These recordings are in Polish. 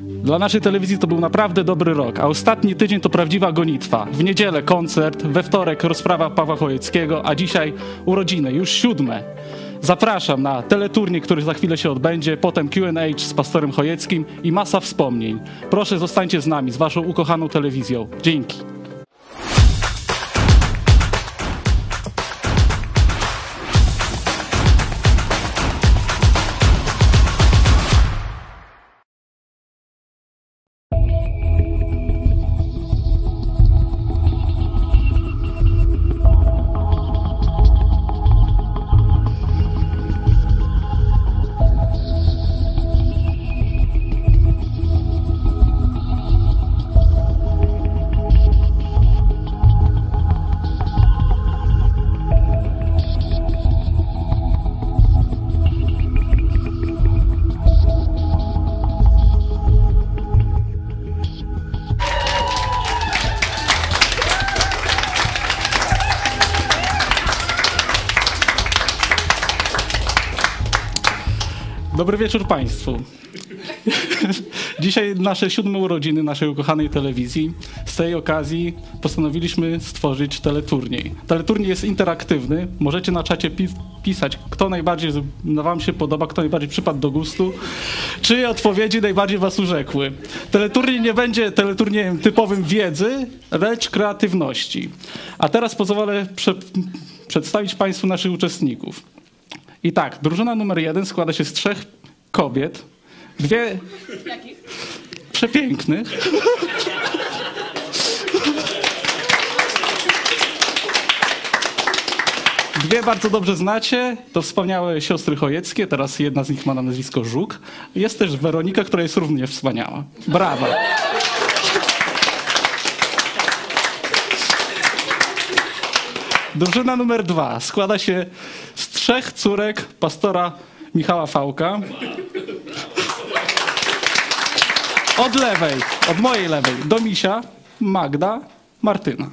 Dla naszej telewizji to był naprawdę dobry rok, a ostatni tydzień to prawdziwa gonitwa. W niedzielę koncert, we wtorek rozprawa Pawła Chojeckiego, a dzisiaj urodziny, już siódme. Zapraszam na teleturniej, który za chwilę się odbędzie, potem Q&A z pastorem Chojeckim i masa wspomnień. Proszę zostańcie z nami, z waszą ukochaną telewizją. Dzięki. Wieczór Państwu. Dzisiaj nasze siódme urodziny naszej ukochanej telewizji. Z tej okazji postanowiliśmy stworzyć teleturniej. Teleturniej jest interaktywny. Możecie na czacie pis pisać, kto najbardziej Wam się podoba, kto najbardziej przypadł do gustu, czyje odpowiedzi najbardziej Was urzekły. Teleturniej nie będzie teleturniejem typowym wiedzy, lecz kreatywności. A teraz pozwolę prze przedstawić Państwu naszych uczestników. I tak, drużyna numer jeden składa się z trzech kobiet, dwie przepięknych. Dwie bardzo dobrze znacie, to wspaniałe siostry Chojeckie, teraz jedna z nich ma na nazwisko Żuk. Jest też Weronika, która jest równie wspaniała. Brawa. Drużyna numer dwa składa się z trzech córek pastora Michała Fałka. Od lewej, od mojej lewej, Domisia, Magda, Martyna.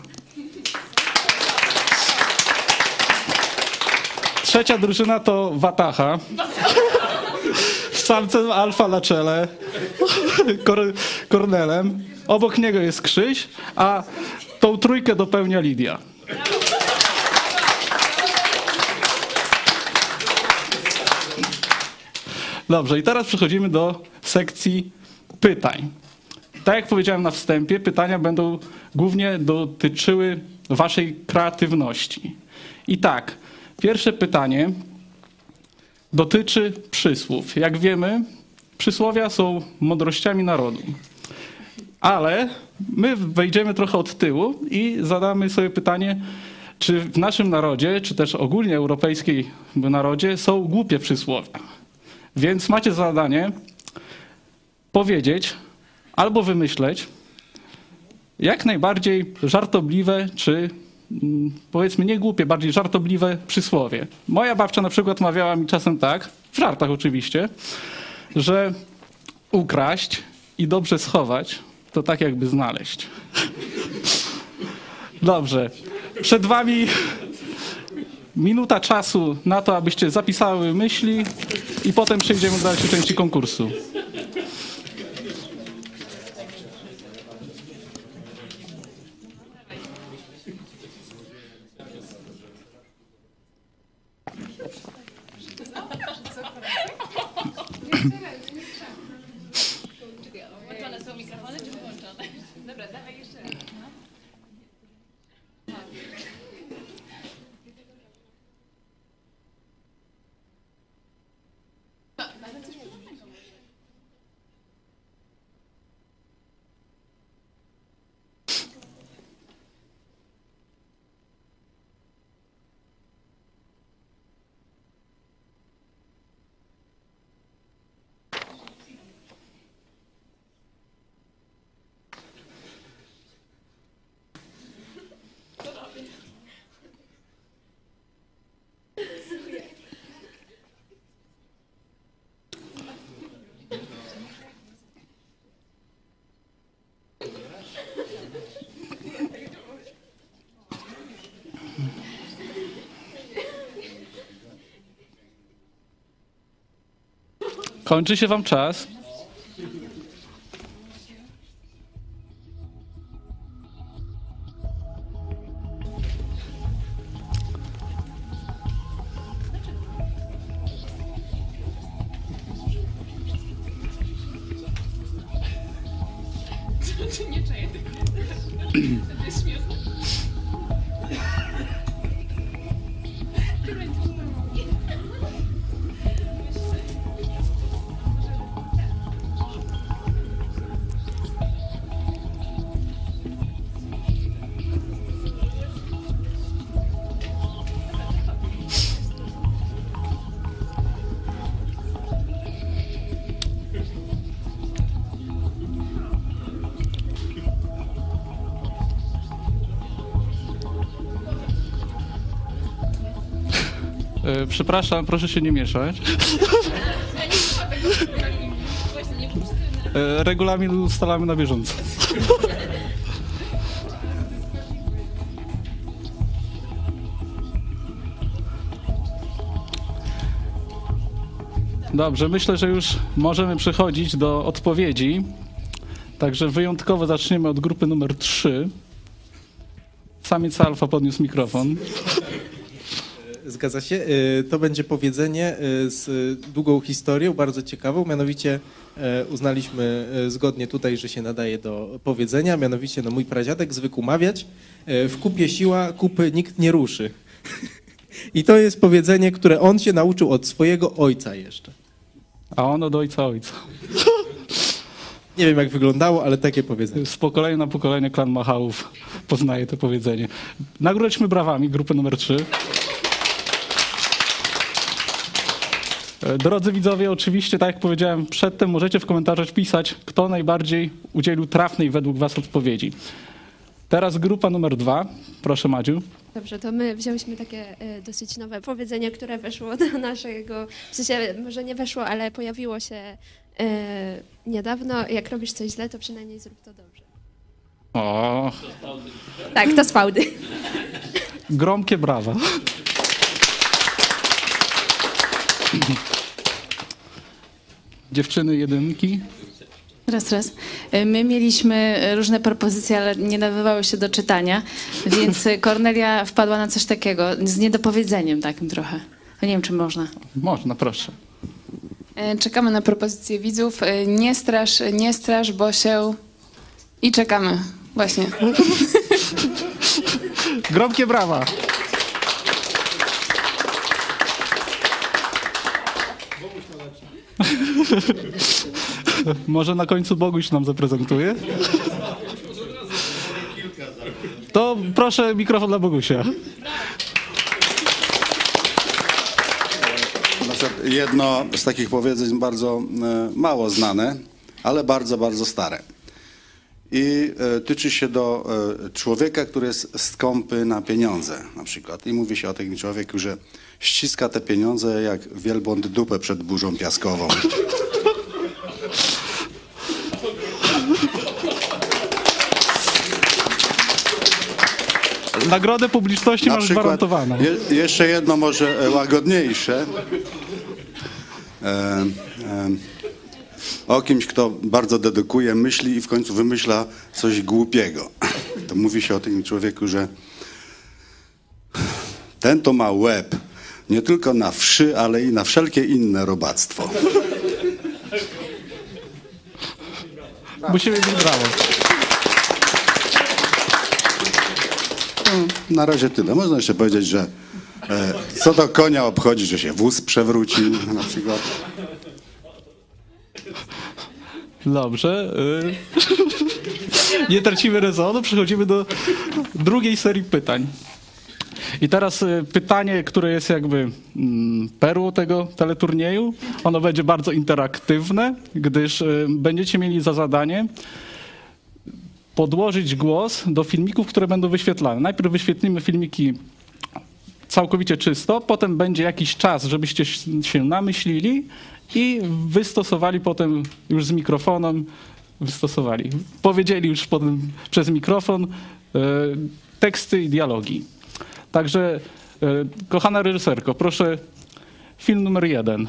Trzecia drużyna to Watacha. Z samcem alfa na czele, Kor Kornelem. Obok niego jest Krzyś, a tą trójkę dopełnia Lidia. Dobrze, i teraz przechodzimy do sekcji pytań. Tak jak powiedziałem na wstępie, pytania będą głównie dotyczyły waszej kreatywności. I tak, pierwsze pytanie dotyczy przysłów. Jak wiemy, przysłowia są mądrościami narodu. Ale my wejdziemy trochę od tyłu i zadamy sobie pytanie, czy w naszym narodzie, czy też ogólnie europejskiej narodzie są głupie przysłowia. Więc macie zadanie powiedzieć albo wymyśleć jak najbardziej żartobliwe, czy mm, powiedzmy nie głupie, bardziej żartobliwe przysłowie. Moja babcia na przykład mawiała mi czasem tak, w żartach oczywiście, że ukraść i dobrze schować to tak jakby znaleźć. Dobrze. Przed wami minuta czasu na to, abyście zapisały myśli i potem przejdziemy do dalszej części konkursu. Kończy się wam czas. Przepraszam, proszę się nie mieszać. E, Regulamin ustalamy na bieżąco. Dobrze, myślę, że już możemy przechodzić do odpowiedzi. Także wyjątkowo zaczniemy od grupy numer 3. Samiec alfa podniósł mikrofon. Zgadza się. Y, To będzie powiedzenie y, z długą historią, bardzo ciekawą. Mianowicie e, uznaliśmy e, zgodnie tutaj, że się nadaje do powiedzenia. Mianowicie no, mój pradziadek zwykł mawiać e, w kupie siła, kupy nikt nie ruszy. I to jest powiedzenie, które on się nauczył od swojego ojca jeszcze. A on od ojca ojca. Nie wiem jak wyglądało, ale takie powiedzenie. Z pokolenia na pokolenie klan Machałów poznaje to powiedzenie. Nagrodźmy brawami grupę numer 3. E, Drodzy widzowie, oczywiście, tak jak powiedziałem przedtem, możecie w komentarzach pisać, kto najbardziej udzielił trafnej według Was odpowiedzi. Teraz grupa numer 2. Proszę Madziu. Dobrze, to my wzięłyśmy takie e, dosyć nowe powiedzenie, które weszło do naszego, w sensie może nie weszło, ale pojawiło się e, niedawno. Jak robisz coś źle, to przynajmniej zrób to dobrze. O, Tak, to z fałdy. gromkie brawa. Dziewczyny jedynki. Raz, raz. Y, My mieliśmy różne propozycje, ale nie nawywały się do czytania, więc Kornelia wpadła na coś takiego, z niedopowiedzeniem takim trochę. Nie wiem, czy można. Można, proszę. E, Czekamy na propozycje widzów. E, Nie strasz, nie strasz, bo się... I czekamy. Właśnie. Gromkie brawa. Może na końcu Boguś nam zaprezentuje? To proszę mikrofon dla Bogusia. Jedno z takich powiedzeń bardzo e, mało znane, ale bardzo, bardzo stare. I e, tyczy się do e, człowieka, który jest skąpy na pieniądze na przykład. I mówi się o takim człowieku, że ściska te pieniądze jak wielbłąd dupę przed burzą piaskową. Nagrodę publiczności Na masz przykład gwarantowaną. je, jeszcze jedno może e, łagodniejsze. E, e, o kimś, kto bardzo dedykuje myśli i w końcu wymyśla coś głupiego. To mówi się o tym człowieku, że ten to ma łeb nie tylko na wszy, ale i na wszelkie inne robactwo. Musimy mieć brawo. Na razie tyle. Można jeszcze powiedzieć, że e, co do konia obchodzi, że się wóz przewrócił na przykład. Dobrze. y. Nie tracimy rezonu, przechodzimy do drugiej serii pytań. I teraz y, pytanie, które jest jakby mm, perłą tego teleturnieju. Ono będzie bardzo interaktywne, gdyż y, będziecie mieli za zadanie podłożyć głos do filmików, które będą wyświetlane. Najpierw wyświetlimy filmiki całkowicie czysto, potem będzie jakiś czas, żebyście się namyślili i wystosowali potem już z mikrofonem, wystosowali, powiedzieli już potem przez mikrofon e, teksty i dialogi. Także, e, kochana reżyserko, proszę film numer jeden.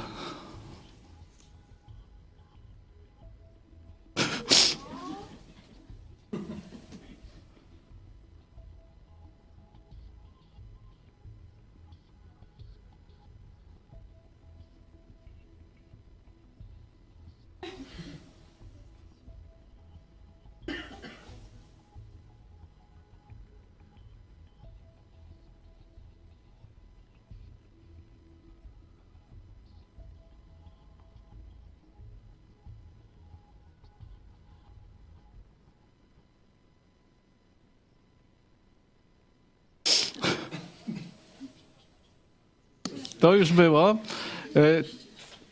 To już było. E,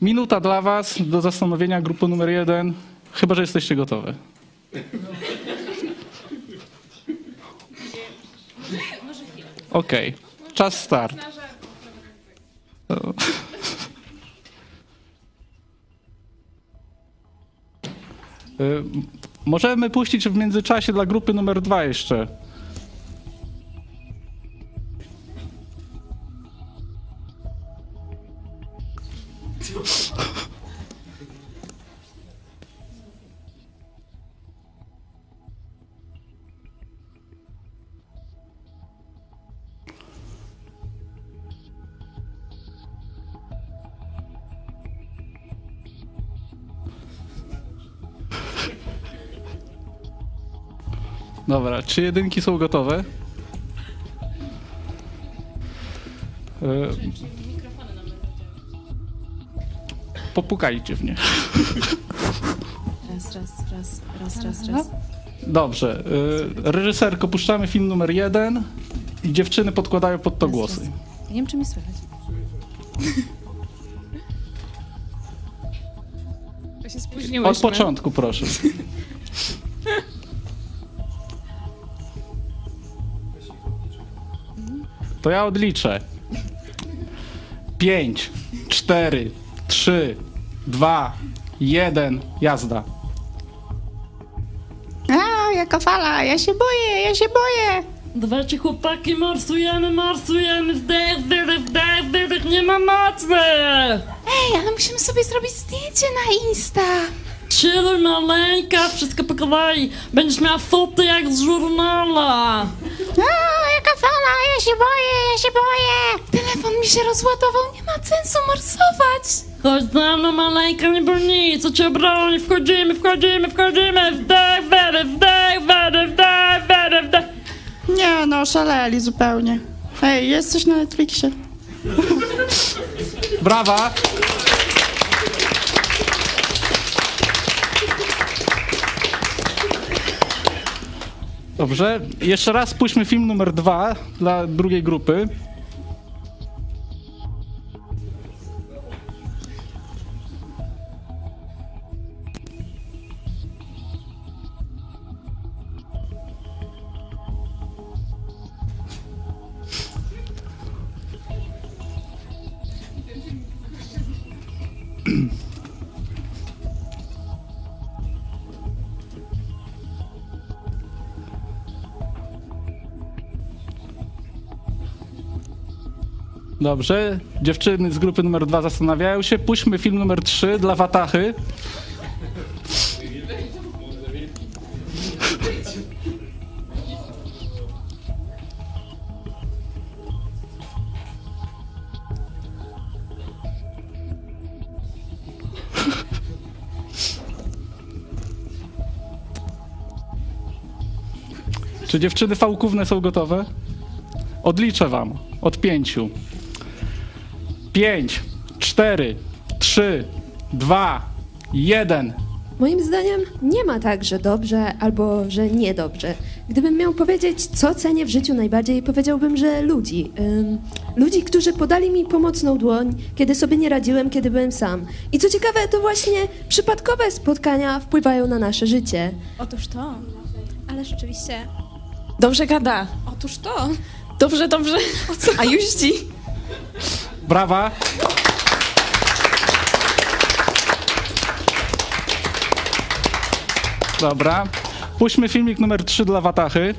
Minuta dla Was do zastanowienia grupy numer jeden, chyba że jesteście gotowe. Okej, czas start. Y, Możemy puścić w międzyczasie dla grupy numer dwa jeszcze. Dobra, czy jedynki są gotowe? Y, Popukajcie w nie. Raz, raz, raz, raz, raz, raz. Dobrze. y, Reżyserko, puszczamy film numer jeden i dziewczyny podkładają pod to Raz, głosy. nie wiem, czy mnie słychać. To się spóźniłyśmy. Od początku, proszę. To ja odliczę. Pięć, cztery, trzy, dwa, jeden, jazda. A, jaka fala, ja się boję, ja się boję. Dawajcie chłopaki, marsujemy, marsujemy, wdech, wydech, wdech, wydech, nie ma mocy! Ej, ale musimy sobie zrobić zdjęcie na Insta. Chilluj maleńka, wszystko po kolei, będziesz miała foty jak z żurnala! A, jaka fala, ja się boję, ja się boję. Telefon mi się rozładował, nie ma sensu morsować. Chodź za mną maleńka, nie bój nic, co cię broni, wchodzimy, wchodzimy, wchodzimy, wdech, wydech, wdech, wydech, wdech, wydech, wdech. Nie no, szaleli zupełnie. Ej, jest coś na Netflixie. Brawa! Dobrze, jeszcze raz puśćmy film numer dwa dla drugiej grupy. Dobrze, dziewczyny z grupy numer dwa zastanawiają się. Puśćmy film numer trzy dla Watachy. Czy dziewczyny fałkówne są gotowe? Odliczę wam od pięciu. Pięć, cztery, trzy, dwa, jeden. Moim zdaniem nie ma tak, że dobrze albo że niedobrze. Gdybym miał powiedzieć, co cenię w życiu najbardziej, powiedziałbym, że ludzi. Ym, ludzi, którzy podali mi pomocną dłoń, kiedy sobie nie radziłem, kiedy byłem sam. I co ciekawe, to właśnie przypadkowe spotkania wpływają na nasze życie. Otóż to. Ale rzeczywiście. Dobrze gada. Otóż to. Dobrze, dobrze. A juździ. Brawa. Dobra. Puśćmy filmik numer 3 dla Watachy.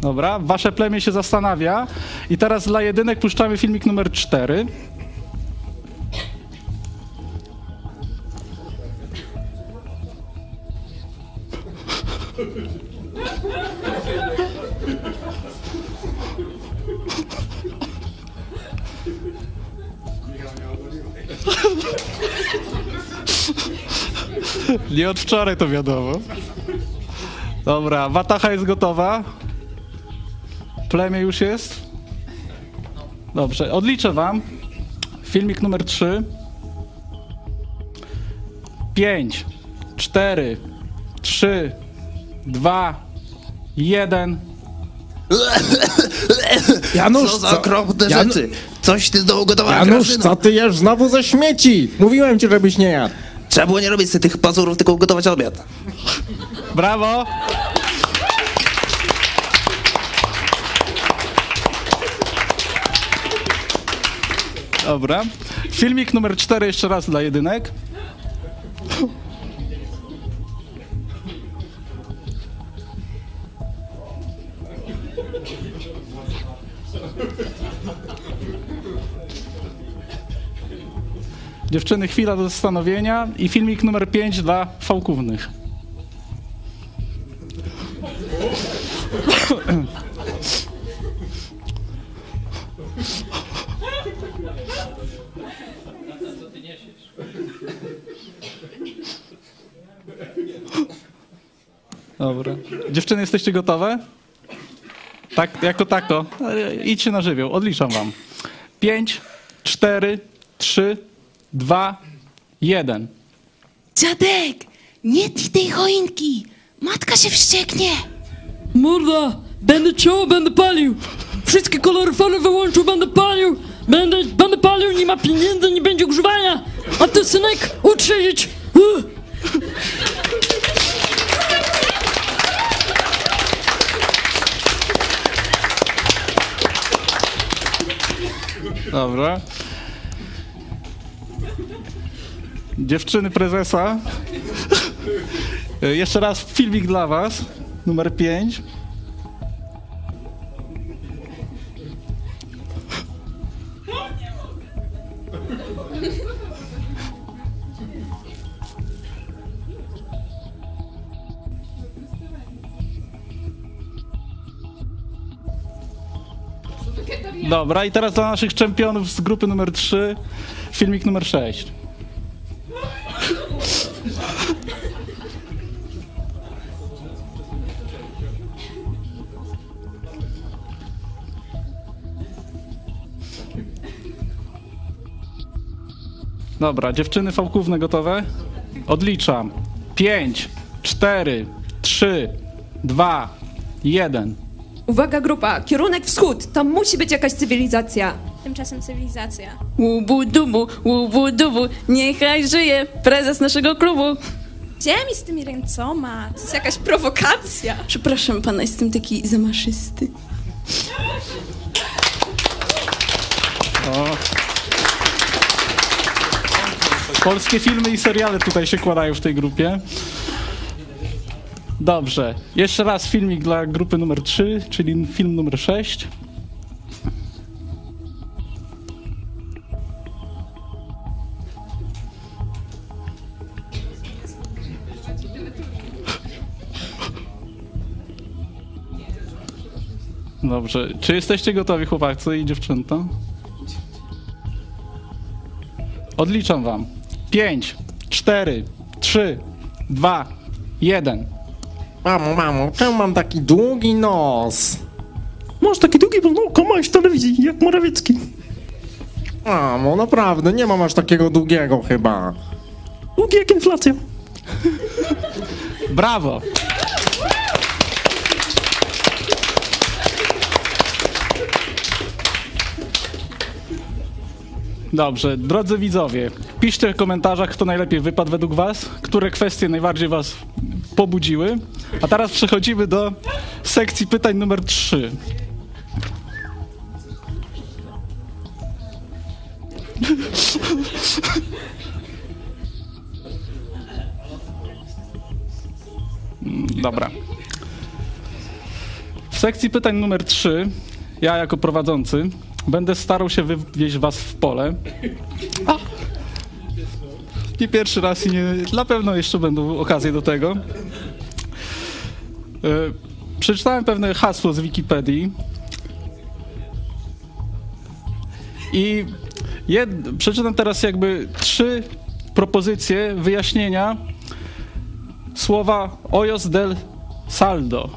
Dobra, wasze plemię się zastanawia. I teraz dla jedynek puszczamy filmik numer 4. Nie od wczoraj to wiadomo. Dobra, Watacha jest gotowa. Plemię już jest? Dobrze, odliczę wam. Filmik numer 3. 5, 4, 3, 2, 1. Janusz, Co za co- okropne Jan- rzeczy. Coś ty znowu gotowała Janusz, Grażyna. co ty jesz znowu ze śmieci? Mówiłem ci, żebyś nie jadł. Trzeba było nie robić sobie tych pazurów, tylko gotować obiad. Brawo! Dobra. Filmik numer 4 jeszcze raz dla jedynek. Dziewczyny, chwila do zastanowienia i filmik numer 5 dla fałkównych. Dobra. Dziewczyny, jesteście gotowe? Tak, jako tako. E, Idźcie na żywioł, odliczam wam. 5, 4, 3, 2, 1. Dziadek, nie tnij tej choinki. Matka się wścieknie. Morda, będę ciął, będę palił. Wszystkie koloryfery wyłączył, będę palił. Będę, będę palił, nie ma pieniędzy, nie będzie grzewania. A ty, synek, ucz się żyć. Uh. Dobra. Dziewczyny prezesa. E, Jeszcze raz filmik dla was. Numer 5. Dobra, i teraz dla naszych czempionów z grupy numer 3, filmik numer 6. Dobra, dziewczyny fałkówne gotowe? Odliczam. 5, 4, 3, 2, 1. Uwaga grupa, kierunek wschód, tam musi być jakaś cywilizacja. Tymczasem cywilizacja. Łubu dubu, łubu dubu, niechaj żyje prezes naszego klubu. Gdzie mi z tymi ręcoma? To jest jakaś prowokacja. Przepraszam pana, jestem taki zamaszysty. O. Polskie filmy i seriale tutaj się kładają w tej grupie. Dobrze. Jeszcze raz filmik dla grupy numer 3, czyli film numer 6. Dobrze. Czy jesteście gotowi, chłopacy i dziewczęta? Odliczam wam. 5, 4, 3, 2, 1. Mamo, mamo, czemu mam taki długi nos? Masz taki długi, bo no, komałeś w telewizji, jak Morawiecki. Mamo, naprawdę, nie mam aż takiego długiego chyba. Długi jak inflacja. Brawo! Dobrze, drodzy widzowie, piszcie w komentarzach, kto najlepiej wypadł według was, które kwestie najbardziej was pobudziły. A teraz przechodzimy do sekcji pytań numer 3. Dobra. W sekcji pytań numer 3 ja jako prowadzący będę starał się wywieźć was w pole. A. Nie pierwszy raz i nie, na pewno jeszcze będą okazje do tego. E, Przeczytałem pewne hasło z Wikipedii i jed, przeczytam teraz jakby trzy propozycje wyjaśnienia słowa ojos del saldo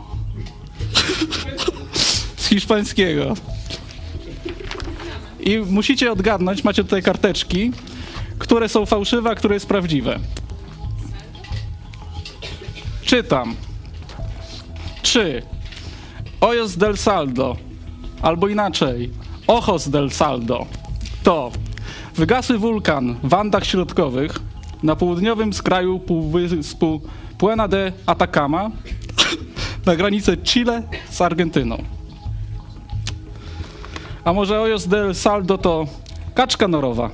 z hiszpańskiego. I musicie odgadnąć, macie tutaj karteczki, które są fałszywe, a które jest prawdziwe. Czytam. Czy Ojos del Saldo, albo inaczej, Ojos del Saldo, to wygasły wulkan w Andach Środkowych na południowym skraju półwyspu Puena de Atacama na granicy Chile z Argentyną. A może Ojos del Saldo to kaczka norowa,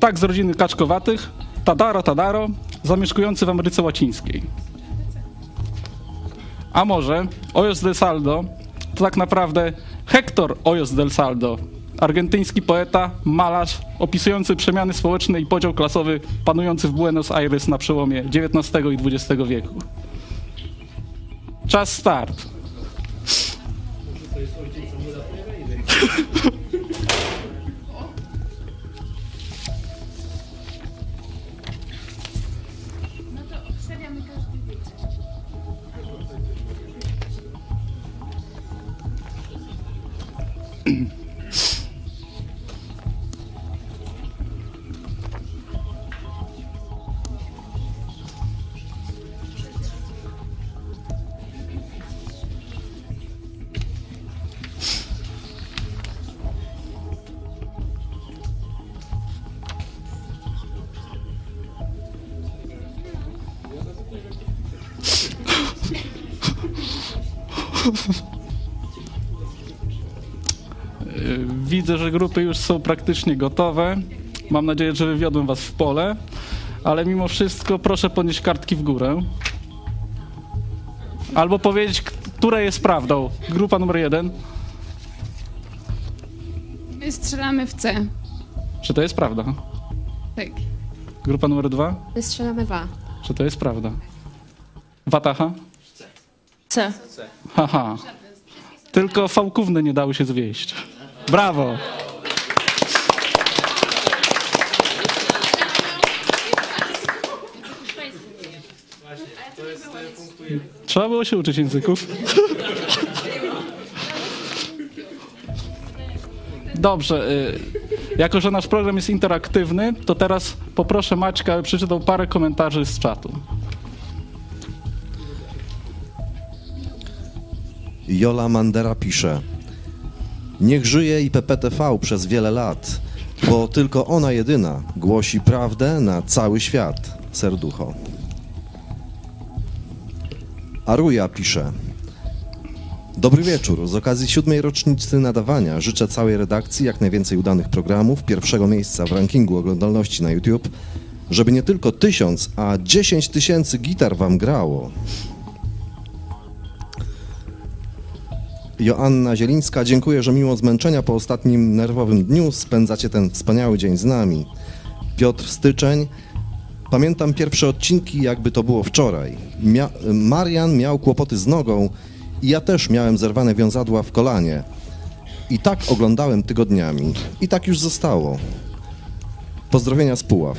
ptak z rodziny kaczkowatych, Tadaro Tadaro, zamieszkujący w Ameryce Łacińskiej. A może Ojos del Saldo to tak naprawdę Hector Ojos del Saldo, argentyński poeta, malarz opisujący przemiany społeczne i podział klasowy panujący w Buenos Aires na przełomie XIX i XX wieku. Czas start. Grupy już są praktycznie gotowe. Mam nadzieję, że wywiodłem was w pole, ale mimo wszystko proszę podnieść kartki w górę. Albo powiedzieć, która jest prawdą. Grupa numer jeden. My strzelamy w C. Czy to jest prawda? Tak. Grupa numer dwa. My strzelamy wa. Czy to jest prawda? Wataha? C. Haha. Tylko fałkówny nie dały się zwieść. Brawo! Trzeba było się uczyć języków. Dobrze. y, Jako, że nasz program jest interaktywny, to teraz poproszę Maćka, aby przeczytał parę komentarzy z czatu. Jola Mandera pisze: Niech żyje i PPTV przez wiele lat, bo tylko ona jedyna głosi prawdę na cały świat. Serducho. Aruja pisze: Dobry wieczór. Z okazji siódmej rocznicy nadawania życzę całej redakcji jak najwięcej udanych programów, pierwszego miejsca w rankingu oglądalności na YouTube, żeby nie tylko tysiąc, a dziesięć tysięcy gitar wam grało. Joanna Zielińska, dziękuję, że mimo zmęczenia po ostatnim nerwowym dniu spędzacie ten wspaniały dzień z nami. Piotr Styczeń, pamiętam pierwsze odcinki, jakby to było wczoraj. Mia Marian miał kłopoty z nogą i ja też miałem zerwane wiązadła w kolanie. I tak oglądałem tygodniami. I tak już zostało. Pozdrowienia z Puław.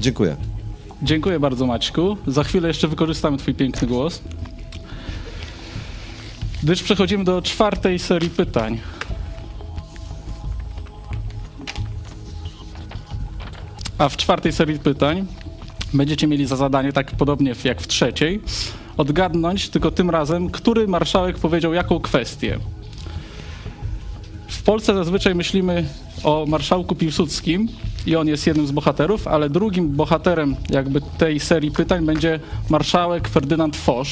Dziękuję. Dziękuję bardzo Maćku. Za chwilę jeszcze wykorzystamy twój piękny głos. Gdyż przechodzimy do czwartej serii pytań. A w czwartej serii pytań będziecie mieli za zadanie, tak podobnie jak w trzeciej, odgadnąć tylko tym razem, który marszałek powiedział jaką kwestię. W Polsce zazwyczaj myślimy o marszałku Piłsudskim i on jest jednym z bohaterów, ale drugim bohaterem jakby tej serii pytań będzie marszałek Ferdynand Foch,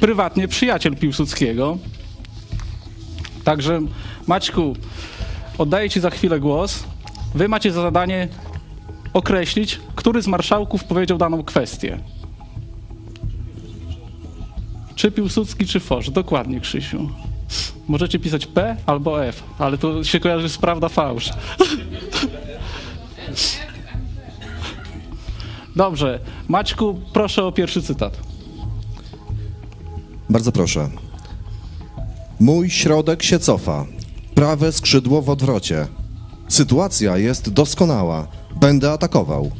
prywatnie przyjaciel Piłsudskiego. Także Maćku, oddaję Ci za chwilę głos. Wy macie za zadanie określić, który z marszałków powiedział daną kwestię. Czy Piłsudski, czy Foch? Dokładnie, Krzysiu. Możecie pisać P albo F, ale to się kojarzy z prawda fałsz. Dobrze. Maćku, proszę o pierwszy cytat. Bardzo proszę. Mój środek się cofa. Prawe skrzydło w odwrocie. Sytuacja jest doskonała. Będę atakował.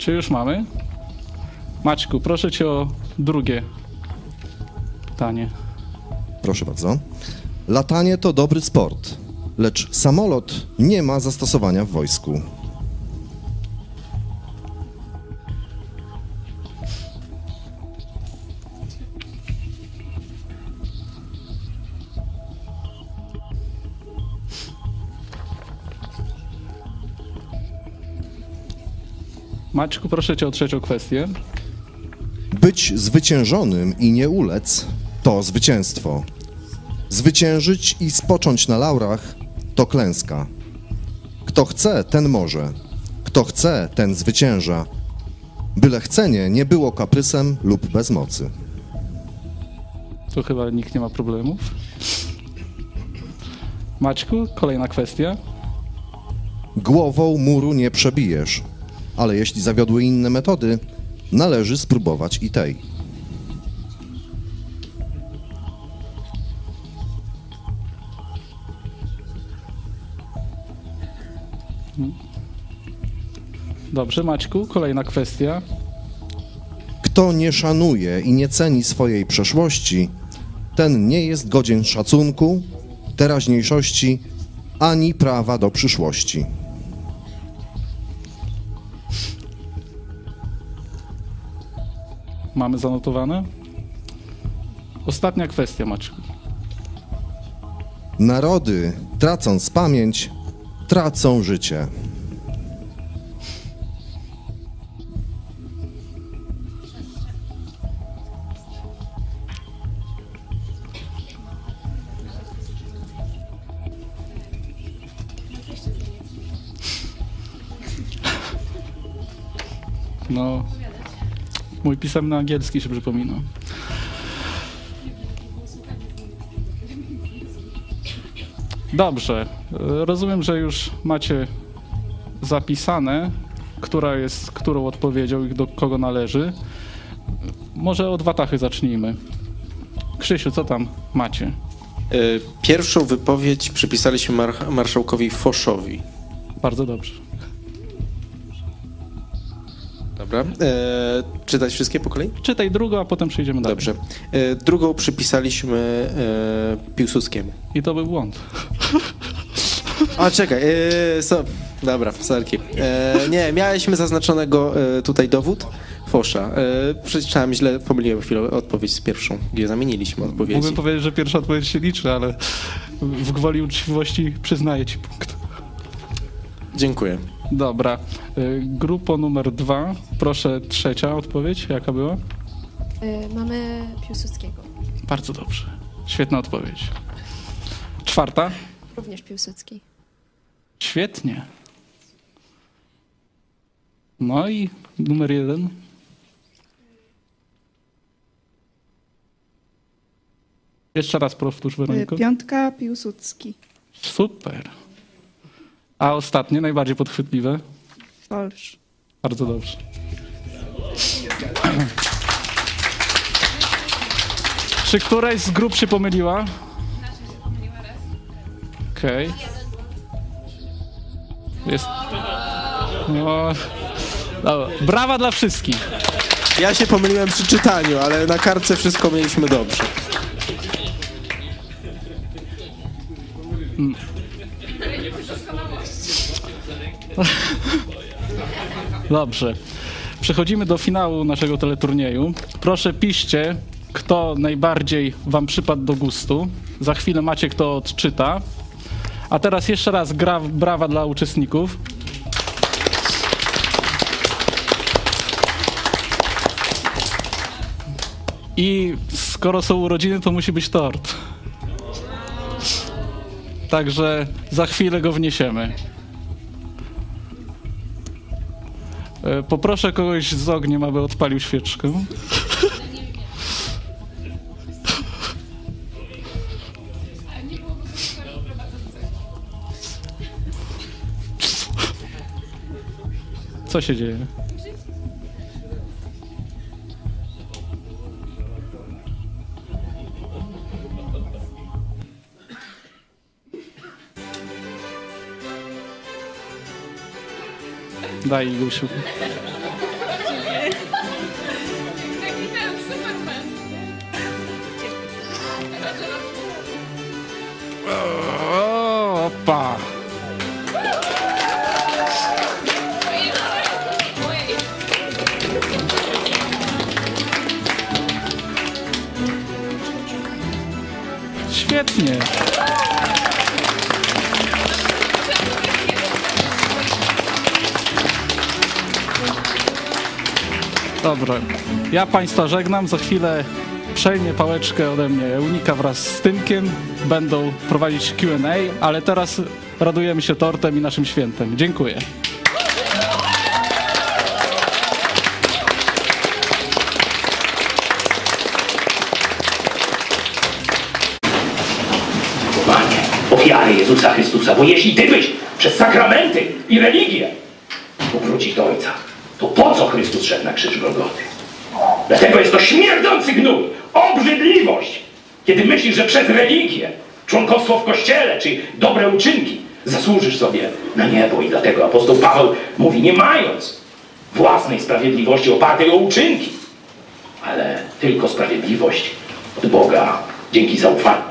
Czy już mamy? Maćku, proszę cię o drugie pytanie. Proszę bardzo. Latanie to dobry sport, lecz samolot nie ma zastosowania w wojsku. Maćku, proszę cię o trzecią kwestię. Być zwyciężonym i nie ulec to zwycięstwo. Zwyciężyć i spocząć na laurach to klęska. Kto chce, ten może. Kto chce, ten zwycięża. Byle chcenie nie było kaprysem lub bezmocy. Tu chyba nikt nie ma problemów. Maćku, kolejna kwestia. Głową muru nie przebijesz, ale jeśli zawiodły inne metody, należy spróbować i tej. Dobrze, Maćku, kolejna kwestia. Kto nie szanuje i nie ceni swojej przeszłości, ten nie jest godzien szacunku, teraźniejszości ani prawa do przyszłości. Mamy zanotowane? Ostatnia kwestia, Maćku. Narody, tracąc pamięć, tracą życie. Mój pisemny angielski się przypomina. Dobrze. Rozumiem, że już macie zapisane, która jest którą odpowiedzią i do kogo należy. Może od Watachy zacznijmy. Krzysiu, co tam macie? E, Pierwszą wypowiedź przypisaliśmy mar- marszałkowi Foszowi. Bardzo dobrze. Dobra. E, czytać wszystkie po kolei? Czytaj drugą, a potem przejdziemy dalej. Dobrze. E, drugą przypisaliśmy e, Piłsudskiemu. I to był błąd. A czekaj, e, so, dobra, sorki. E, nie, mieliśmy zaznaczonego e, tutaj dowód Fosza. E, przeczytałem źle, pomyliłem chwilę odpowiedź z pierwszą, gdzie zamieniliśmy odpowiedzi. Mógłbym powiedzieć, że pierwsza odpowiedź się liczy, ale w gwoli uczciwości przyznaję ci punkt. Dziękuję. Dobra. Y, Grupo numer dwa. Proszę trzecia odpowiedź. Jaka była? Y, mamy Piłsudskiego. Bardzo dobrze. Świetna odpowiedź. Czwarta. Również Piłsudski. Świetnie. No i numer jeden. Jeszcze raz powtórz, Weroniko. Piątka Piłsudski. Super. A ostatnie, najbardziej podchwytliwe. Falsz. Bardzo dobrze. Czy któraś z grup się pomyliła? Okej. Jest. No. Dobra. Brawa dla wszystkich. Ja się pomyliłem przy czytaniu, ale na kartce wszystko mieliśmy dobrze. Mm. Dobrze. Przechodzimy do finału naszego teleturnieju. Proszę piszcie, kto najbardziej wam przypadł do gustu. Za chwilę macie kto odczyta. A teraz jeszcze raz gra, brawa dla uczestników. I skoro są urodziny, to musi być tort. Także za chwilę go wniesiemy. Poproszę kogoś z ogniem, aby odpalił świeczkę. Co się dzieje? Daj Igusiu. Opa. Świetnie. Dobra, ja Państwa żegnam. Za chwilę przejmie pałeczkę ode mnie Unika wraz z Tymkiem. Będą prowadzić Q&A, ale teraz radujemy się tortem i naszym świętem. Dziękuję. Panie, ofiary Jezusa Chrystusa, bo jeśli Ty byś przez sakramenty i religię mógł wrócić do Ojca, to po co Chrystus szedł na krzyż Golgoty? Dlatego jest to śmierdzący gnój, obrzydliwość, kiedy myślisz, że przez religię, członkostwo w Kościele czy dobre uczynki zasłużysz sobie na niebo. I dlatego apostoł Paweł mówi, nie mając własnej sprawiedliwości opartej o uczynki, ale tylko sprawiedliwość od Boga dzięki zaufaniu.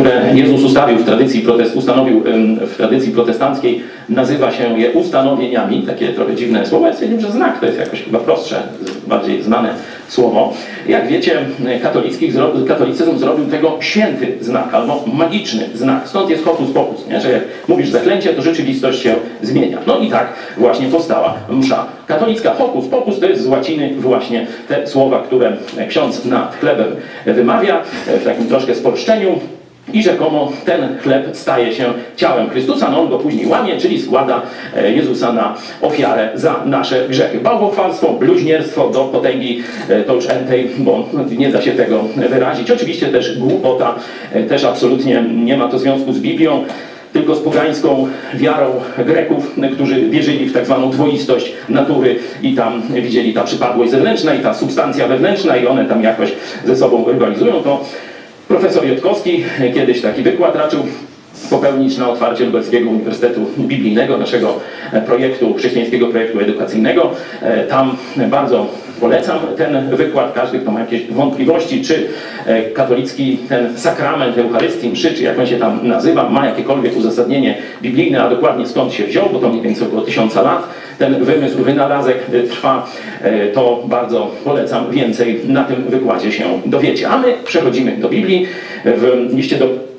które Jezus ustawił w tradycji, protest, ustanowił w tradycji protestanckiej, nazywa się je ustanowieniami, takie trochę dziwne słowo, ja stwierdziłem, że znak to jest jakoś chyba prostsze, bardziej znane słowo. Jak wiecie, katolicki, zro- katolicyzm zrobił tego święty znak, albo magiczny znak. Stąd jest hokus pokus, nie? że jak mówisz zaklęcie, to rzeczywistość się zmienia. No i tak właśnie powstała msza katolicka. Hokus pokus to jest z łaciny właśnie te słowa, które ksiądz nad chlebem wymawia, w takim troszkę spolszczeniu. I rzekomo ten chleb staje się ciałem Chrystusa, no on go później łamie, czyli składa e, Jezusa na ofiarę za nasze grzechy. Bałwochwalstwo, bluźnierstwo do potęgi e, to już entej, bo nie da się tego wyrazić. Oczywiście też głupota, e, też absolutnie nie ma to związku z Biblią tylko z pogańską wiarą Greków, którzy wierzyli w tak zwaną dwoistość natury i tam widzieli ta przypadłość zewnętrzna i ta substancja wewnętrzna i one tam jakoś ze sobą rywalizują, to Profesor Jotkowski kiedyś taki wykład raczył popełnić na otwarcie Lubelskiego Uniwersytetu Biblijnego, naszego projektu, chrześcijańskiego projektu edukacyjnego. E, Tam bardzo polecam ten wykład. Każdy, kto ma jakieś wątpliwości, czy e, katolicki ten sakrament Eucharystii, mszy, czy jak on się tam nazywa, ma jakiekolwiek uzasadnienie biblijne, a dokładnie skąd się wziął, bo to mniej więcej około tysiąca lat ten wymysł, wynalazek e, trwa, e, to bardzo polecam. Więcej na tym wykładzie się dowiecie. A my przechodzimy do Biblii w liście do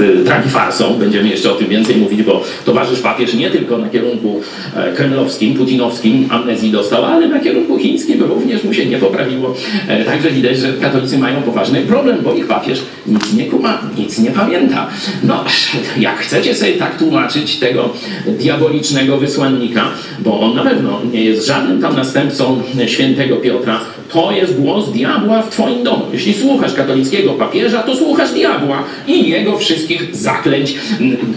y, tragi farsą. Będziemy jeszcze o tym więcej mówić, bo towarzysz papież nie tylko na kierunku e, kremlowskim, putinowskim amnezji dostał, ale na kierunku chińskim również mu się nie poprawiło. E, Także widać, że katolicy mają poważny problem, bo ich papież nic nie kuma, nic nie pamięta. No, jak chcecie sobie tak tłumaczyć tego diabolicznego wysłannika, bo on na pewno nie jest żadnym tam następcą świętego Piotra, to jest głos diabła w twoim domu. Jeśli słuchasz katolickiego papieża, to słuchasz diabła i jego wszystkich zaklęć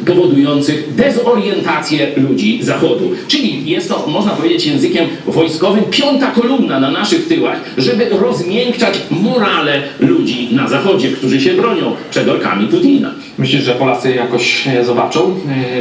powodujących dezorientację ludzi Zachodu. Czyli jest to, można powiedzieć językiem wojskowym, piąta kolumna na naszych tyłach, żeby rozmiękczać morale ludzi na Zachodzie, którzy się bronią przed orkami Putina. Myślisz, że Polacy jakoś e, zobaczą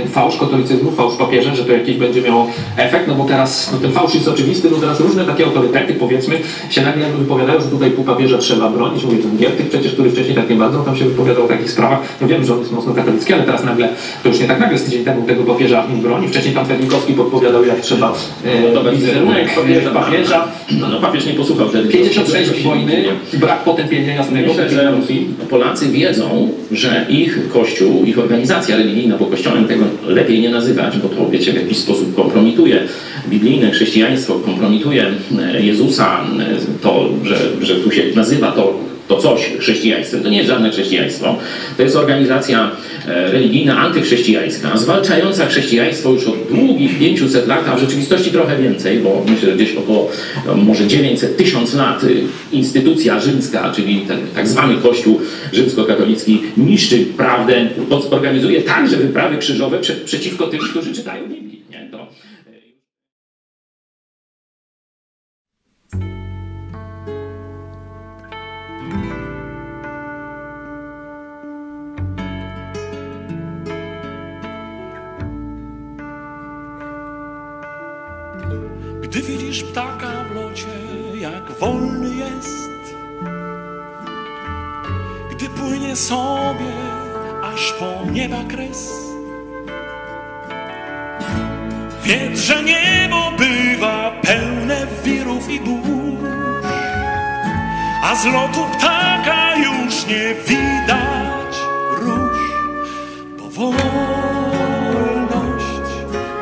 e, fałsz katolicyzmu, fałsz papieża, że to jakiś będzie miało efekt? No bo teraz no ten fałsz jest oczywisty, no teraz różne takie autorytety, powiedzmy, się nagle wypowiadają, że tutaj pół papieża trzeba bronić. Mówię ten Giertych przecież, który wcześniej tak nie bardzo tam się wypowiadał o takich sprawach. No wiem, że on jest mocno katolicki, ale teraz nagle, to już nie tak nagle, z tydzień temu tego papieża broni. Wcześniej pan Fernikowski podpowiadał, jak trzeba e, Dobra, wizerunek papieża, papieża. No, no papież nie posłuchał wtedy. 56 wojny, brak potępienia jasnego. Myślę, że Polacy wiedzą, że ich kościół, ich organizacja religijna, bo kościołem tego lepiej nie nazywać, bo to wiecie w jakiś sposób kompromituje. Biblijne chrześcijaństwo, kompromituje e, Jezusa, e, to, że, że tu się nazywa to to coś chrześcijaństwem. To nie jest żadne chrześcijaństwo. To jest organizacja e, religijna antychrześcijańska, zwalczająca chrześcijaństwo już od długich 500 lat, a w rzeczywistości trochę więcej, bo myślę, że gdzieś około no, może 900 tysiąc lat y, instytucja rzymska, czyli ten tak zwany Kościół rzymskokatolicki niszczy prawdę, organizuje także wyprawy krzyżowe prze, przeciwko tym, którzy czytają Biblię. Nie? Widzisz ptaka w locie, jak wolny jest, gdy płynie sobie aż po nieba kres. Wiedz, że niebo bywa pełne wirów i burz, a z lotu ptaka już nie widać róż, bo wolność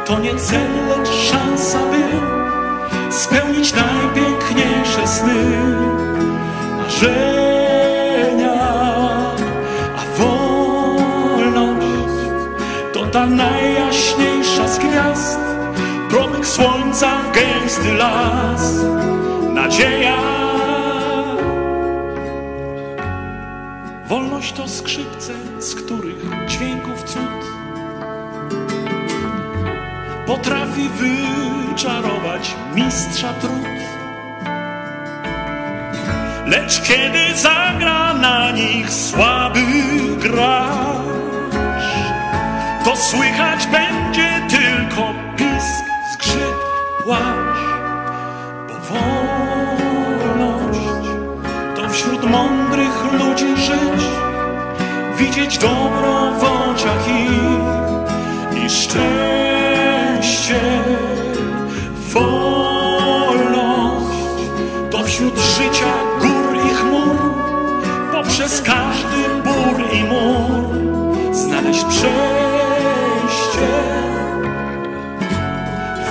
to nie cel, lecz szansa, by spełnić najpiękniejsze sny, marzenia, a wolność to ta najjaśniejsza z gwiazd, promyk słońca w gęsty las, nadzieja. Wolność to skrzypce, z których dźwięków cud potrafi wyczarować mistrza trud. Lecz kiedy zagra na nich słaby gracz, to słychać będzie tylko pisk, zgrzyt, płacz. Bo wolność to wśród mądrych ludzi żyć, widzieć dobro w oczach ich i szczęście. Wolność to wśród życia gór i chmur, poprzez każdy bór i mur znaleźć przejście.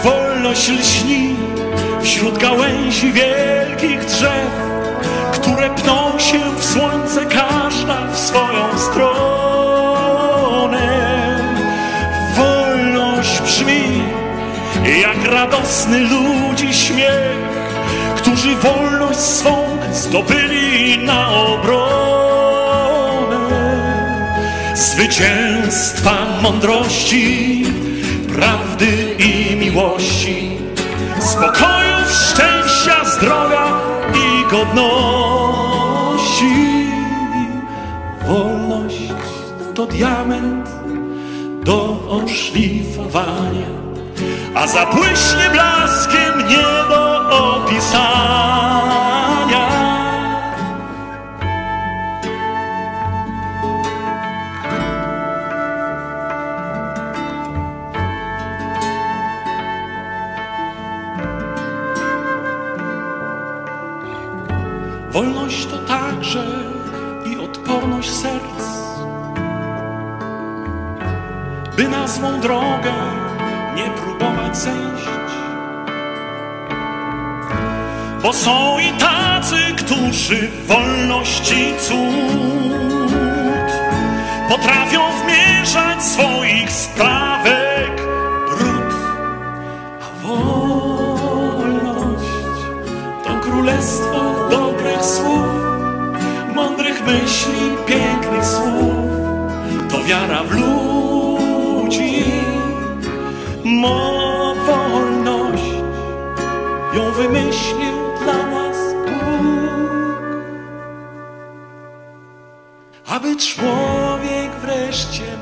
Wolność lśni wśród gałęzi wielkich drzew, które pną się w słońce, każda w swoją stronę. Radosny ludzi śmiech, którzy wolność swą zdobyli na obronę. Zwycięstwa mądrości, prawdy i miłości, spokoju, szczęścia, zdrowia i godności. Wolność to diament do oszlifowania a zabłyśnie blaskiem nie do opisania. Wolność to także i odporność serc, by na złą drogę Bo są i tacy, którzy wolności cud potrafią wmierzać swoich sprawek brud. A wolność to królestwo dobrych słów, mądrych myśli, pięknych słów. To wiara w ludzi mo wolność ją wymyślił człowiek wreszcie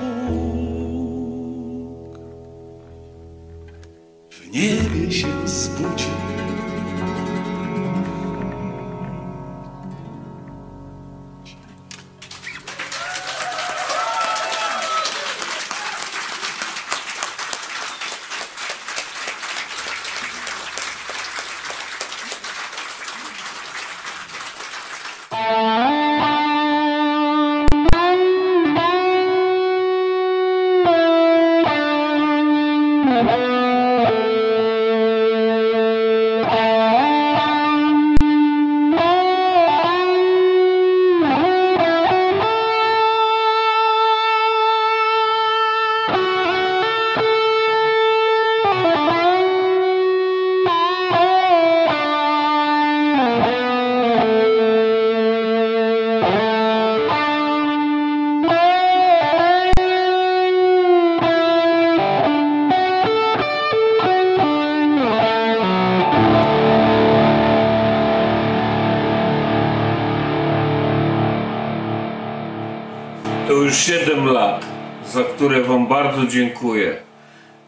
bardzo dziękuję.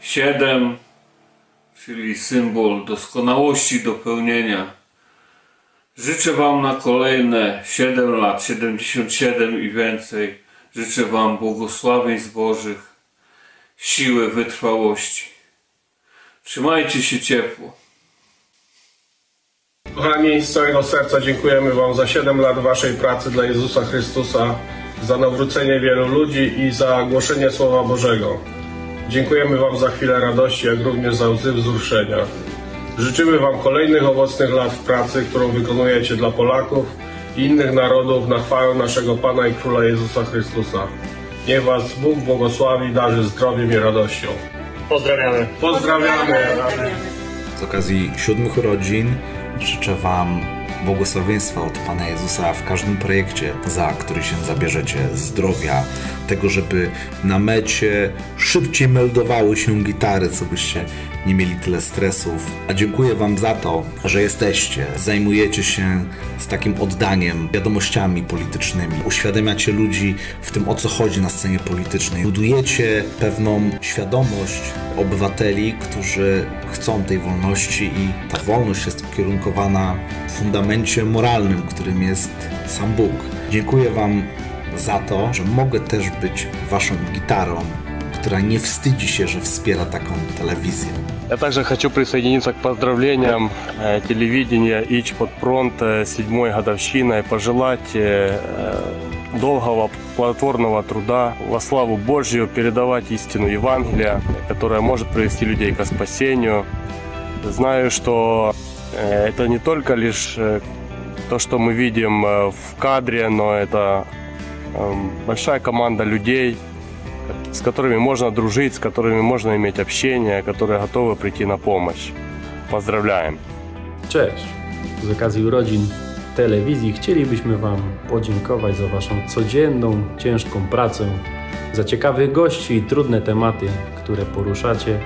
7 czyli symbol doskonałości, dopełnienia. Życzę Wam na kolejne 7 lat, 77 i więcej. Życzę Wam błogosławieństw Bożych, siły, wytrwałości. Trzymajcie się ciepło. Kochani, z całego serca dziękujemy Wam za 7 lat Waszej pracy dla Jezusa Chrystusa, za nawrócenie wielu ludzi i za głoszenie Słowa Bożego. Dziękujemy Wam za chwilę radości, jak również za łzy wzruszenia. Życzymy Wam kolejnych owocnych lat w pracy, którą wykonujecie dla Polaków i innych narodów na chwałę naszego Pana i Króla Jezusa Chrystusa. Niech Was Bóg błogosławi, darzy zdrowiem i radością. Pozdrawiamy. Pozdrawiamy. Z okazji siódmych urodzin życzę Wam błogosławieństwa od Pana Jezusa w każdym projekcie, za który się zabierzecie, zdrowia, tego, żeby na mecie szybciej meldowały się gitary, co byście nie mieli tyle stresów. A dziękuję Wam za to, że jesteście, zajmujecie się z takim oddaniem wiadomościami politycznymi, uświadamiacie ludzi w tym, o co chodzi na scenie politycznej, budujecie pewną świadomość obywateli, którzy chcą tej wolności i ta wolność jest ukierunkowana w fundamencie moralnym, którym jest sam Bóg. Dziękuję Wam za to, że mogę też być Waszą gitarą, która nie wstydzi się, że wspiera taką telewizję. Я также хочу присоединиться к поздравлениям э, телевидения «Ич под фронт» э, с седьмой годовщиной, пожелать э, долгого плодотворного труда во славу Божью, передавать истину Евангелия, которая может привести людей к спасению. Знаю, что это не только лишь то, что мы видим в кадре, но это большая команда людей, с которыми можно дружить, с которыми можно иметь общение, которые готовы прийти на помощь. Поздравляем! Cześć! Z okazji urodzin telewizji chcielibyśmy Wam podziękować za Waszą codzienną, ciężką pracę, za ciekawych gości i trudne tematy, które poruszacie,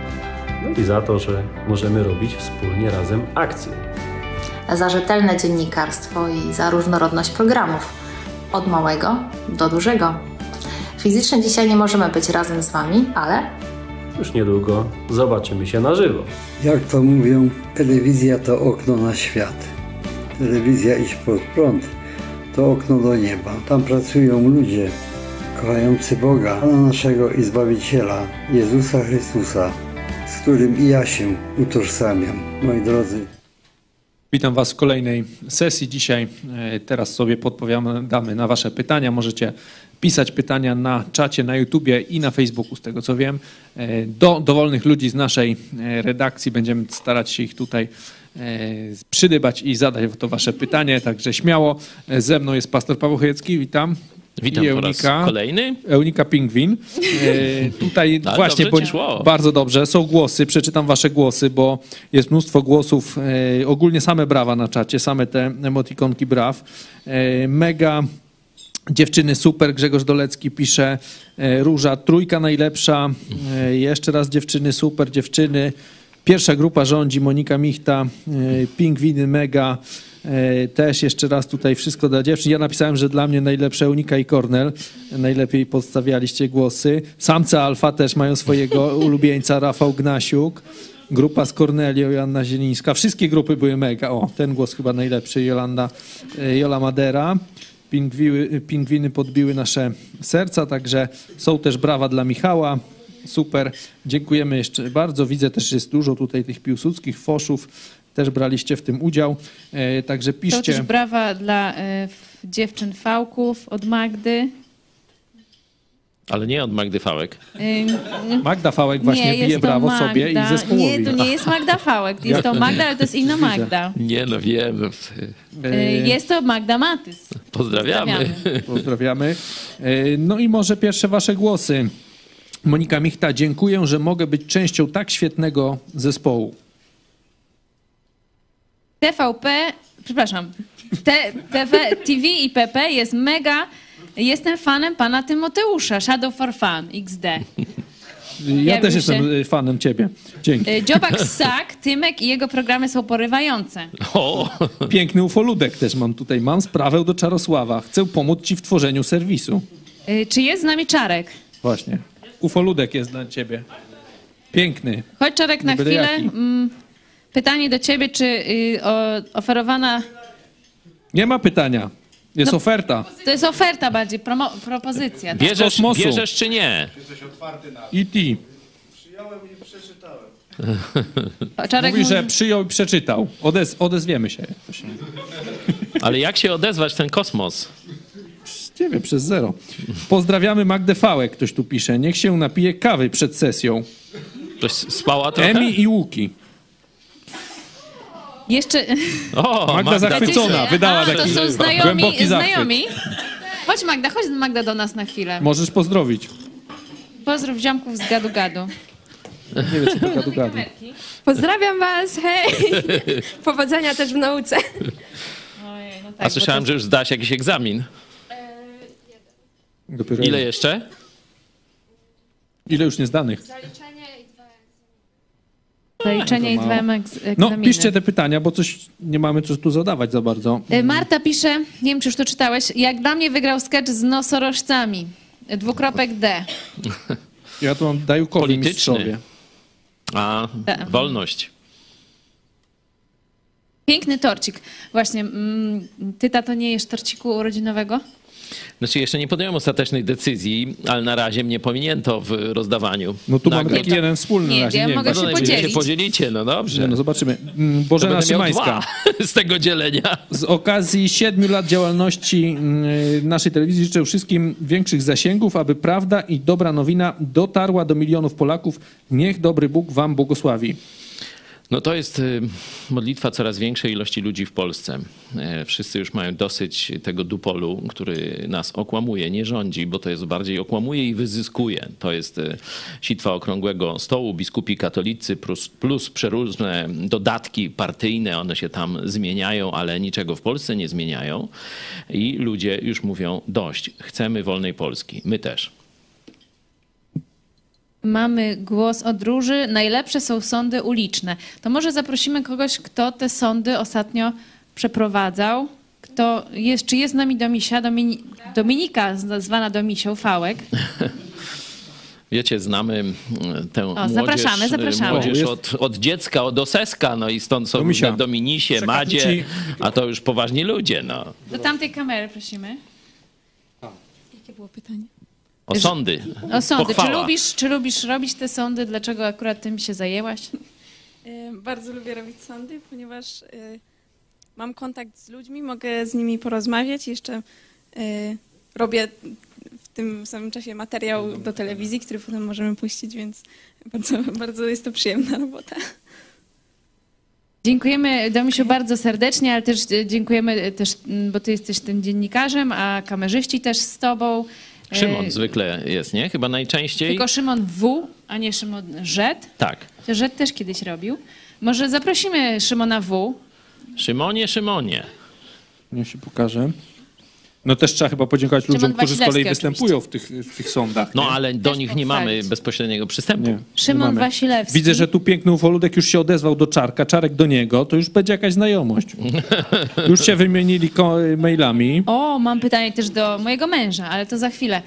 no i za to, że możemy robić wspólnie razem akcje. za rzetelne dziennikarstwo i za różnorodność programów, od małego do dużego. Fizycznie dzisiaj nie możemy być razem z Wami, ale Już niedługo zobaczymy się na żywo. Jak to mówią, telewizja to okno na świat. Telewizja Idź pod prąd to okno do nieba. Tam pracują ludzie kochający Boga, Pana naszego i Zbawiciela, Jezusa Chrystusa, z którym i ja się utożsamiam. Moi drodzy, Witam Was w kolejnej sesji. Dzisiaj e, teraz sobie podpowiadamy na Wasze pytania. Możecie pisać pytania na czacie na YouTubie i na Facebooku, z tego co wiem. E, Do dowolnych ludzi z naszej e, redakcji będziemy starać się ich tutaj przydybać i zadać to Wasze pytanie, także śmiało. Ze mną jest pastor Paweł Chojecki, witam. Witam I po raz kolejny. Eunika Pingwin. E, tutaj Ale właśnie dobrze bo, bardzo dobrze. Są głosy, przeczytam wasze głosy, bo jest mnóstwo głosów. E, ogólnie same brawa na czacie, same te emotikonki braw. E, mega dziewczyny super. Grzegorz Dolecki pisze e, Róża, trójka najlepsza. E, jeszcze raz dziewczyny super, dziewczyny. Pierwsza grupa rządzi Monika Michta, e, Pingwiny mega. E, Też jeszcze raz tutaj wszystko dla dziewczyn. Ja napisałem, że dla mnie najlepsze Unika i Kornel. Najlepiej podstawialiście głosy. Samce Alfa też mają swojego ulubieńca, Rafał Gnasiuk. Grupa z Kornelią, Joanna Zielińska. Wszystkie grupy były mega. O, ten głos chyba najlepszy, Jolanda, e, Jola Madera. Pingwiły, pingwiny podbiły nasze serca, także są też brawa dla Michała. Super, dziękujemy jeszcze bardzo. Widzę też, że jest dużo tutaj tych piłsudskich foszów. Też braliście w tym udział. E, Także To piszcie. też brawa dla e, dziewczyn fałków od Magdy. Ale nie od Magdy Fałek. Magda Fałek właśnie nie, bije to brawo Magda. sobie i zespołowi. Nie, to nie jest Magda Fałek. Jak Jest to to Magda, ale to jest inna. Magda. Nie, no wiem. no, Y, Jest to Magda Matys. Pozdrawiamy. Pozdrawiamy. E, No i może pierwsze wasze głosy. Monika Michta, dziękuję, że mogę być częścią tak świetnego zespołu. TVP, przepraszam, T, TV, TV i PP jest mega. Jestem fanem pana Tymoteusza, Shadow for Fun, XD. Ja, Ja też jestem się- e, fanem ciebie. Dzięki. Y, Dziobak Sak, Tymek i jego programy są porywające. O, piękny ufoludek też mam tutaj. Mam sprawę do Czarosława. Chcę pomóc ci w tworzeniu serwisu. Y, Czy jest z nami Czarek? Właśnie. Ufoludek jest dla ciebie. Piękny. Chodź Czarek na chwilę. jaki. Pytanie do ciebie, czy y, o, oferowana... Nie ma pytania. Jest No. oferta. To jest oferta bardziej, promo, propozycja. tak? Bierz- Bierzesz, kosmosu. bierzesz czy nie? E.T. Przyjąłem i przeczytałem. Czarek Mówi, że przyjął i przeczytał. Odez, odezwiemy się. to. Ale jak się odezwać w ten kosmos? Nie wiem, przez zero. Pozdrawiamy Magdę Fałek, ktoś tu pisze. Niech się napije kawy przed sesją. Ktoś spała trochę? Emi i Łuki. Jeszcze... O, Magda zachwycona, wydała A, to taki są znajomi, głęboki zachwyt. znajomi. Chodź Magda, chodź Magda do nas na chwilę. Możesz pozdrowić. Pozdrów ziomków z gadu gadu. Nie wiem, co to gadu gadu. Pozdrawiam was, hej! Powodzenia też w nauce. A słyszałem, że już zdałaś jakiś egzamin. Dopiero Ile jeszcze? Ile już niezdanych? Zaliczenie i To dwa No, egzaminy. piszcie te pytania, bo coś nie mamy co tu zadawać za bardzo. Y, Marta pisze, nie wiem czy już to czytałeś, jak dla mnie wygrał sketch z nosorożcami. Dwukropek D. Ja tu mam Dajukowi mistrzowie. A, Tak. wolność. Piękny torcik. Właśnie, mm, ty tato nie jesz torciku urodzinowego? Znaczy jeszcze nie podjąłem ostatecznej decyzji, ale na razie mnie pominięto w rozdawaniu. No tu mamy taki jeden wspólny Nie, na razie. ja nie mogę wiem. się No, podzielić. się podzielicie, no dobrze. Nie, no zobaczymy. Mm, Bożena Szymańska. z tego dzielenia. Z okazji siedmiu lat działalności mm, naszej telewizji życzę wszystkim większych zasięgów, aby prawda i dobra nowina dotarła do milionów Polaków. Niech dobry Bóg wam błogosławi. No to jest y, modlitwa coraz większej ilości ludzi w Polsce. E, Wszyscy już mają dosyć tego dupolu, który nas okłamuje, nie rządzi, bo to jest bardziej okłamuje i wyzyskuje. To jest y, sitwa okrągłego stołu, biskupi katolicy plus, plus przeróżne dodatki partyjne, one się tam zmieniają, ale niczego w Polsce nie zmieniają. I ludzie już mówią dość, chcemy wolnej Polski. My też. Mamy głos od Róży. Najlepsze są sądy uliczne. To może zaprosimy kogoś, kto te sądy ostatnio przeprowadzał. Kto jest, czy jest z nami Domisia? Domini, Dominika, zwana Domisią Fałek. Wiecie, znamy mm, tę młodzież, zapraszamy, zapraszamy. młodzież od, od dziecka, od oseska, no i stąd są Domisia. Dominisie, Madzie, ci- a to już poważni ludzie, no. Do tamtej kamery prosimy. Jakie było pytanie? O sądy. O sądy. Czy lubisz, czy lubisz robić te sądy? Dlaczego akurat tym się zajęłaś? E, Bardzo lubię robić sądy, ponieważ e, mam kontakt z ludźmi, mogę z nimi porozmawiać. Jeszcze e, robię w tym samym czasie materiał do telewizji, który potem możemy puścić, więc bardzo, bardzo jest to przyjemna robota. Dziękujemy Domisiu bardzo serdecznie, ale też dziękujemy też, bo ty jesteś tym dziennikarzem, a kamerzyści też z tobą. E, Szymon zwykle jest, nie? Chyba najczęściej. Tylko Szymon W, a nie Szymon Rzet. Tak. Rzet też kiedyś robił. Może zaprosimy Szymona W. Szymonie, Szymonie. Niech się pokaże. No też trzeba chyba podziękować Szymon ludziom, którzy z kolei Wasilewski występują w tych, w tych sądach. No nie? ale do nich nie mamy bezpośredniego przystępu. Nie, Szymon nie mamy. Wasilewski. Widzę, że tu piękny ufoludek już się odezwał do Czarka, Czarek do niego, to już będzie jakaś znajomość. Już się wymienili ko- mailami. O, mam pytanie też do mojego męża, ale to za chwilę.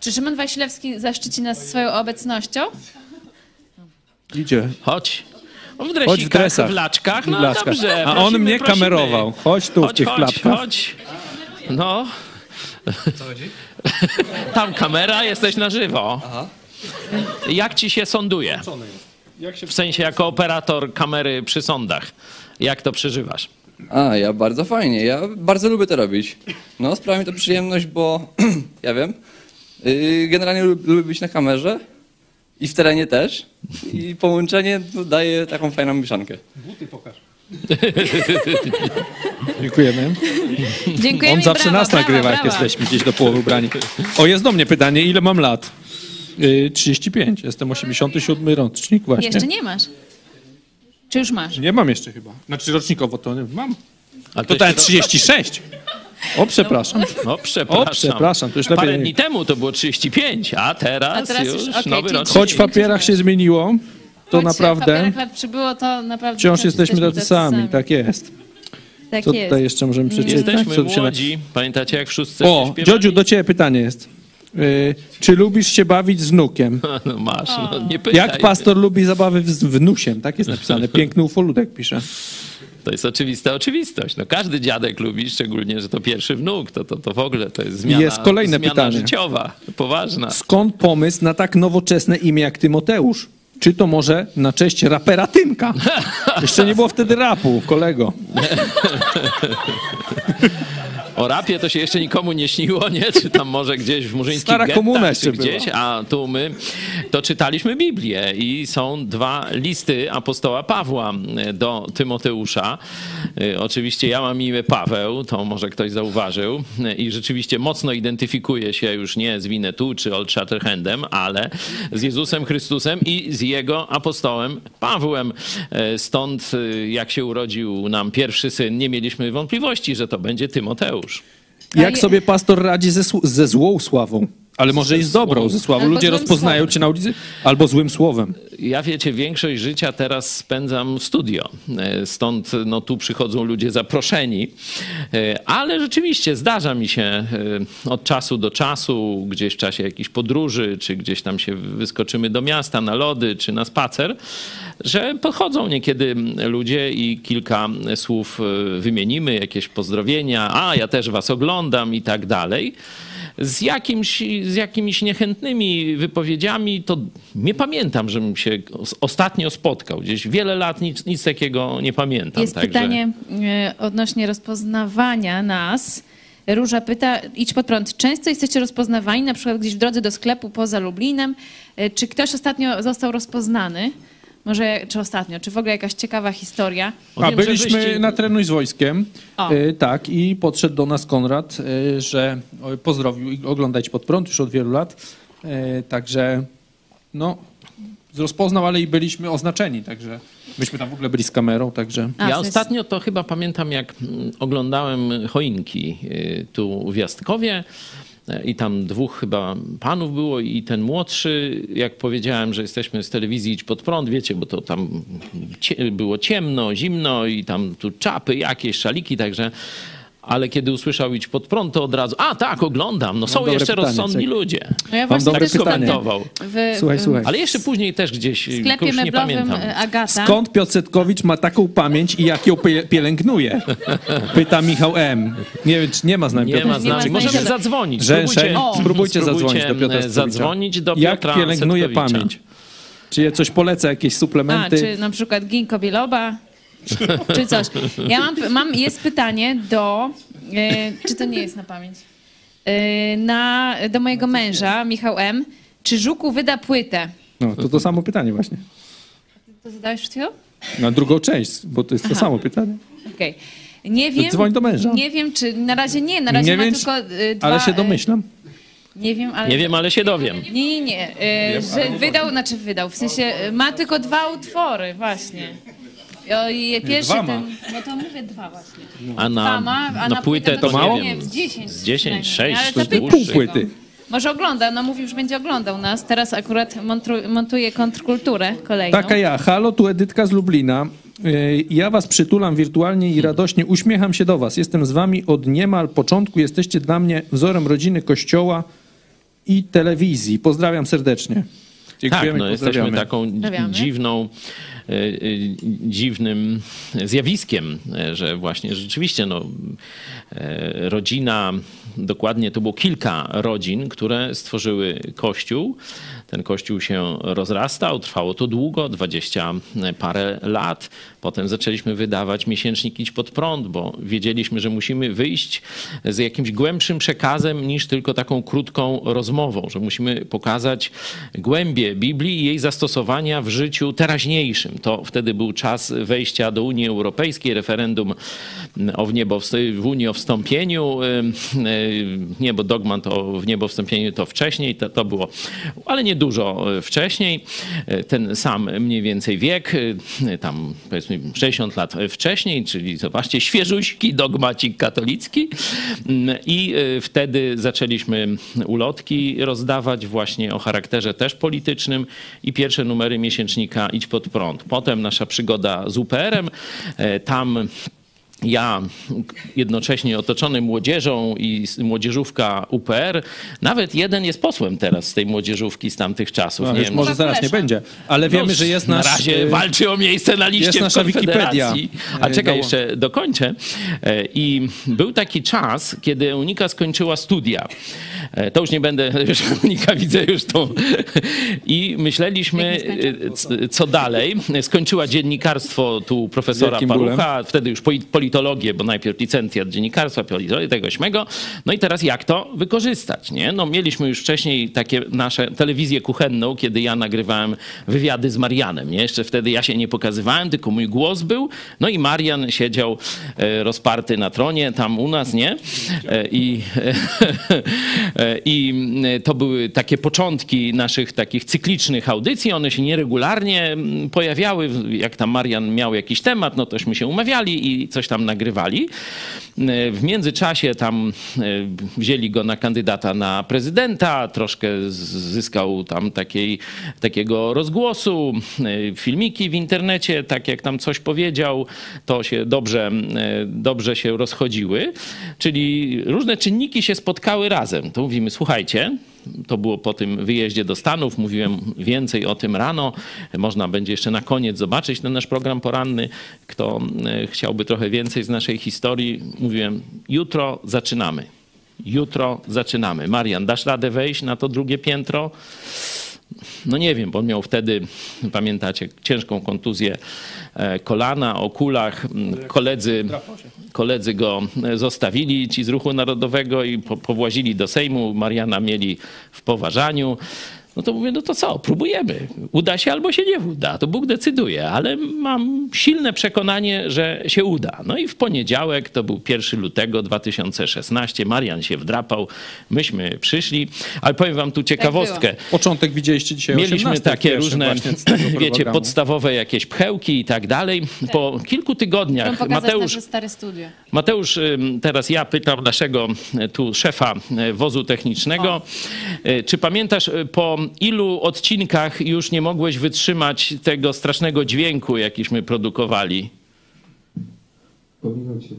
Czy Szymon Wasilewski zaszczyci nas swoją obecnością? Idzie. Chodź. O, W Chodź w dresikach, dresach. w laczkach, no W laczkach. dobrze. A on prosimy, mnie prosimy. kamerował. Chodź tu w chodź, tych chodź, klapkach. Chodź. No. Tam kamera, jesteś na żywo. Jak ci się sąduje? W sensie jako operator kamery przy sądach. Jak to przeżywasz? A, ja bardzo fajnie. Ja bardzo lubię to robić. No, sprawia mi to przyjemność, bo ja wiem. Yy, generalnie lub- lubię być na kamerze i w terenie też. I połączenie daje taką fajną mieszankę. Buty pokaż. Dziękujemy. Dziękujemy On zawsze brawa, nas brawa, nagrywa, jak brawa. jesteśmy gdzieś do połowy ubrani. O, jest do mnie pytanie, ile mam lat? Yy, 35, jestem 87 rocznik właśnie. Jeszcze nie masz. Czy już masz? Nie mam jeszcze chyba. Znaczy rocznikowo to nie mam. Ale To ten jeszcze- 36. O, przepraszam. O, przepraszam. O, przepraszam, to już lepiej Parę dni temu to było 35, a teraz, A teraz już, już, okej, nowy rocznik. Choć w papierach się zmieniło, to naprawdę przybyło, to naprawdę wciąż jesteśmy tacy sami. Tak jest. Tak Co jest. tutaj jeszcze możemy przeczytać? Jesteśmy Co tu się na- młodzi. Pamiętacie, jak w szóstce O, śpiewali? Dziodziu, do ciebie pytanie jest. Y, Czy lubisz się bawić z wnukiem? No masz, no nie pytaj. Jak pastor lubi zabawy z wnusiem? Tak jest napisane. Piękny ufoludek pisze. To jest oczywista oczywistość. No, każdy dziadek lubi, szczególnie, że to pierwszy wnuk. To, to, to w ogóle to jest zmiana, Jest kolejne zmiana pytanie. życiowa, poważna. Skąd pomysł na tak nowoczesne imię jak Tymoteusz? Czy to może na cześć rapera Tymka? Jeszcze nie było wtedy rapu, kolego. O rapie to się jeszcze nikomu nie śniło, nie? Czy tam może gdzieś w murzyńskich Stara gettach, komuna jeszcze gdzieś, była. a tu my to czytaliśmy Biblię i są dwa listy apostoła Pawła e, do Tymoteusza. E, Oczywiście ja mam imię Paweł, to może ktoś zauważył E, i rzeczywiście mocno identyfikuję się już nie z Winnetu czy Old Shatterhandem, ale z Jezusem Chrystusem i z jego apostołem Pawłem. Stąd jak się urodził nam pierwszy syn, nie mieliśmy wątpliwości, że to będzie Tymoteusz. Jak sobie pastor radzi ze, ze złą sławą? Ale może i z dobrą ze sławą. Ludzie rozpoznają słowem. cię na ulicy albo złym słowem. Ja wiecie, większość życia teraz spędzam w studio. E, Stąd no, tu przychodzą ludzie zaproszeni. E, Ale rzeczywiście zdarza mi się e, od czasu do czasu, gdzieś w czasie jakichś podróży, czy gdzieś tam się wyskoczymy do miasta na lody, czy na spacer, że podchodzą niekiedy ludzie i kilka słów wymienimy, jakieś pozdrowienia. A, ja też was oglądam i tak dalej z, jakimś, z jakimiś niechętnymi wypowiedziami, to nie pamiętam, żebym się os- ostatnio spotkał. Gdzieś wiele lat nic, nic takiego nie pamiętam. Jest także- pytanie e, odnośnie rozpoznawania nas. Róża pyta, idź pod prąd. Często jesteście rozpoznawani, na przykład gdzieś w drodze do sklepu poza Lublinem. E, Czy ktoś ostatnio został rozpoznany? Może, czy ostatnio, czy w ogóle jakaś ciekawa historia? A byliśmy na trenuj z wojskiem. O. E, tak, i podszedł do nas Konrad, e, że pozdrowił i oglądać pod prąd już od wielu lat. E, także no, rozpoznał, ale i byliśmy oznaczeni, także myśmy tam w ogóle byli z kamerą, także. Ja ostatnio to chyba pamiętam, jak mm, oglądałem choinki y, tu w Jastkowie y, i tam dwóch chyba panów było i ten młodszy, jak powiedziałem, że jesteśmy z telewizji Idź Pod Prąd, wiecie, bo to tam cie, było ciemno, zimno i tam tu czapy jakieś, szaliki, także... Ale kiedy usłyszał Idź Pod Prąd, to od razu, a tak, oglądam, no są jeszcze pytanie, rozsądni czekaj. ludzie. No ja właśnie dobre też pytanie. Komentował. W, Słuchaj, słuchaj. Ale jeszcze później też gdzieś, w sklepie już nie pamiętam. e, Agata. Skąd Piotr Setkowicz ma taką pamięć i jak ją pie- pielęgnuje? Pyta Michał M. Nie wiem, czy nie ma z nami Nie Piotra ma z nami. Możemy zadzwonić. Spróbujcie- Spróbujcie spróbujcie, zadzwonić do Piotra Setkowicza. zadzwonić do Jak Piotra pielęgnuje Setkowicza. pamięć? Czy je coś poleca, jakieś A, suplementy? czy na przykład ginkgo biloba, czy coś. Ja mam, mam jest pytanie do, e, czy to nie jest na pamięć, e, na, do mojego męża, Michał M. Czy Żuku wyda płytę? No, to to samo pytanie właśnie. To zadałeś przed chwilą? Na drugą część, bo to jest to Aha. samo pytanie. Okej. Nie wiem. dzwoń do męża. Nie wiem, czy na razie nie, na razie Nie ma wiem, tylko e, dwa... Ale się e, domyślam. Nie wiem, ale... Nie wiem, ale się dowiem. Nie, nie, nie. e, że wydał, znaczy wydał, w sensie e, ma tylko dwa utwory, właśnie. O, i pierwszy dwa ma. ten, no to mówię dwa właśnie. A Dwa na, ma, a na płytę to nie nie wiem. z 10. Z 10, przynajmniej. 6, Ale to zapytaj dłuższy. go. płyty. Może ogląda, no mówił, że będzie oglądał nas. Teraz akurat montru- montuje kontrkulturę kolejną. Taka ja. Halo, tu Edytka z Lublina. Yy, Ja was przytulam wirtualnie i radośnie uśmiecham się do was. Jestem z wami od niemal początku. Jesteście dla mnie wzorem rodziny, kościoła i telewizji. Pozdrawiam serdecznie. Dziękujemy tak, no jesteśmy pozdrawiamy. taką Pozdrawiamy. dziwną, e, e, dziwnym zjawiskiem, że właśnie rzeczywiście no, e, rodzina, dokładnie to było kilka rodzin, które stworzyły kościół. Ten kościół się rozrastał, trwało to długo, dwadzieścia parę lat. Potem zaczęliśmy wydawać miesięcznik Idź Pod Prąd, bo wiedzieliśmy, że musimy wyjść z jakimś głębszym przekazem niż tylko taką krótką rozmową, że musimy pokazać głębie Biblii i jej zastosowania w życiu teraźniejszym. To wtedy był czas wejścia do Unii Europejskiej, referendum o w w Unii o wstąpieniu. Nie, bo dogmat o w to wcześniej, to, to było, ale nie dużo wcześniej. Ten sam mniej więcej wiek, tam powiedzmy 60 lat wcześniej, czyli zobaczcie, świeżuśki dogmacik katolicki. I wtedy zaczęliśmy ulotki rozdawać właśnie o charakterze też politycznym i pierwsze numery miesięcznika Idź Pod Prąd. Potem nasza przygoda z UPR-em. Tam ja jednocześnie otoczony młodzieżą i młodzieżówka UPR, nawet jeden jest posłem teraz z tej młodzieżówki z tamtych czasów. No, nie wiem, może zaraz nie będzie, ale wiemy, No, że jest Na nasz... razie y, walczy o miejsce na liście jest w nasza Konfederacji. Wikipedia, A y, czekaj, jeszcze dokończę. E, I był taki czas, kiedy Unika skończyła studia. E, To już nie będę, już Unika widzę już tą. I myśleliśmy, e, co dalej. Skończyła dziennikarstwo tu profesora Wielkim bólem. Parucha, wtedy już poli- politologię, bo najpierw licencjat dziennikarstwa, politologię tego ośmego. No i teraz jak to wykorzystać, nie? No mieliśmy już wcześniej takie nasze telewizję kuchenną, kiedy ja nagrywałem wywiady z Marianem, nie? Jeszcze wtedy ja się nie pokazywałem, tylko mój głos był. No i Marian siedział e, rozparty na tronie tam u nas, nie? E, I, e, I to były takie początki naszych takich cyklicznych audycji. One się nieregularnie mm, pojawiały. Jak tam Marian miał jakiś temat, no tośmy się umawiali i coś tam nagrywali. E, W międzyczasie tam e, wzięli go na kandydata na prezydenta, troszkę zyskał tam takiej, takiego rozgłosu, e, filmiki w internecie, tak jak tam coś powiedział, to się dobrze, dobrze się rozchodziły. Czyli różne czynniki się spotkały razem. To mówimy, słuchajcie, to było po tym wyjeździe do Stanów. Mówiłem więcej o tym rano. Można będzie jeszcze na koniec zobaczyć ten nasz program poranny. Kto e, chciałby trochę więcej z naszej historii, mówiłem, jutro zaczynamy. Jutro zaczynamy. Marian, dasz radę wejść na to drugie piętro? No nie wiem, bo on miał wtedy, pamiętacie, ciężką kontuzję e, kolana, o kulach. Mm, Koledzy, koledzy go e, zostawili, ci z Ruchu Narodowego i po, powłazili do Sejmu. Mariana mieli w poważaniu. No to mówię, no to co, próbujemy. Uda się albo się nie uda, to Bóg decyduje, ale mam silne przekonanie, że się uda. No i w poniedziałek, to był 1 lutego 2016, Marian się wdrapał, myśmy przyszli, ale powiem wam tu ciekawostkę. Początek widzieliście dzisiaj o Mieliśmy 18 takie różne, wiecie, podstawowe jakieś pchełki i tak dalej. Po kilku tygodniach Mateusz nasze stare studio. Mateusz, teraz ja pytam naszego y, tu szefa y, wozu technicznego. Y, Czy pamiętasz, po ilu odcinkach już nie mogłeś wytrzymać tego strasznego dźwięku, jakiśmy produkowali? Po minucie.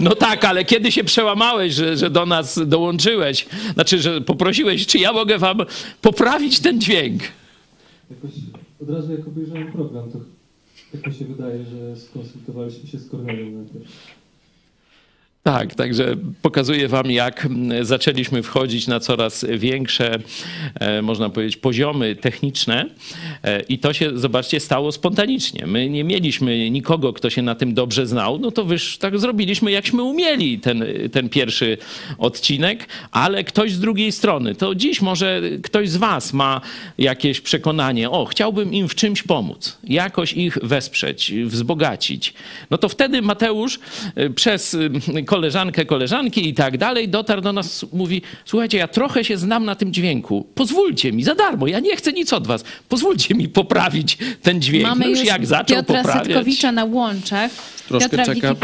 No tak, ale kiedy się przełamałeś, że, że do nas dołączyłeś? Znaczy, że poprosiłeś, czy ja mogę wam poprawić ten dźwięk? Jakoś od razu jak obejrzałem program, to tak mi się wydaje, że skonsultowaliśmy się z Kornelem najpierw. Tak, także pokazuję wam, jak zaczęliśmy wchodzić na coraz większe, e, można powiedzieć, poziomy techniczne e, i to się, zobaczcie, stało spontanicznie. My nie mieliśmy nikogo, kto się na tym dobrze znał, no to wyż tak zrobiliśmy, jakśmy umieli ten, ten pierwszy odcinek, ale ktoś z drugiej strony, to dziś może ktoś z was ma jakieś przekonanie, o, chciałbym im w czymś pomóc, jakoś ich wesprzeć, wzbogacić. No to wtedy Mateusz y, przez koleżankę, koleżanki i tak dalej dotarł do nas, mówi, słuchajcie, ja trochę się znam na tym dźwięku, pozwólcie mi, za darmo, ja nie chcę nic od was, pozwólcie mi poprawić ten dźwięk. Mamy no już już jak zaczął Piotra poprawiać. Setkowicza na łączach. Troszkę Piotra czeka.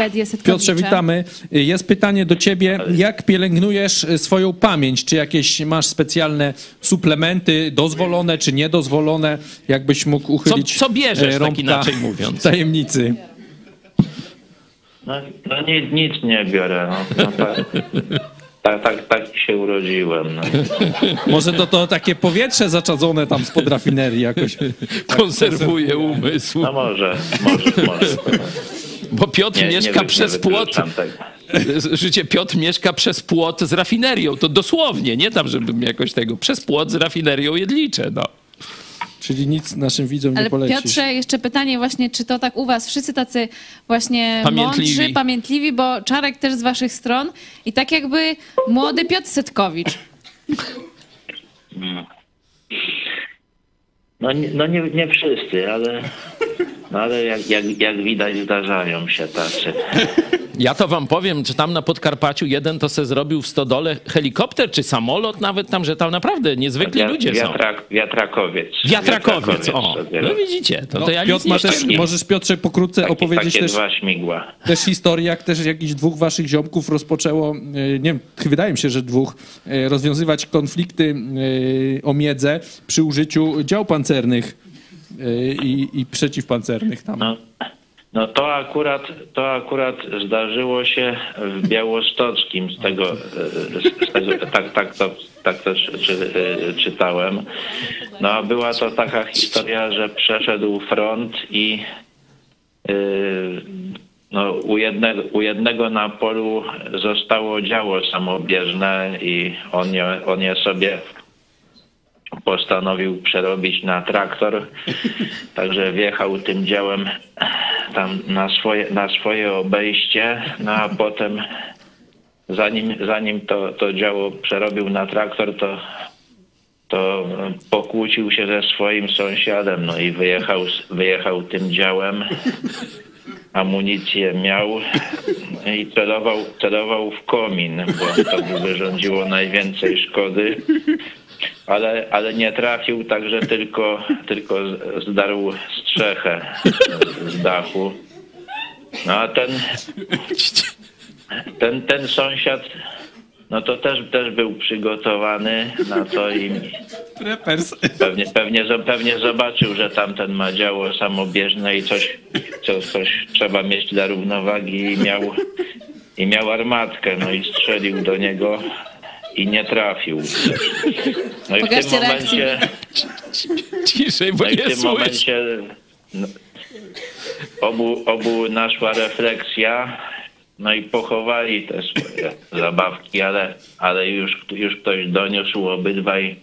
Piotrze, witamy. Jest pytanie do ciebie. Jak pielęgnujesz y, swoją pamięć? Czy jakieś masz specjalne suplementy dozwolone czy niedozwolone? Jakbyś mógł uchylić co bierzesz, e, tak inaczej mówiąc? tajemnicy? No, no nic, nic nie biorę. No, no tak, tak, tak, tak się urodziłem. No. Może to, to takie powietrze zaczadzone tam spod rafinerii jakoś. Konserwuje umysł. No może, może, może. Bo Piotr Nie- mieszka nie przez płot. Życie Piotr mieszka przez płot z rafinerią. To dosłownie, nie tam, żebym jakoś tego. Przez płot z rafinerią jedlicze, no. Czyli nic naszym widzom nie Ale polecisz. Piotrze, jeszcze pytanie właśnie, czy to tak u was wszyscy tacy właśnie Pamiętliwi. mądrzy, pamiętliwi, bo Czarek też z waszych stron i tak jakby młody Piotr Setkowicz. Mm. No, nie, no nie, nie wszyscy, ale, no ale jak, jak, jak widać zdarzają się tacy. Ja to wam powiem, że tam na Podkarpaciu jeden to se zrobił w stodole helikopter czy samolot nawet tam, że tam naprawdę niezwykli Wiat- ludzie są. wiatrak, wiatrakowiec. Wiatrakowiec, o. No widzicie, to, No, to ja Piotr nic ma nie też, szczępię. możesz Piotrze pokrótce Takie, opowiedzieć takie też, dwa śmigła. też historię, jak też jakichś dwóch waszych ziomków rozpoczęło, e, nie wiem, wydaje mi się, że dwóch, e, rozwiązywać konflikty e, o miedzę przy użyciu dział pancernych i, i przeciwpancernych tam. No, No to akurat, to akurat zdarzyło się w Białostockim, z tego, e, z tego tak, tak, to, tak też czy, e, czytałem. No była to taka historia, że przeszedł front i e, no, u, jednego, u jednego na polu zostało działo samobieżne i on je, on je sobie postanowił przerobić na traktor, także wjechał tym działem tam na swoje, na swoje obejście, no a potem zanim, zanim to, to działo przerobił na traktor, to, to pokłócił się ze swoim sąsiadem, no i wyjechał, wyjechał tym działem, amunicję miał i celował, celował w komin, bo to by wyrządziło najwięcej szkody ale, ale nie trafił, także tylko, tylko zdarł strzechę z dachu. No a ten, ten, ten sąsiad, no to też, też był przygotowany na to i pewnie, pewnie, pewnie zobaczył, że tamten ma działo samobieżne i coś, co, coś trzeba mieć dla równowagi i miał, i miał armatkę, no i strzelił do niego i nie trafił. No i w tym Pokażcie momencie... Ciszej, bo no i w tym słyszę. momencie no, obu, obu naszła refleksja, no i pochowali te swoje zabawki, ale, ale już, już ktoś doniósł, obydwaj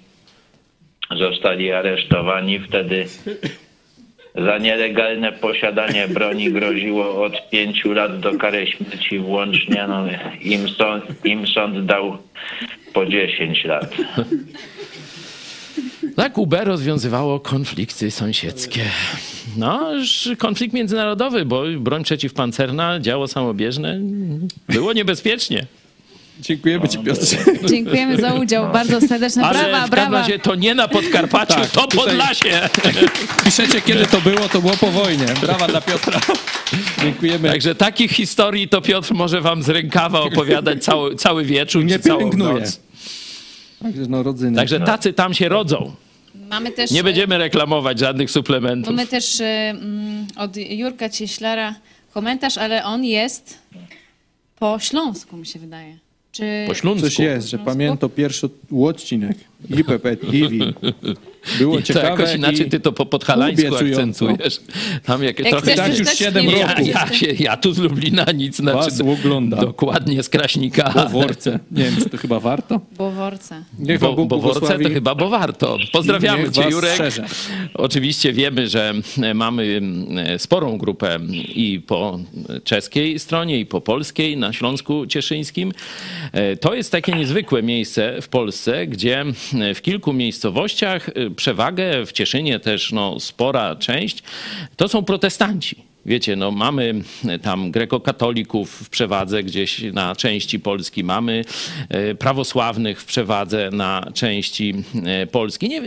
zostali aresztowani. Wtedy za nielegalne posiadanie broni groziło od pięciu lat do kary śmierci włącznie. No, im, sąd, Im sąd dał po 10 lat. Tak UB rozwiązywało konflikty sąsiedzkie. No, konflikt międzynarodowy, bo broń przeciwpancerna, działo samobieżne, było niebezpiecznie. Dziękujemy Ci, Piotrze. Dziękujemy za udział. Bardzo serdeczne Ale brawa, w każdym brawa. razie to nie na Podkarpaciu, Tak, to tutaj- Podlasie. Piszecie, kiedy to było, to było po wojnie. Brawa dla Piotra. Dziękujemy. Także takich historii to Piotr może wam z rękawa opowiadać cały, cały wieczór Nie czy całą pielęgnuje. noc. Także no rodzyny. Także tacy tam się rodzą. Mamy też, Nie będziemy reklamować żadnych suplementów. mamy też e, mm, od Jurka Cieślara komentarz, ale on jest po śląsku, mi się wydaje. Czy... Po śląsku. Coś jest, że pamiętam pierwszy odcinek IPP TV. Było I to ciekawe jakoś inaczej i ty to po podhalańsku akcentujesz. Tam jak, Jak trochę... Tak już przeczytać, siedem ja, roku. Ja, się, ja tu z Lublina nic, znaczy Was ogląda. dokładnie z Kraśnika. Po worce. Nie wiem, czy to chyba warto. Boworce. Niech Bo, Wam Bóg bo worce błogosławi. to chyba bo warto. Pozdrawiamy Niech cię, Jurek. strzeże. Oczywiście wiemy, że e, mamy e, sporą grupę i po czeskiej stronie, i po polskiej na Śląsku Cieszyńskim. E, To jest takie niezwykłe miejsce w Polsce, gdzie w kilku miejscowościach przewagę, w Cieszynie też no, spora część, to są protestanci. Wiecie, no mamy tam grekokatolików w przewadze gdzieś na części Polski, mamy e, prawosławnych w przewadze na części e, Polski, nie,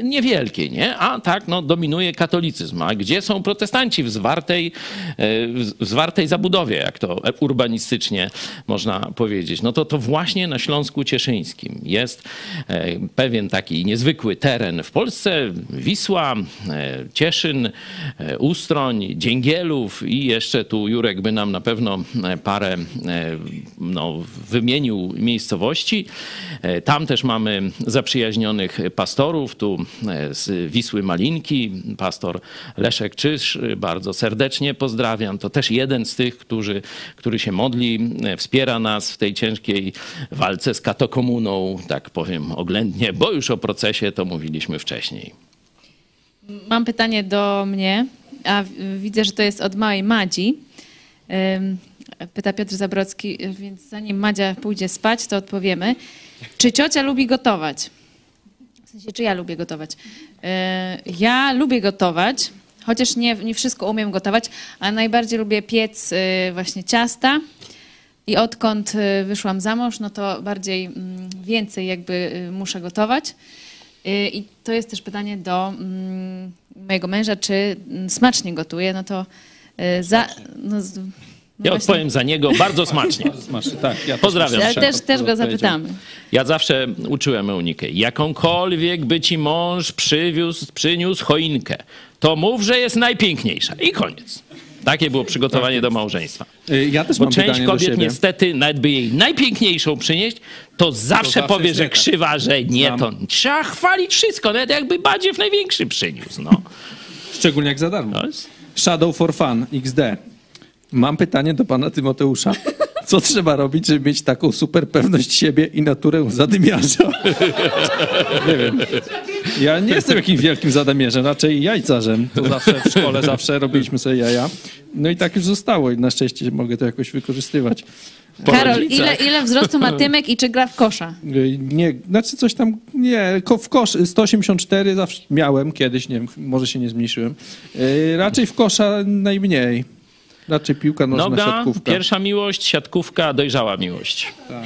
nie? A tak, no dominuje katolicyzm. A gdzie są protestanci w zwartej, e, w zwartej zabudowie, jak to urbanistycznie można powiedzieć? No to to właśnie na Śląsku Cieszyńskim jest e, pewien taki niezwykły teren w Polsce. Wisła, e, Cieszyn, e, Ustroń, Dzięgielów i jeszcze tu Jurek by nam na pewno e, parę e, no, wymienił miejscowości. E, Tam też mamy zaprzyjaźnionych pastorów, tu z Wisły Malinki, pastor Leszek Czyż, bardzo serdecznie pozdrawiam. To też jeden z tych, którzy, który się modli, wspiera nas w tej ciężkiej walce z katokomuną, tak powiem oględnie, bo już o procesie to mówiliśmy wcześniej. Mam pytanie do mnie, a widzę, że to jest od małej Madzi. Pyta Piotr Zabrocki, więc zanim Madzia pójdzie spać, to odpowiemy. Czy ciocia lubi gotować? W sensie, czy ja lubię gotować? Yy, Ja lubię gotować, chociaż nie, nie wszystko umiem gotować, a najbardziej lubię piec yy, właśnie ciasta. I odkąd y, wyszłam za mąż, no to bardziej mm, więcej jakby muszę gotować. Y, I to jest też pytanie do mm, mojego męża, czy mm, smacznie gotuje. No to y, za. No, z- no Ja właśnie- odpowiem za niego bardzo smacznie. Smacznie, tak. Ja Pozdrawiam. Ale też, też go zapytamy. Ja zawsze uczyłem Eunikę, jakąkolwiek by ci mąż przywiózł, przyniósł choinkę, to mów, że jest najpiękniejsza. I koniec. Takie było przygotowanie do małżeństwa. Y, Ja też Bo mam część kobiet niestety, nawet by jej najpiękniejszą przynieść, to zawsze zawsze powie, że tak. krzywa, że nie, Znam. to trzeba chwalić wszystko, nawet jakby badziew największy przyniósł. No. Szczególnie jak za darmo. Shadow for Fun XD. Mam pytanie do pana Tymoteusza. Co trzeba robić, żeby mieć taką super pewność siebie i naturę zadymiarza? nie wiem. Ja nie jestem jakimś wielkim zadymiarzem, raczej jajcarzem. To zawsze w szkole zawsze robiliśmy sobie jaja. No i tak już zostało i na szczęście mogę to jakoś wykorzystywać. Karol, ile, ile wzrostu ma Tymek i czy gra w kosza? Nie, znaczy coś tam, nie, ko- w kosz 184 zawsze miałem kiedyś, nie wiem, może się nie zmniejszyłem. Y, Raczej w kosza najmniej. Raczej piłka nożna, Noga, siatkówka. pierwsza miłość, siatkówka, dojrzała miłość. Tak.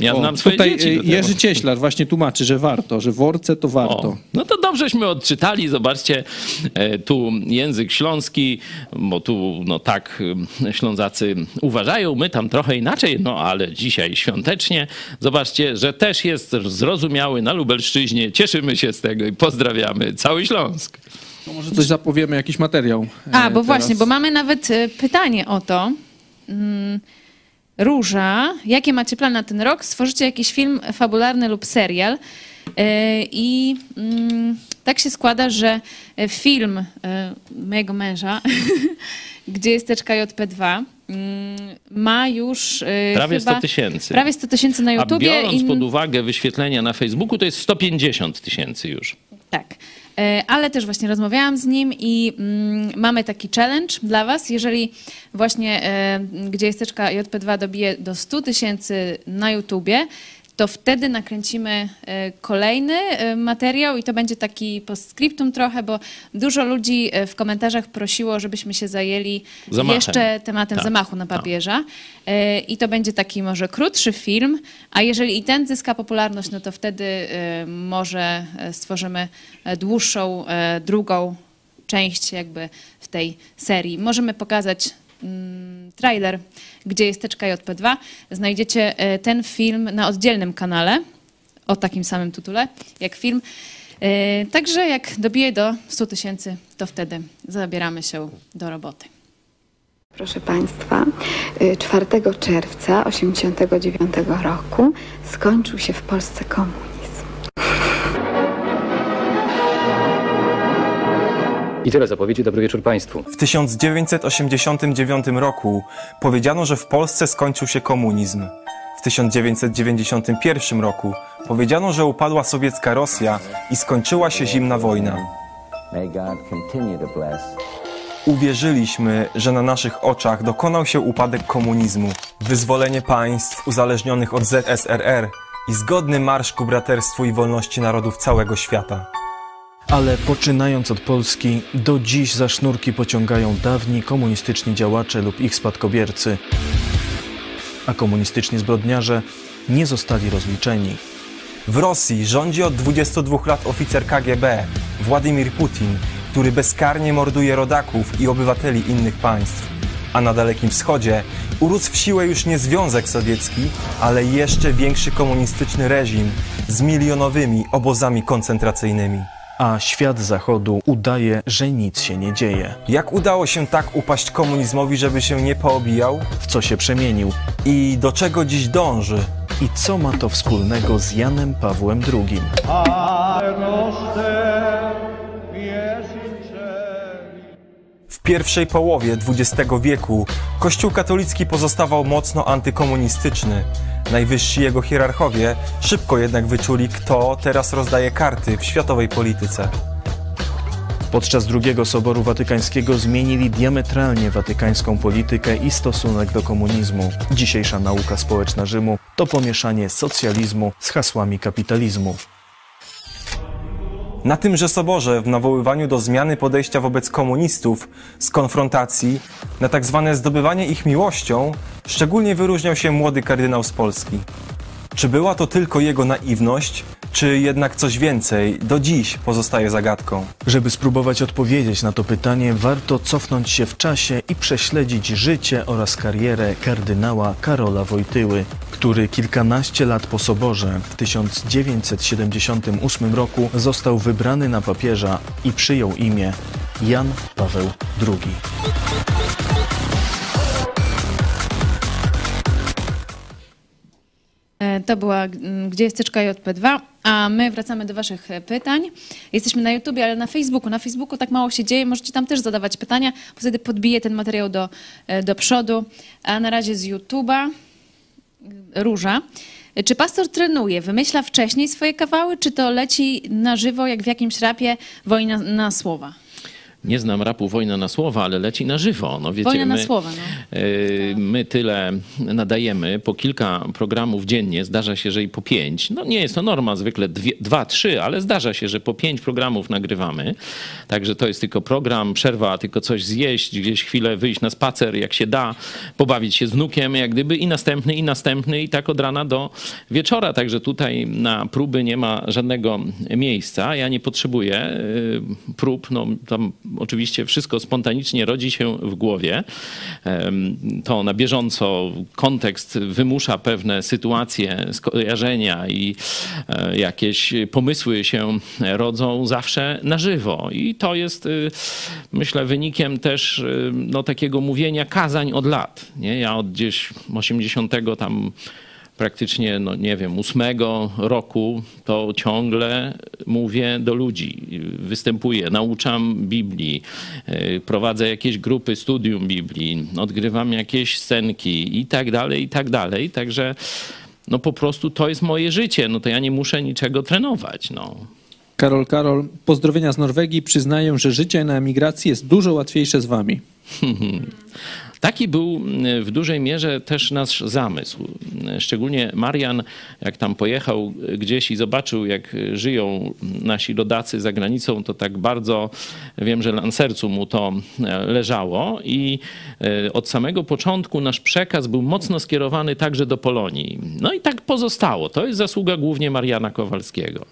Ja O, znam swoje tutaj dzieci. tego. Jerzy Cieślar właśnie tłumaczy, że warto, że worce to warto. O, no to dobrześmy odczytali, zobaczcie, e, tu język śląski, bo tu no tak e, Ślązacy uważają, my tam trochę inaczej, no ale dzisiaj świątecznie. Zobaczcie, że też jest zrozumiały na Lubelszczyźnie, cieszymy się z tego i pozdrawiamy cały Śląsk. No może coś zapowiemy, jakiś materiał. A, e, bo teraz. właśnie, bo mamy nawet e, pytanie o to. Mm, Róża, jakie macie plany na ten rok? Stworzycie jakiś film fabularny lub serial? E, I mm, tak się składa, że e, film e, mojego męża, gdzie jest teczka JP2, mm, ma już e, Prawie chyba 100 tysięcy. Prawie 100 tysięcy na A YouTubie. biorąc i- pod uwagę wyświetlenia na Facebooku, to jest 150 tysięcy już. Tak. E, Ale też właśnie rozmawiałam z nim i mm, mamy taki challenge dla Was. Jeżeli właśnie e, gdzie jest teczka JP2 dobije do 100 tysięcy na YouTubie, to wtedy nakręcimy e, kolejny e, materiał i to będzie taki postscriptum trochę, bo dużo ludzi e, w komentarzach prosiło, żebyśmy się zajęli Zamachem. jeszcze tematem Tak, zamachu na papieża. E, I to będzie taki może krótszy film, a jeżeli i ten zyska popularność, no to wtedy może stworzymy dłuższą, drugą część jakby w tej serii. Możemy pokazać mm, trailer, gdzie jest teczka JP2. Znajdziecie e, ten film na oddzielnym kanale o takim samym tytule jak film. E, Także jak dobije do 100 tysięcy, to wtedy zabieramy się do roboty. Proszę Państwa, y, 4 czerwca 1989 roku skończył się w Polsce komunizm. I tyle zapowiedzi. Dobry wieczór Państwu. W 1989 roku powiedziano, że w Polsce skończył się komunizm. W 1991 roku powiedziano, że upadła sowiecka Rosja i skończyła się zimna wojna. May God continue to bless. Uwierzyliśmy, że na naszych oczach dokonał się upadek komunizmu, wyzwolenie państw uzależnionych od ZSRR i zgodny marsz ku braterstwu i wolności narodów całego świata. Ale poczynając od Polski, do dziś za sznurki pociągają dawni komunistyczni działacze lub ich spadkobiercy, a komunistyczni zbrodniarze nie zostali rozliczeni. W Rosji rządzi od 22 lat oficer KGB Władimir Putin, który bezkarnie morduje rodaków i obywateli innych państw. A na Dalekim Wschodzie urósł w siłę już nie Związek Sowiecki, ale jeszcze większy komunistyczny reżim z milionowymi obozami koncentracyjnymi. A świat zachodu udaje, że nic się nie dzieje. Jak udało się tak upaść komunizmowi, żeby się nie poobijał? W co się przemienił? I do czego dziś dąży? I co ma to wspólnego z Janem Pawłem II? Pierwszej połowie XX wieku Kościół katolicki pozostawał mocno antykomunistyczny. Najwyżsi jego hierarchowie szybko jednak wyczuli, kto teraz rozdaje karty w światowej polityce. Podczas II Soboru Watykańskiego zmienili diametralnie watykańską politykę i stosunek do komunizmu. Dzisiejsza nauka społeczna Rzymu to pomieszanie socjalizmu z hasłami kapitalizmu. Na tymże soborze, w nawoływaniu do zmiany podejścia wobec komunistów, z konfrontacji, na tak zwane zdobywanie ich miłością, szczególnie wyróżniał się młody kardynał z Polski. Czy była to tylko jego naiwność, czy jednak coś więcej, do dziś pozostaje zagadką. Żeby spróbować odpowiedzieć na to pytanie, warto cofnąć się w czasie i prześledzić życie oraz karierę kardynała Karola Wojtyły, który kilkanaście lat po soborze w 1978 roku został wybrany na papieża i przyjął imię Jan Paweł II. To była Gdzie jest tyczka JP2, a my wracamy do Waszych e, pytań. Jesteśmy na YouTubie, ale na Facebooku. Na Facebooku tak mało się dzieje, możecie tam też zadawać pytania, bo wtedy podbiję ten materiał do, e, do przodu. A na razie z YouTuba Róża. Czy pastor trenuje, wymyśla wcześniej swoje kawały, czy to leci na żywo, jak w jakimś rapie, wojna na słowa? Nie znam rapu Wojna na słowa, ale leci na żywo. No, wiecie, Wojna na my, słowa, no. y, My tyle nadajemy, po kilka programów dziennie, zdarza się, że i po pięć. No nie jest to norma, zwykle dwie, dwa, trzy, ale zdarza się, że po pięć programów nagrywamy. Także to jest tylko program, przerwa, tylko coś zjeść, gdzieś chwilę wyjść na spacer, jak się da, pobawić się z wnukiem, jak gdyby i następny, i następny, i tak od rana do wieczora. Także tutaj na próby nie ma żadnego miejsca. Ja nie potrzebuję y, prób, no tam oczywiście wszystko spontanicznie rodzi się w głowie. To na bieżąco kontekst wymusza pewne sytuacje, skojarzenia i e, jakieś pomysły się rodzą zawsze na żywo. I to jest, y, myślę, wynikiem też y, no, takiego mówienia kazań od lat. Nie? Ja od gdzieś 80 tam praktycznie, no nie wiem, ósmego roku, to ciągle mówię do ludzi, występuję, nauczam Biblii, yy, prowadzę jakieś grupy studium Biblii, odgrywam jakieś scenki i tak dalej, i tak dalej. Także no po prostu to jest moje życie, no to ja nie muszę niczego trenować, no. Karol, Karol, pozdrowienia z Norwegii. Przyznaję, że życie na emigracji jest dużo łatwiejsze z wami. Taki był w dużej mierze też nasz zamysł. Szczególnie Marian, jak tam pojechał gdzieś i zobaczył, jak żyją nasi rodacy za granicą, to tak bardzo wiem, że na sercu mu to leżało. I e, od samego początku nasz przekaz był mocno skierowany także do Polonii. No i tak pozostało. To jest zasługa głównie Mariana Kowalskiego.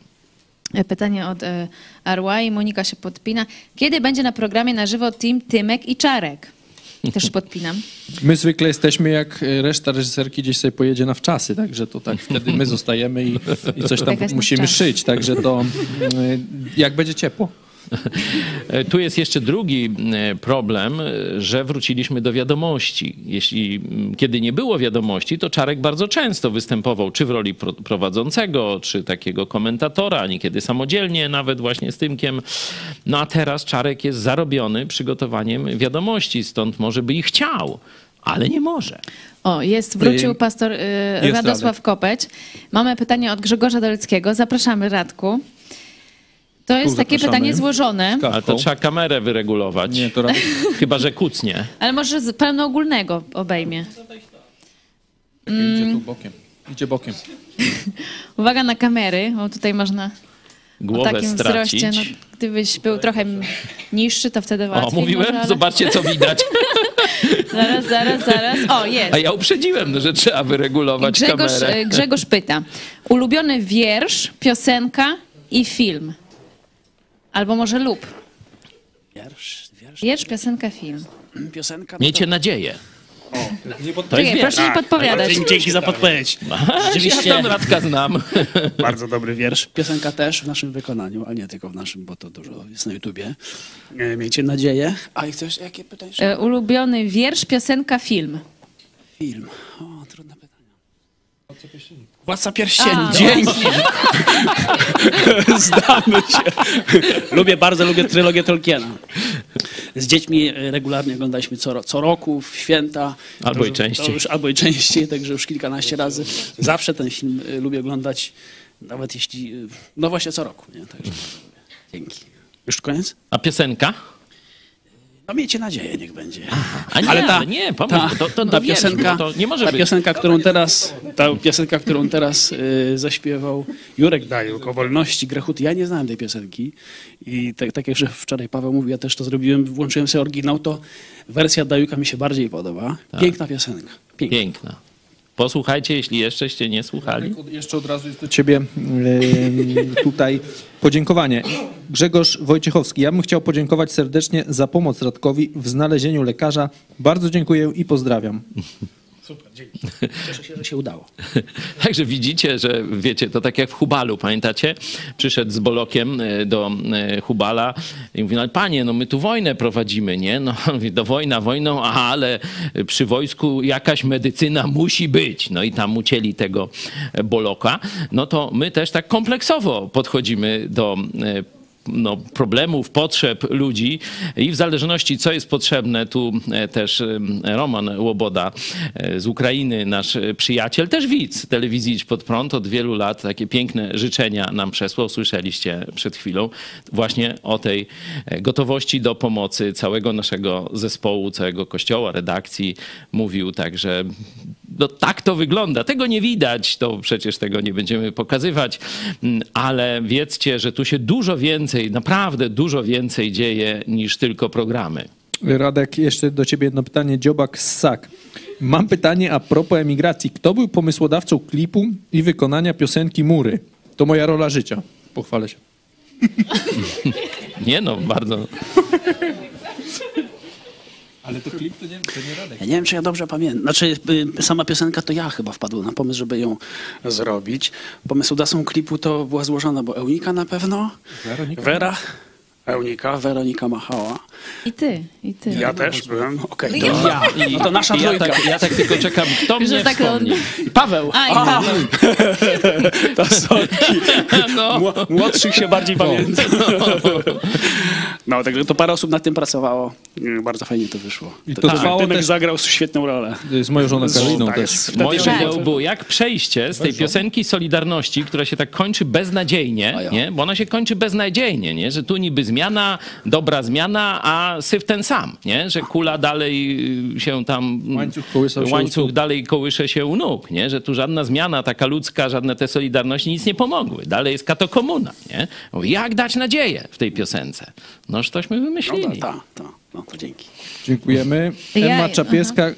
Pytanie od e, Arła i Monika się podpina. Kiedy będzie na programie na żywo Team Tymek i Czarek? Też podpinam. My zwykle jesteśmy jak e, reszta reżyserki gdzieś sobie pojedzie na wczasy, także to tak wtedy my zostajemy i, i coś tam Jakaś musimy szyć, także to mm, jak będzie ciepło. Tu jest jeszcze drugi e, problem, e, że wróciliśmy do wiadomości. Jeśli kiedy nie było wiadomości, to Czarek bardzo często występował, czy w roli pro- prowadzącego, czy takiego komentatora, niekiedy samodzielnie, nawet właśnie z Tymkiem. No a teraz Czarek jest zarobiony przygotowaniem wiadomości, stąd może by i chciał, ale nie może. O, jest, wrócił pastor y, Radosław Radek. Kopeć. Mamy pytanie od Grzegorza Doleckiego. Zapraszamy, Radku. To jest takie zapraszamy. pytanie złożone, Ale to trzeba kamerę wyregulować. Nie, to. Chyba, że kucnie. ale może z pełnoogólnego obejmie. Mm. Idzie tu bokiem. Idzie bokiem. Uwaga na kamery, bo tutaj można o Głowę takim stracić. wzroście. No, gdybyś był trochę niższy, to wtedy O, łatwiej. mówiłem? może, ale- Zobaczcie, co widać. Zaraz, zaraz, zaraz. O, jest. A ja uprzedziłem, że trzeba wyregulować Grzegorz, kamerę. e, Grzegorz pyta. Ulubiony wiersz, piosenka i film. Albo może lub. Wiersz, wiersz. Wiersz, piosenka, film. Piosenka. no Miejcie to- nadzieję. To Czekaj, jest proszę nie wiersz. podpowiadać. Dzięki, dzięki za podpowiedź. Rzeczywiście. Ja tam Radka znam. Bardzo dobry wiersz. Piosenka też w naszym wykonaniu, a nie tylko w naszym, bo to dużo jest na YouTubie. E, Miejcie nadzieję. A i chcesz, jakie pytanie? E, Ulubiony wiersz, piosenka, film. Film. O, trudne pytanie. Władca Pierścieni. A. Dzięki. Zdamy się. lubię, bardzo lubię trylogię Tolkiena. Z dziećmi e, regularnie oglądaliśmy co, co roku, w święta. Albo To i częściej. Już, albo i częściej, także już kilkanaście razy. Zawsze ten film e, lubię oglądać, nawet jeśli... e, No właśnie co roku. Nie? Także, dzięki. Już koniec? A piosenka? No miejcie nadzieję, niech będzie. A nie, ale nie, pomyśl, bo to- to ta piosenka, to nie może ta być. piosenka, którą teraz, ta piosenka, którą teraz y, zaśpiewał Jurek Dajuk o wolności grechut. Ja nie znałem tej piosenki i tak, tak jak wczoraj Paweł mówił, ja też to zrobiłem, włączyłem sobie oryginał, to wersja Dajuka mi się bardziej podoba. Tak. Piękna piosenka. Piękna. Piękna. Posłuchajcie, jeśli jeszczeście nie słuchali. Jeszcze od razu jest do ciebie tutaj podziękowanie. Grzegorz Wojciechowski, ja bym chciał podziękować serdecznie za pomoc Radkowi w znalezieniu lekarza. Bardzo dziękuję i pozdrawiam. Super, dzięki. Cieszę się, że się udało. Także widzicie, że wiecie, to tak jak w Hubalu, pamiętacie? Przyszedł z Bolokiem e, do e, Hubala i mówi, no ale panie, no my tu wojnę prowadzimy, nie? No on mówi, do wojna wojną, aha, ale przy wojsku jakaś medycyna musi być. No i tam ucięli tego Boloka. No to my też tak kompleksowo podchodzimy do e, no, problemów, potrzeb ludzi i w zależności, co jest potrzebne, tu e, też e, Roman Łoboda e, z Ukrainy, nasz przyjaciel, też widz telewizji Idź Pod Prąd od wielu lat, takie piękne życzenia nam przesłał, słyszeliście przed chwilą, właśnie o tej gotowości do pomocy całego naszego zespołu, całego kościoła, redakcji. Mówił także no tak to wygląda. Tego nie widać, to przecież tego nie będziemy pokazywać, Mm, ale wiedzcie, że tu się dużo więcej, naprawdę dużo więcej dzieje niż tylko programy. Radek, jeszcze do ciebie jedno pytanie. Dziobak Ssak. Mam pytanie a propos emigracji. Kto był pomysłodawcą klipu i wykonania piosenki Mury? To moja rola życia. Pochwalę się. Nie no, bardzo... Ale to klip to nie, to nie Radek. Ja nie wiem, czy ja dobrze pamiętam. Znaczy, sama piosenka to ja chyba wpadłem na pomysł, żeby ją zrobić. Pomysłodawcą klipu to była złożona, bo Eunika na pewno, Weronika. Wera, Eunika, Weronika Machała. I ty, i ty. Ja też byłem. Okej, Ja. to ja. No to nasza ja trójka. tak, ja tak tylko czekam, kto Że mnie tak wspomni. I Paweł. A, i. Paweł. To sorki. No. Mło- Młodszych się bardziej pamięta. No, także to parę osób nad tym pracowało. Bardzo fajnie to wyszło. I to Tak, trwało Tymek też- zagrał świetną rolę. Z moją żoną Karoliną Tak, też. jeszcze- ideą było, jak przejście z tej piosenki Solidarności, która się tak kończy beznadziejnie, nie? bo ona się kończy beznadziejnie, nie? że tu niby zmiana, dobra zmiana, a syf ten sam, nie? że kula dalej się tam... Łańcuch kołysał się u Łańcuch stóp. dalej kołysze się u nóg, nie? że tu żadna zmiana taka ludzka, żadne te Solidarności nic nie pomogły. Dalej jest katokomuna. Nie? Jak dać nadzieję w tej piosence? Noż tośmy wymyślili. No, tak, tak. No to dzięki. Dziękujemy. Ja- Emma Czapieska.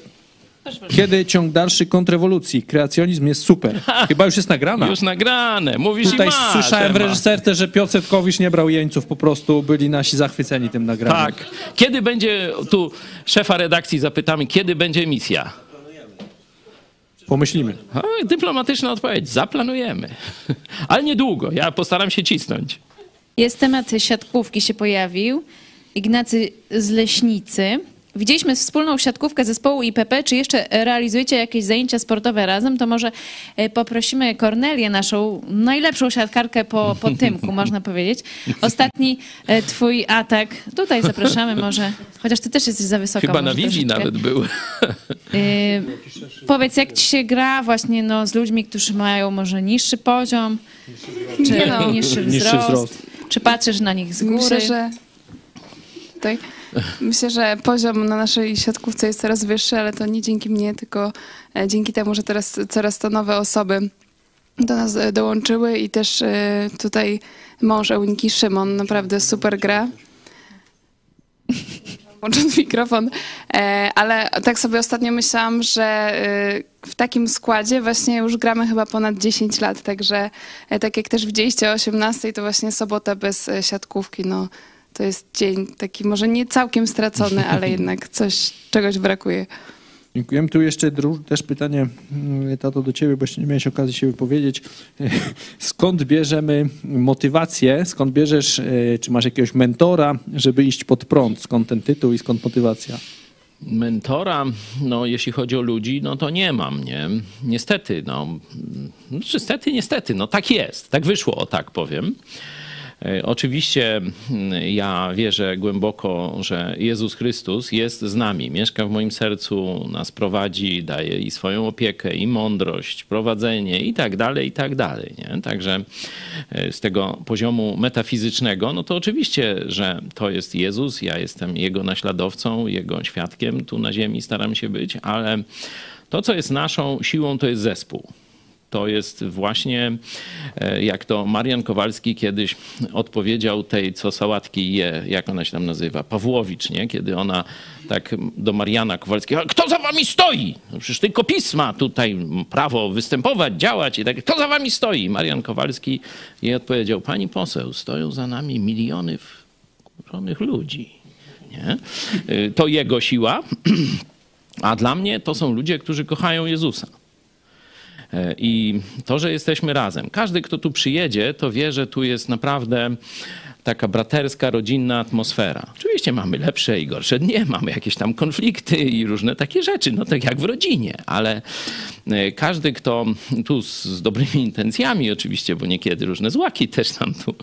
Kiedy ciąg dalszy kontrrewolucji? Kreacjonizm jest super. Chyba już jest nagrana. Już nagrane, mówisz Tutaj i masz. słyszałem w reżyserce, że Piotr Setkowicz nie brał jeńców, po prostu byli nasi zachwyceni tym nagraniem. Tak. Kiedy będzie, tu szefa redakcji zapytamy, kiedy będzie emisja? Pomyślimy. A, dyplomatyczna odpowiedź, zaplanujemy. Ale niedługo, ja postaram się cisnąć. Jest temat siatkówki się pojawił. Ignacy z Leśnicy. Widzieliśmy wspólną siatkówkę zespołu IPP. Czy jeszcze realizujecie jakieś zajęcia sportowe razem? To może e, poprosimy Kornelię, naszą najlepszą siatkarkę po, po Tymku, można powiedzieć. Ostatni e, twój atak. Tutaj zapraszamy może, chociaż ty też jesteś za wysoko. Chyba na wizji nawet był. Y, powiedz, jak ci się gra właśnie no, z ludźmi, którzy mają może niższy poziom, czy Nie no. niższy, Niższy wzrost. Czy patrzysz na nich z góry? Myślę, że tutaj, myślę, że poziom na naszej siatkówce jest coraz wyższy, ale to nie dzięki mnie, tylko e, dzięki temu, że teraz coraz to nowe osoby do nas e, dołączyły i też e, tutaj mąż Euniki Szymon naprawdę super gra. Włączony mikrofon, ale tak sobie ostatnio myślałam, że w takim składzie właśnie już gramy chyba ponad 10 lat, także e, tak jak też widzieliście o 18, to właśnie sobota bez e, siatkówki, no to jest dzień taki może nie całkiem stracony, ale jednak coś, czegoś brakuje. Dziękujemy. Tu jeszcze też pytanie, tato, do ciebie, bo jeszcze nie miałeś okazji się wypowiedzieć. Skąd bierzemy motywację? Skąd bierzesz, e, czy masz jakiegoś mentora, żeby iść pod prąd? Skąd ten tytuł i skąd motywacja? Mentora, no jeśli chodzi o ludzi, no to nie mam, nie? Niestety, no. Znaczy, Niestety, niestety, no tak jest. Tak wyszło, o tak powiem. E, Oczywiście mm, ja wierzę głęboko, że Jezus Chrystus jest z nami, mieszka w moim sercu, nas prowadzi, daje i swoją opiekę, i mądrość, prowadzenie i tak dalej, i tak dalej. Nie? Także e, z tego poziomu metafizycznego, no to oczywiście, że to jest Jezus, ja jestem Jego naśladowcą, Jego świadkiem tu na ziemi staram się być, ale to, co jest naszą siłą, to jest zespół to jest właśnie, e, jak to Marian Kowalski kiedyś odpowiedział tej, co sałatki je, jak ona się tam nazywa, Pawłowicz, nie? Kiedy ona tak do Mariana Kowalskiego, "A kto za wami stoi? No przecież tylko pisma tutaj prawo występować, działać i tak, kto za wami stoi? Marian Kowalski jej odpowiedział, pani poseł, stoją za nami miliony wkurzonych ludzi. Nie? Y, To jego siła. A dla mnie to są ludzie, którzy kochają Jezusa. E, I to, że jesteśmy razem. Każdy, kto tu przyjedzie, to wie, że tu jest naprawdę taka braterska, rodzinna atmosfera. Oczywiście mamy lepsze i gorsze dnie, mamy jakieś tam konflikty i różne takie rzeczy, no tak jak w rodzinie, ale e, każdy, kto tu z, z dobrymi intencjami oczywiście, bo niekiedy różne złaki też tam tu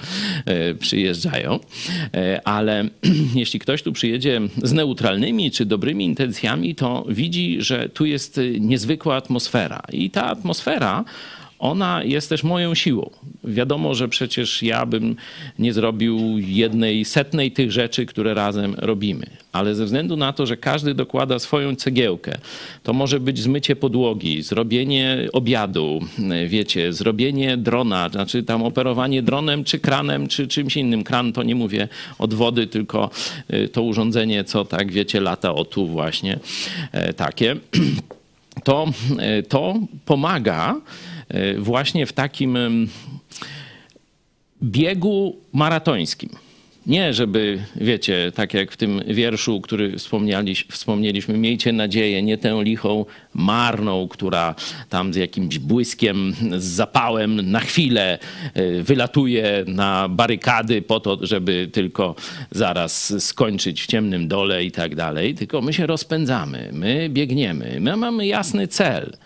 e, przyjeżdżają, e, ale jeśli ktoś tu przyjedzie z neutralnymi czy dobrymi intencjami, to widzi, że tu jest niezwykła atmosfera i ta atmosfera ona jest też moją siłą. Wiadomo, że przecież ja bym nie zrobił jednej setnej tych rzeczy, które razem robimy. Ale ze względu na to, że każdy dokłada swoją cegiełkę, to może być zmycie podłogi, zrobienie obiadu, wiecie, zrobienie drona, znaczy tam operowanie dronem, czy kranem, czy czymś innym. Kran to nie mówię od wody, tylko y, to urządzenie, co tak wiecie, lata o tu właśnie e, takie. To, e, to pomaga właśnie w takim biegu maratońskim. Nie, żeby, wiecie, tak jak w tym wierszu, który wspomnieliśmy, wspomnieliśmy, miejcie nadzieję, nie tę lichą marną, która tam z jakimś błyskiem, z zapałem na chwilę y, wylatuje na barykady po to, żeby tylko zaraz skończyć w ciemnym dole i tak dalej. Tylko my się rozpędzamy, my biegniemy, my mamy jasny cel.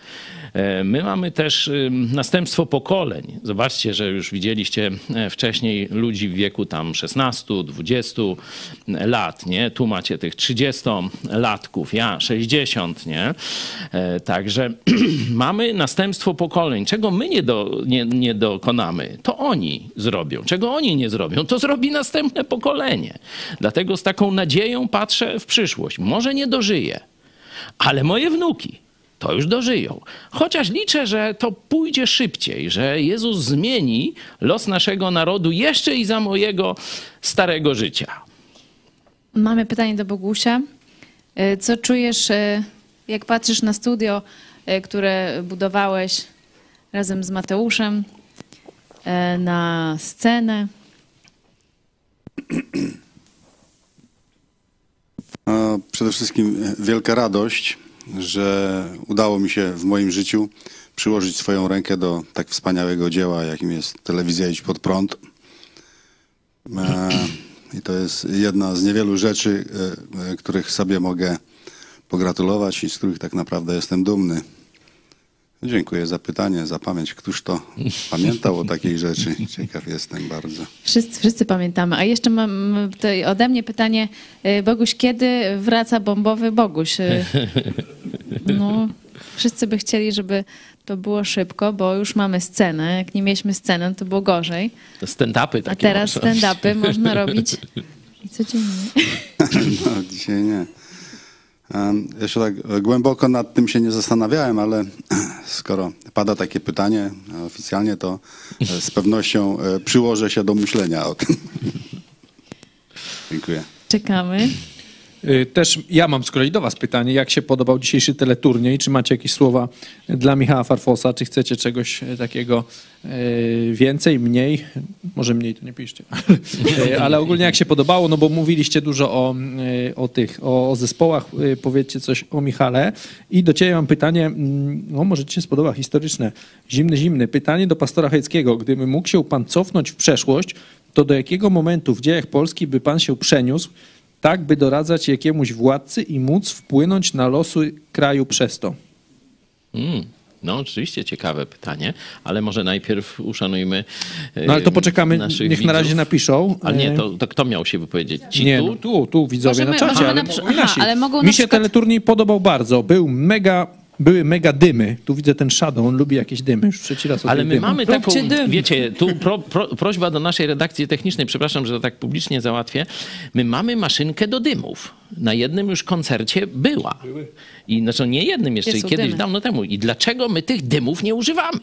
E, My mamy też następstwo pokoleń. Zobaczcie, że już widzieliście e, wcześniej ludzi w wieku tam 16, 20 lat, nie? Tu macie tych 30-latków, ja 60, nie? E, Także mamy następstwo pokoleń. Czego my nie, do, nie, nie dokonamy, to oni zrobią. Czego oni nie zrobią, to zrobi następne pokolenie. Dlatego z taką nadzieją patrzę w przyszłość. Może nie dożyję, ale moje wnuki to już dożyją. Chociaż liczę, że to pójdzie szybciej, że Jezus zmieni los naszego narodu jeszcze i za mojego starego życia. Mamy pytanie do Bogusia. E, Co czujesz, e, jak patrzysz na studio, e, które budowałeś razem z Mateuszem, na scenę? A Przede wszystkim wielka radość, że udało mi się w moim życiu przyłożyć swoją rękę do tak wspaniałego dzieła, jakim jest telewizja Idź Pod Prąd. E, I to jest jedna z niewielu rzeczy, e, e, których sobie mogę pogratulować i z których tak naprawdę jestem dumny. Dziękuję za pytanie, za pamięć. Któż to pamiętał o takiej rzeczy? Ciekaw jestem bardzo. Wszyscy, wszyscy pamiętamy. A jeszcze mam tutaj ode mnie pytanie. e, Boguś, kiedy wraca bombowy Boguś? E, No, wszyscy by chcieli, żeby to było szybko, bo już mamy scenę. Jak nie mieliśmy sceny, to było gorzej. To stand-upy A takie teraz można. stand-upy można robić i codziennie. No, dzisiaj nie. Jeszcze tak głęboko nad tym się nie zastanawiałem, ale skoro pada takie pytanie e, oficjalnie, to e, z pewnością e, przyłożę się do myślenia o tym. Dziękuję. Czekamy. Y, Też ja mam z kolei do Was pytanie, jak się podobał dzisiejszy teleturniej? Czy macie jakieś słowa dla Michała Farfosa? Czy chcecie czegoś e, takiego e, więcej, mniej? Może mniej to nie piszcie. E, Ale ogólnie jak się podobało, no bo mówiliście dużo o, o tych, o, o zespołach. Powiedzcie coś o Michale. I do Ciebie mam pytanie, mm, no może Ci się spodoba, historyczne. Zimny, zimny. Pytanie do pastora Heckiego. Gdyby mógł się Pan cofnąć w przeszłość, to do jakiego momentu w dziejach Polski by Pan się przeniósł, tak by doradzać jakiemuś władcy i móc wpłynąć na losy kraju przez to? Mm, no, oczywiście ciekawe pytanie, ale może najpierw uszanujmy. No ale to poczekamy, niech na razie widzów. napiszą. Ale nie, E, to, to kto miał się wypowiedzieć? Ci Nie, tu? no tu, tu widzowie Możemy- na czacie, ale, na aha, ale mogą Mi się przykład- teleturniej podobał bardzo. Był mega, były mega dymy. Tu widzę ten Shadow, on lubi jakieś dymy. Już trzeci raz o Ale my dymach. mamy taką, wiecie, tu pro, pro, prośba do naszej redakcji technicznej, przepraszam, że to tak publicznie załatwię. My mamy maszynkę do dymów. Na jednym już koncercie była. I znaczy nie jednym jeszcze, kiedyś dymy? dawno temu. I dlaczego my tych dymów nie używamy?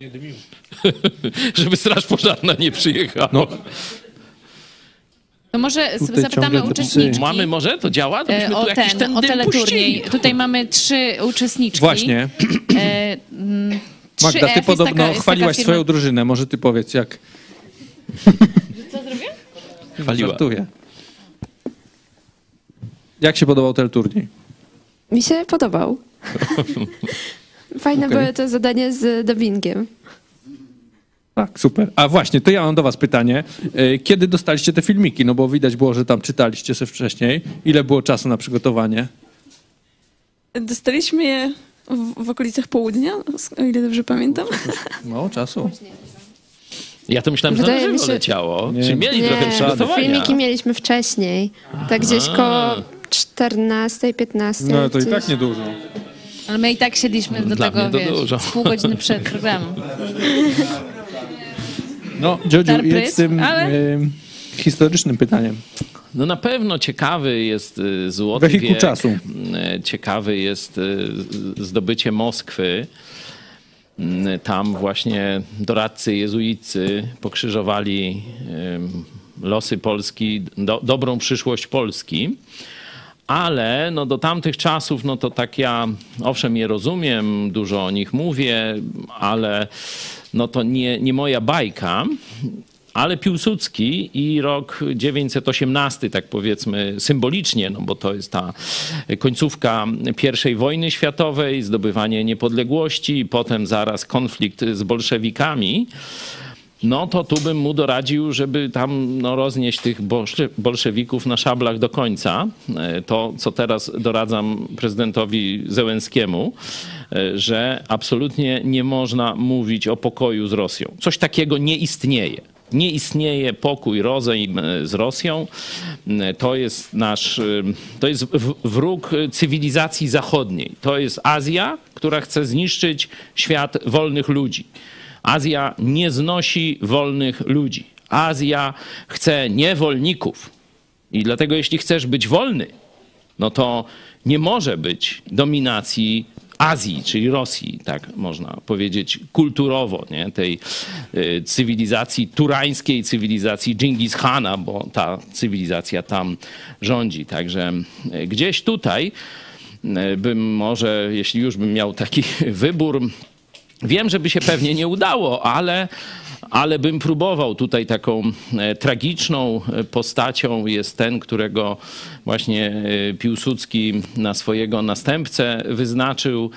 Żeby straż pożarna nie przyjechała. No. To może Tutaj zapytamy uczestniczki. Mamy może? To działa? To e, byśmy tu o jakiś ten, ten o teleturniej. puścili. Tutaj mamy trzy uczestniczki. Właśnie. E, mm, Magda, 3F ty podobno taka- chwaliłaś swoją drużynę. Może ty powiedz, jak Co zrobię? Chwaliła. żartuję. Jak się podobał teleturniej? Mi się podobał. Fajne Okej. było to zadanie z dubbingiem. Tak, super. A właśnie, to ja mam do was pytanie. E, Kiedy dostaliście te filmiki? No bo widać było, że tam czytaliście sobie wcześniej. Ile było czasu na przygotowanie? Dostaliśmy je w, w okolicach południa, o ile dobrze pamiętam. Mało czasu. Ja to myślałem, że Wydaje na żywo się- leciało. Nie. Czyli mieli Nie, trochę przygotowania. filmiki mieliśmy wcześniej. Tak gdzieś koło 14, 15. No to i tak niedużo. Ale my i tak siedliśmy do Dla tego, wiesz, pół godziny przed programem. No, jedź z tym ale- e, historycznym pytaniem. No na pewno ciekawy jest y, złoty Wehikuł wiek. czasu. Y, Ciekawy jest y, zdobycie Moskwy. Y, Tam właśnie doradcy jezuicy pokrzyżowali y, losy Polski, do, dobrą przyszłość Polski. Ale no do tamtych czasów, no to tak ja owszem je rozumiem, dużo o nich mówię, ale no to nie, nie moja bajka. Ale Piłsudski i rok 918, tak powiedzmy symbolicznie, no bo to jest ta końcówka I wojny światowej, zdobywanie niepodległości, potem zaraz konflikt z bolszewikami, no to tu bym mu doradził, żeby tam no, roznieść tych bolsze- bolszewików na szablach do końca. E, To, co teraz doradzam prezydentowi Zełenskiemu, e, że absolutnie nie można mówić o pokoju z Rosją. Coś takiego nie istnieje. Nie istnieje pokój, rozejm e, z Rosją. To jest nasz, to jest wróg cywilizacji zachodniej. To jest Azja, która chce zniszczyć świat wolnych ludzi. Azja nie znosi wolnych ludzi. Azja chce niewolników. I dlatego, jeśli chcesz być wolny, no to nie może być dominacji Azji, czyli Rosji, tak można powiedzieć kulturowo, nie? tej y, cywilizacji turańskiej, cywilizacji Dżingis Khana, bo ta cywilizacja tam rządzi. Także y, gdzieś tutaj y, bym może, jeśli już bym miał taki wybór, Wiem, że by się pewnie nie udało, ale, ale bym próbował. Tutaj taką e, tragiczną e, postacią jest ten, którego właśnie e, Piłsudski na swojego następcę wyznaczył,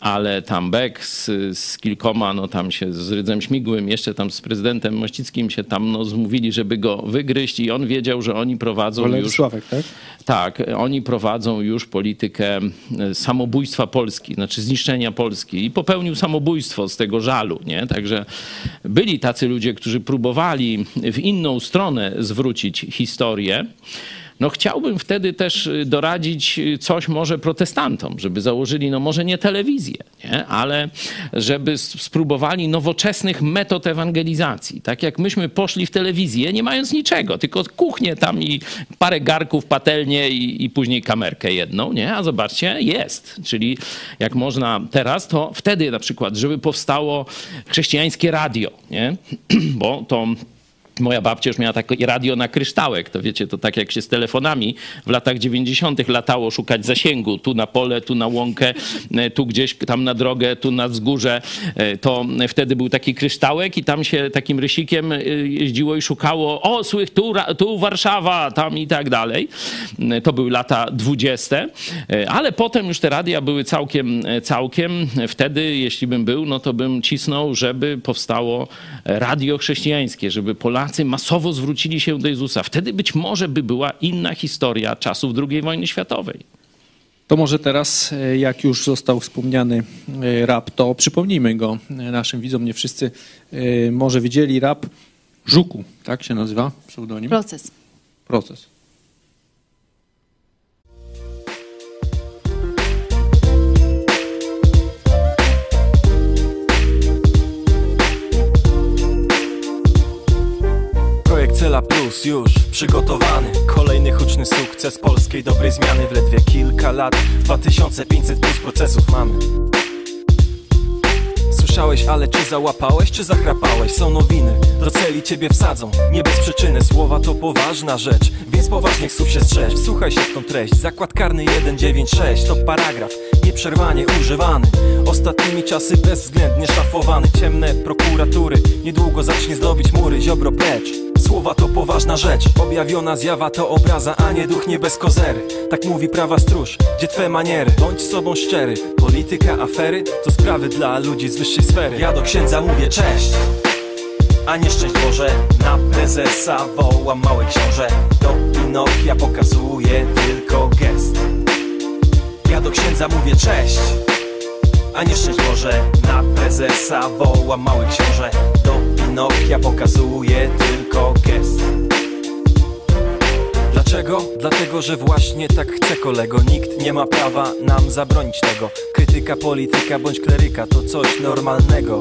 ale tam Beck z, z kilkoma, no tam się z Rydzem Śmigłym, jeszcze tam z prezydentem Mościckim się tam no, zmówili, żeby go wygryźć i on wiedział, że oni prowadzą już... Władysławek, tak? Tak, oni prowadzą już politykę samobójstwa Polski, znaczy zniszczenia Polski i popełnił samobójstwo z tego żalu, nie? Także byli tacy ludzie, którzy próbowali w inną stronę zwrócić historię. No chciałbym wtedy też y, doradzić y, coś może protestantom, żeby założyli, no może nie telewizję, nie? ale żeby spróbowali nowoczesnych metod ewangelizacji. Tak jak myśmy poszli w telewizję, nie mając niczego, tylko kuchnię tam i parę garków, patelnię i, i później kamerkę jedną, nie? A zobaczcie, jest. Czyli jak można teraz, to wtedy na przykład, żeby powstało chrześcijańskie radio, nie? Bo to Moja babcia już miała takie radio na kryształek. To wiecie, to tak jak się z telefonami w latach 90. latało szukać zasięgu. Tu na pole, tu na łąkę, e, tu gdzieś tam na drogę, tu na wzgórze. E, To wtedy był taki kryształek i tam się takim rysikiem e, jeździło i szukało o, słych, tu, tu Warszawa, tam i tak dalej. To były lata 20. E, Ale potem już te radia były całkiem, całkiem. Wtedy, jeśli bym był, no to bym cisnął, żeby powstało radio chrześcijańskie, żeby Polacy masowo zwrócili się do Jezusa. Wtedy być może by była inna historia czasów II wojny światowej. To może teraz, e, jak już został wspomniany e, rap, to przypomnijmy go e, naszym widzom. Nie wszyscy może widzieli rap Żuku, tak się nazywa pseudonim? Proces. Proces. Cela Plus już przygotowany. Kolejny huczny sukces polskiej dobrej zmiany. W ledwie kilka lat 2500 plus procesów mamy. Słyszałeś, ale czy załapałeś, czy zachrapałeś? Są nowiny, do celi ciebie wsadzą. Nie bez przyczyny, słowa to poważna rzecz. Więc poważnych słów się strzeż. Wsłuchaj się w tą treść. Zakład karny 196 to paragraf. Nieprzerwanie używany. Ostatnimi czasy bezwzględnie szafowany. Ciemne prokuratury. Niedługo zacznie zdobić mury. Ziobro precz Słowa to poważna rzecz. Objawiona zjawa to obraza, a nie duch nie bez kozery. Tak mówi prawa stróż, gdzie twe maniery? Bądź sobą szczery. Polityka, afery to sprawy dla ludzi z wyższej sfery. Ja do księdza mówię cześć! A nie szczęść Boże Na prezesa wołam mały książę. Do Pinokia pokazuję tylko gest. Ja do księdza mówię cześć! A nie szczęść Boże Na prezesa wołam mały książę. Do Pinokia pokazuję tylko gest. Dlaczego? Dlatego, że właśnie tak chce kolego. Nikt nie ma prawa nam zabronić tego. Krytyka, polityka bądź kleryka to coś normalnego.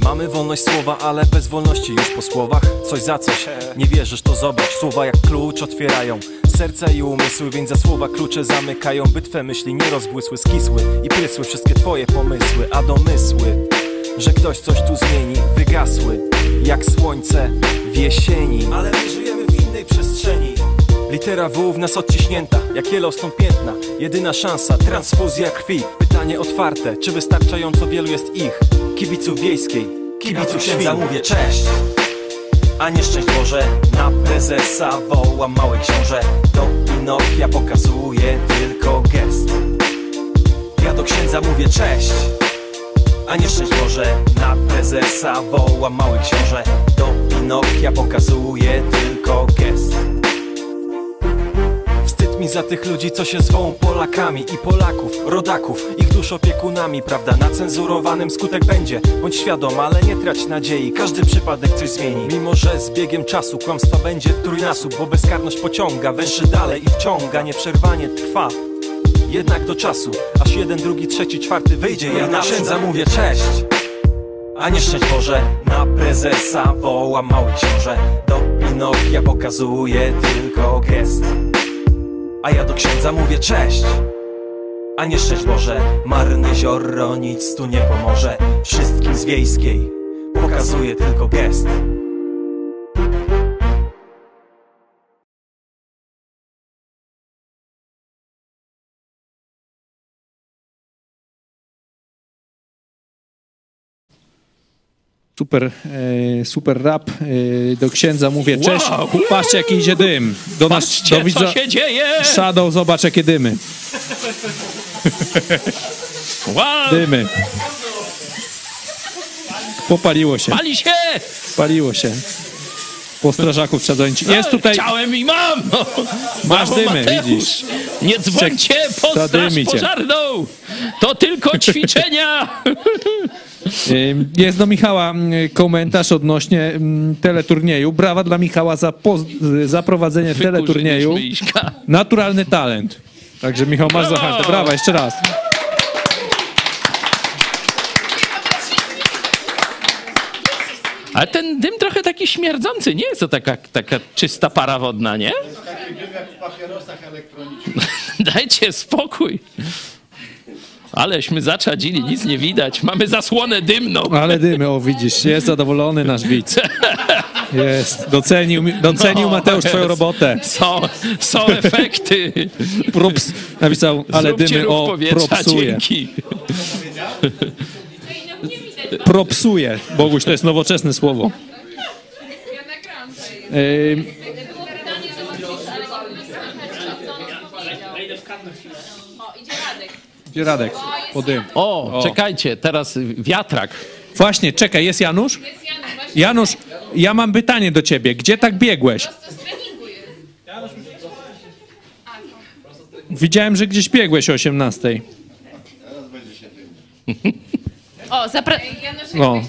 Mamy wolność słowa, ale bez wolności już po słowach. Coś za coś, nie wierzysz to zobacz. Słowa jak klucz otwierają serca i umysły Więc za słowa klucze zamykają. By twe myśli nie rozbłysły, skisły I prysły wszystkie twoje pomysły A domysły, że ktoś coś tu zmieni. Wygasły, jak słońce w jesieni. Ale my żyjemy w innej przestrzeni. Litera W w nas odciśnięta, jak Yellowstone piętna. Jedyna szansa, transfuzja krwi. Pytanie otwarte, czy wystarczająco wielu jest ich? Kibiców wiejskiej, kibiców księdza mówię cześć a nie szczęść Boże Na prezesa wołam mały książę. Do Pinokia pokazuję tylko gest. Ja do księdza mówię cześć a nie szczęść Boże Na prezesa wołam mały książę. Do Pinokia pokazuję tylko gest. Wstyd mi za tych ludzi, co się zwą Polakami i Polaków, rodaków, ich dusz opiekunami Prawda? Na cenzurowanym skutek będzie. Bądź świadom, ale nie trać nadziei. Każdy przypadek coś zmieni. Mimo, że z biegiem czasu kłamstwa będzie trójnasób Bo bezkarność pociąga, węszy dalej i wciąga. Nieprzerwanie trwa jednak do czasu Aż jeden, drugi, trzeci, czwarty wyjdzie Ja na księdza mówię cześć! A nie szczęść Boże Na prezesa wołam mały książę. Do Pinokia pokazuję tylko gest. A ja do księdza mówię cześć! A nie szczęść Boże Marne zioro nic tu nie pomoże. Wszystkim z wiejskiej Pokazuję tylko gest Super, e, super rap. E, do księdza mówię cześć. Wow. Patrzcie, jaki idzie dym. Do nas, Patrzcie, do co się dzieje! Shadow, zobacz, jakie dymy. Wow! Dymy. Popaliło się. Pali się! Paliło się. Po strażaków trzeba dzwonić. Jest tutaj... Chciałem i mam! Masz Brawo, dymy, Mateusz. widzisz. Nie dzwońcie po straż pożarną! To tylko ćwiczenia! Jest do Michała mm, komentarz odnośnie mm, teleturnieju. Brawa dla Michała za, poz- za prowadzenie teleturnieju. Naturalny talent. Także Michał, masz Brawo! zachętę. Brawa, jeszcze raz. Ale ten dym trochę taki śmierdzący, nie jest to taka, taka czysta para wodna, nie? Taki dym jak w papierosach elektronicznych. Dajcie spokój. Aleśmy zaczadzili, nic nie widać. Mamy zasłonę dymną. Ale dymy, o widzisz, jest zadowolony nasz widz. Jest, docenił, docenił No, Mateusz twoją jest. robotę. Są, są efekty. Props, napisał, ale Zróbcie dymy, o, propsuje. dzięki. Propsuje. Boguś, to jest nowoczesne słowo. Ym, Gdzie Radek? Po dym. O, O. czekajcie, teraz wiatrak. Właśnie, czekaj, jest Janusz? Janusz, ja mam pytanie do ciebie. Gdzie tak biegłeś? Widziałem, że gdzieś biegłeś o 18. O, zapra... No.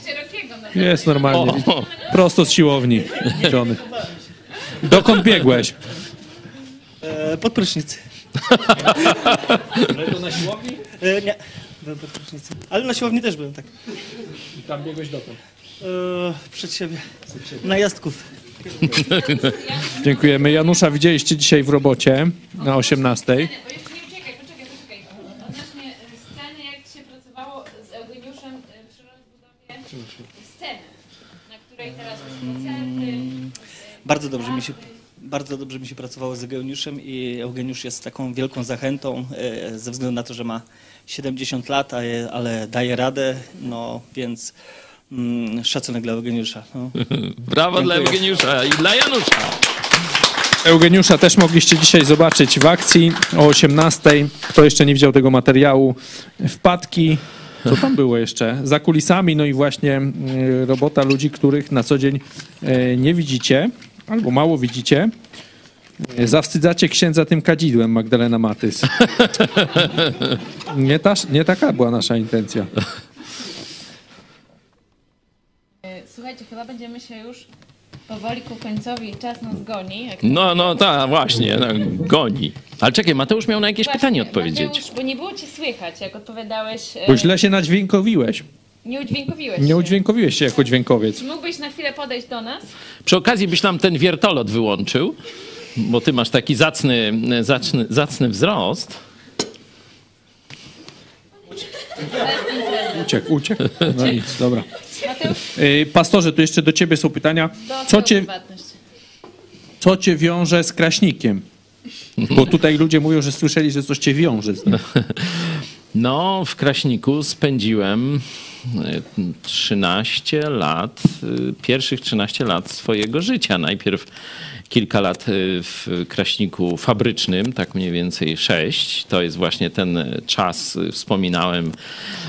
Jest normalnie. O. Prosto z siłowni. Johnny. Dokąd biegłeś? E, pod prysznic. Ale to na siłowni? E, nie, byłem pod. Ale na siłowni też byłem, tak. I tam biegłeś dokąd? E, przed siebie. Na jazdków. Dziękujemy. Janusza widzieliście dzisiaj w robocie na 18. Odnośnie sceny, jak się pracowało z Eugeniuszem y, przy rozbudowie sceny, na której teraz już koncerty. Bardzo dobrze mi się, bardzo dobrze mi się pracowało z Eugeniuszem i Eugeniusz jest taką wielką zachętą e, ze względu na to, że ma 70 lat, a je- ale daje radę, no więc mm, szacunek dla Eugeniusza. No. Brawo dla Dziękuję. Eugeniusza i dla Janusza. Eugeniusza też mogliście dzisiaj zobaczyć w akcji o 18. Kto jeszcze nie widział tego materiału, wpadki. Co tam było jeszcze? Za kulisami, no i właśnie y, robota ludzi, których na co dzień y, nie widzicie albo mało widzicie. Y, Zawstydzacie księdza tym kadzidłem, Magdalena Matys. Nie, ta, nie taka była nasza intencja. Słuchajcie, chyba będziemy się już powoli ku końcowi. Czas nas goni. Jak No, no tak, właśnie, no, goni. Ale czekaj, Mateusz miał na jakieś Właśnie, pytanie odpowiedzieć. Mateusz, bo nie było cię słychać, jak odpowiadałeś. e, Bo źle się nadźwiękowiłeś. Nie udźwiękowiłeś Nie się. udźwiękowiłeś się jako dźwiękowiec. Czy mógłbyś na chwilę podejść do nas? Przy okazji byś nam ten wiertolot wyłączył, bo ty masz taki zacny, zacny, zacny wzrost. Uciekł, uciekł. No nic, dobra. Mateusz? Y, Pastorze, tu jeszcze do ciebie są pytania. Co cię, co cię wiąże z kraśnikiem? Bo tutaj ludzie mówią, że słyszeli, że coś cię wiąże. No, w Kraśniku spędziłem e, 13 lat, e, pierwszych 13 lat swojego życia. Najpierw kilka lat e, w Kraśniku fabrycznym, tak mniej więcej 6. To jest właśnie ten czas, e, wspominałem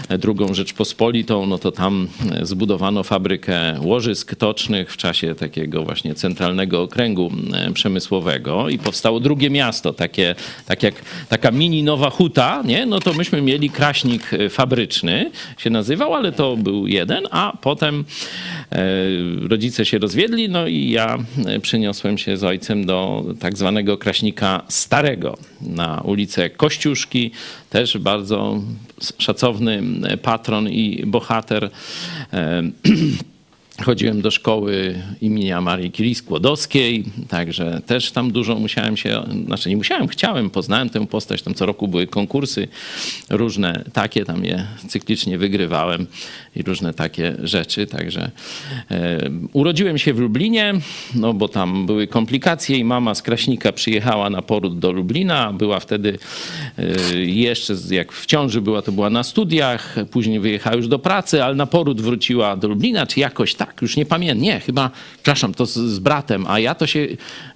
e, drugą Rzeczpospolitą, no to tam zbudowano fabrykę łożysk tocznych w czasie takiego właśnie centralnego okręgu przemysłowego i powstało drugie miasto, takie, tak jak taka mini Nowa Huta, nie? no to myśmy mieli kraśnik fabryczny, się nazywał, ale to był jeden, a potem rodzice się rozwiedli, no i ja przeniosłem się z ojcem do tak zwanego kraśnika starego na ulicę Kościuszki, też bardzo szacowny e, patron i bohater. Chodziłem do szkoły imienia Marii Curie Skłodowskiej, także też tam dużo musiałem się, znaczy nie musiałem, chciałem, poznałem tę postać. Tam co roku były konkursy różne takie, tam je cyklicznie wygrywałem i różne takie rzeczy. Także e, urodziłem się w Lublinie, no bo tam były komplikacje i mama z Kraśnika przyjechała na poród do Lublina. Była wtedy e, jeszcze, jak w ciąży była, to była na studiach, później wyjechała już do pracy, ale na poród wróciła do Lublina, czy jakoś tak, już nie pamiętam. Nie, chyba, przepraszam, to z, z bratem, a ja to się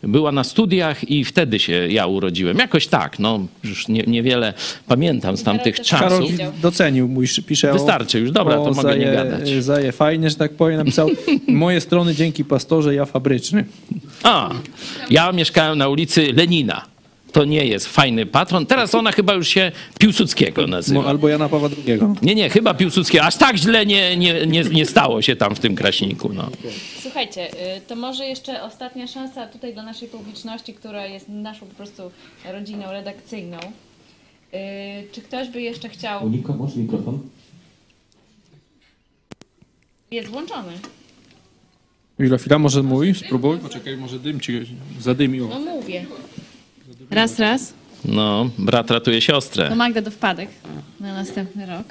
była na studiach i wtedy się ja urodziłem. Jakoś tak, no już nie, niewiele pamiętam z tamtych Karol czasów. docenił, mój pisze Wystarczy już, dobra, o to mogę nie gadać. Zaje fajnie, że tak powiem, napisał moje strony dzięki pastorze, ja fabryczny. A, ja mieszkałem na ulicy Lenina. To nie jest fajny patron. Teraz ona chyba już się Piłsudskiego nazywa. Mo- Albo Jana Pawła II. Nie, nie, chyba Piłsudskiego. Aż tak źle nie, nie, nie, nie stało się tam w tym Kraśniku. No. Słuchajcie, y, to może jeszcze ostatnia szansa tutaj dla naszej publiczności, która jest naszą po prostu rodziną redakcyjną. Y, Czy ktoś by jeszcze chciał... Monika, masz mikrofon? Jest włączony. Chwila, chwila, może mój? Spróbuj. Poczekaj, może dym ci zadymił. No mówię. Raz, raz. no, brat ratuje siostrę. To Magda do wpadek na następny rok.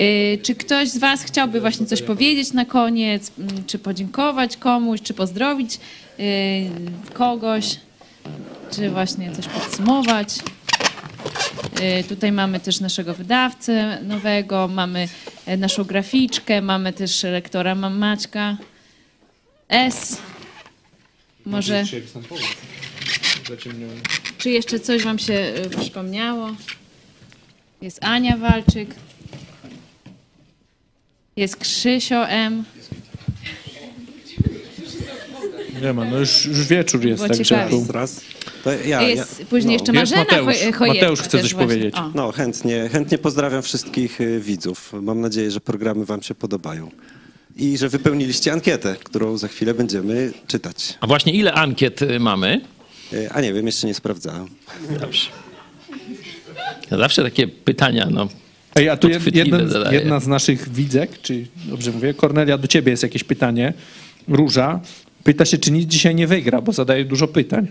Y, Czy ktoś z Was chciałby właśnie coś powiedzieć na koniec, mm, czy podziękować komuś, czy pozdrowić y, kogoś, czy właśnie coś podsumować? Y, Tutaj mamy też naszego wydawcę nowego, mamy e, naszą graficzkę, mamy też lektora mam Maćka S. Może, czy jeszcze coś Wam się y, przypomniało? Jest Ania Walczyk. Jest Krzysio M. Nie ma, no już, już wieczór jest, także ciekawie. tu... Raz. To ja, Jest ja, później jeszcze Jest Marzena Mateusz. Choj- Chojecka Mateusz chce też coś właśnie. powiedzieć. O. No, chętnie, chętnie pozdrawiam wszystkich y, widzów. Mam nadzieję, że programy Wam się podobają. I że wypełniliście ankietę, którą za chwilę będziemy czytać. A właśnie ile ankiet y, mamy? Y, A nie wiem, jeszcze nie sprawdzałem. Dobrze. Ja zawsze takie pytania, no. Ej, a tu jeden, jedna z naszych widzek, czy dobrze mówię, Kornelia, do ciebie jest jakieś pytanie. Róża pyta się, czy nic dzisiaj nie wygra, bo zadaje dużo pytań.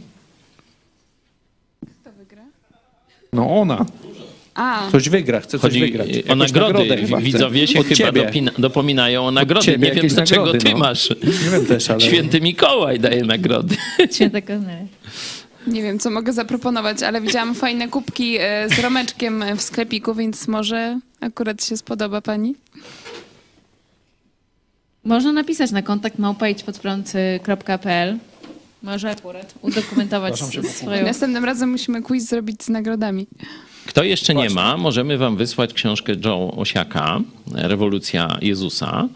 No ona. A, Coś wygra, chce coś Chodzi wygrać. o Jakąś nagrody. nagrodę chyba chce. Widzowie się Od chyba ciebie. dopina, dopominają o nagrody. ciebie Nie wiem, jakieś dlaczego nagrody, ty no. masz. Nie wiem też, ale... Święty Mikołaj daje nagrody. Święta Kornelia. nie wiem, co mogę zaproponować, ale widziałam fajne kubki e, z romeczkiem w sklepiku, więc może akurat się spodoba pani. Można napisać na kontakt małpaidźpodprąd.pl. Może akurat udokumentować Przepraszam swoją... Następnym razem musimy quiz zrobić z nagrodami. Kto jeszcze nie ma, możemy wam wysłać książkę Joe Osiaka, Rewolucja Jezusa.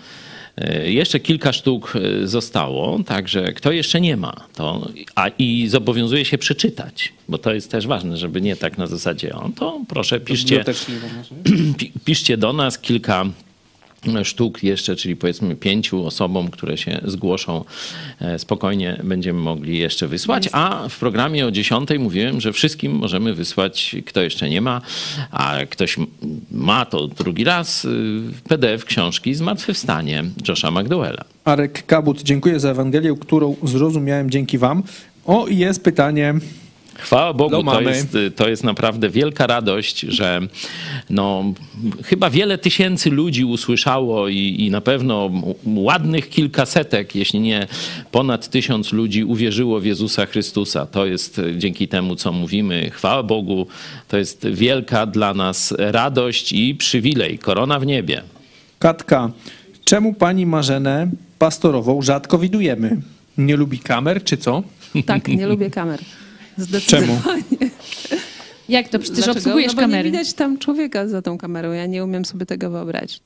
E, Jeszcze kilka sztuk e, zostało, także kto jeszcze nie ma, to a i zobowiązuje się przeczytać, bo to jest też ważne, żeby nie tak na zasadzie, o, to proszę piszcie, piszcie do nas kilka sztuk jeszcze, czyli powiedzmy pięciu osobom, które się zgłoszą, e, spokojnie będziemy mogli jeszcze wysłać. A w programie o 10 mówiłem, że wszystkim możemy wysłać, kto jeszcze nie ma, a ktoś ma to drugi raz, y, PDF książki Zmartwychwstanie Josha McDowella. Arek Kabut, dziękuję za Ewangelię, którą zrozumiałem dzięki wam. O, i jest pytanie. Chwała Bogu, Do to jest, to jest naprawdę wielka radość, że no, chyba wiele tysięcy ludzi usłyszało i, i na pewno ładnych kilkasetek, jeśli nie ponad tysiąc ludzi uwierzyło w Jezusa Chrystusa. To jest dzięki temu, co mówimy. Chwała Bogu, to jest wielka dla nas radość i przywilej. Korona w niebie. Katka, czemu pani Marzenę pastorową rzadko widujemy? Nie lubi kamer, czy co? Tak, nie lubię kamer. Zdecydowanie. Jak to? Przecież Dlaczego? obsługujesz no bo kamery. nie widać tam człowieka za tą kamerą. Ja nie umiem sobie tego wyobrazić.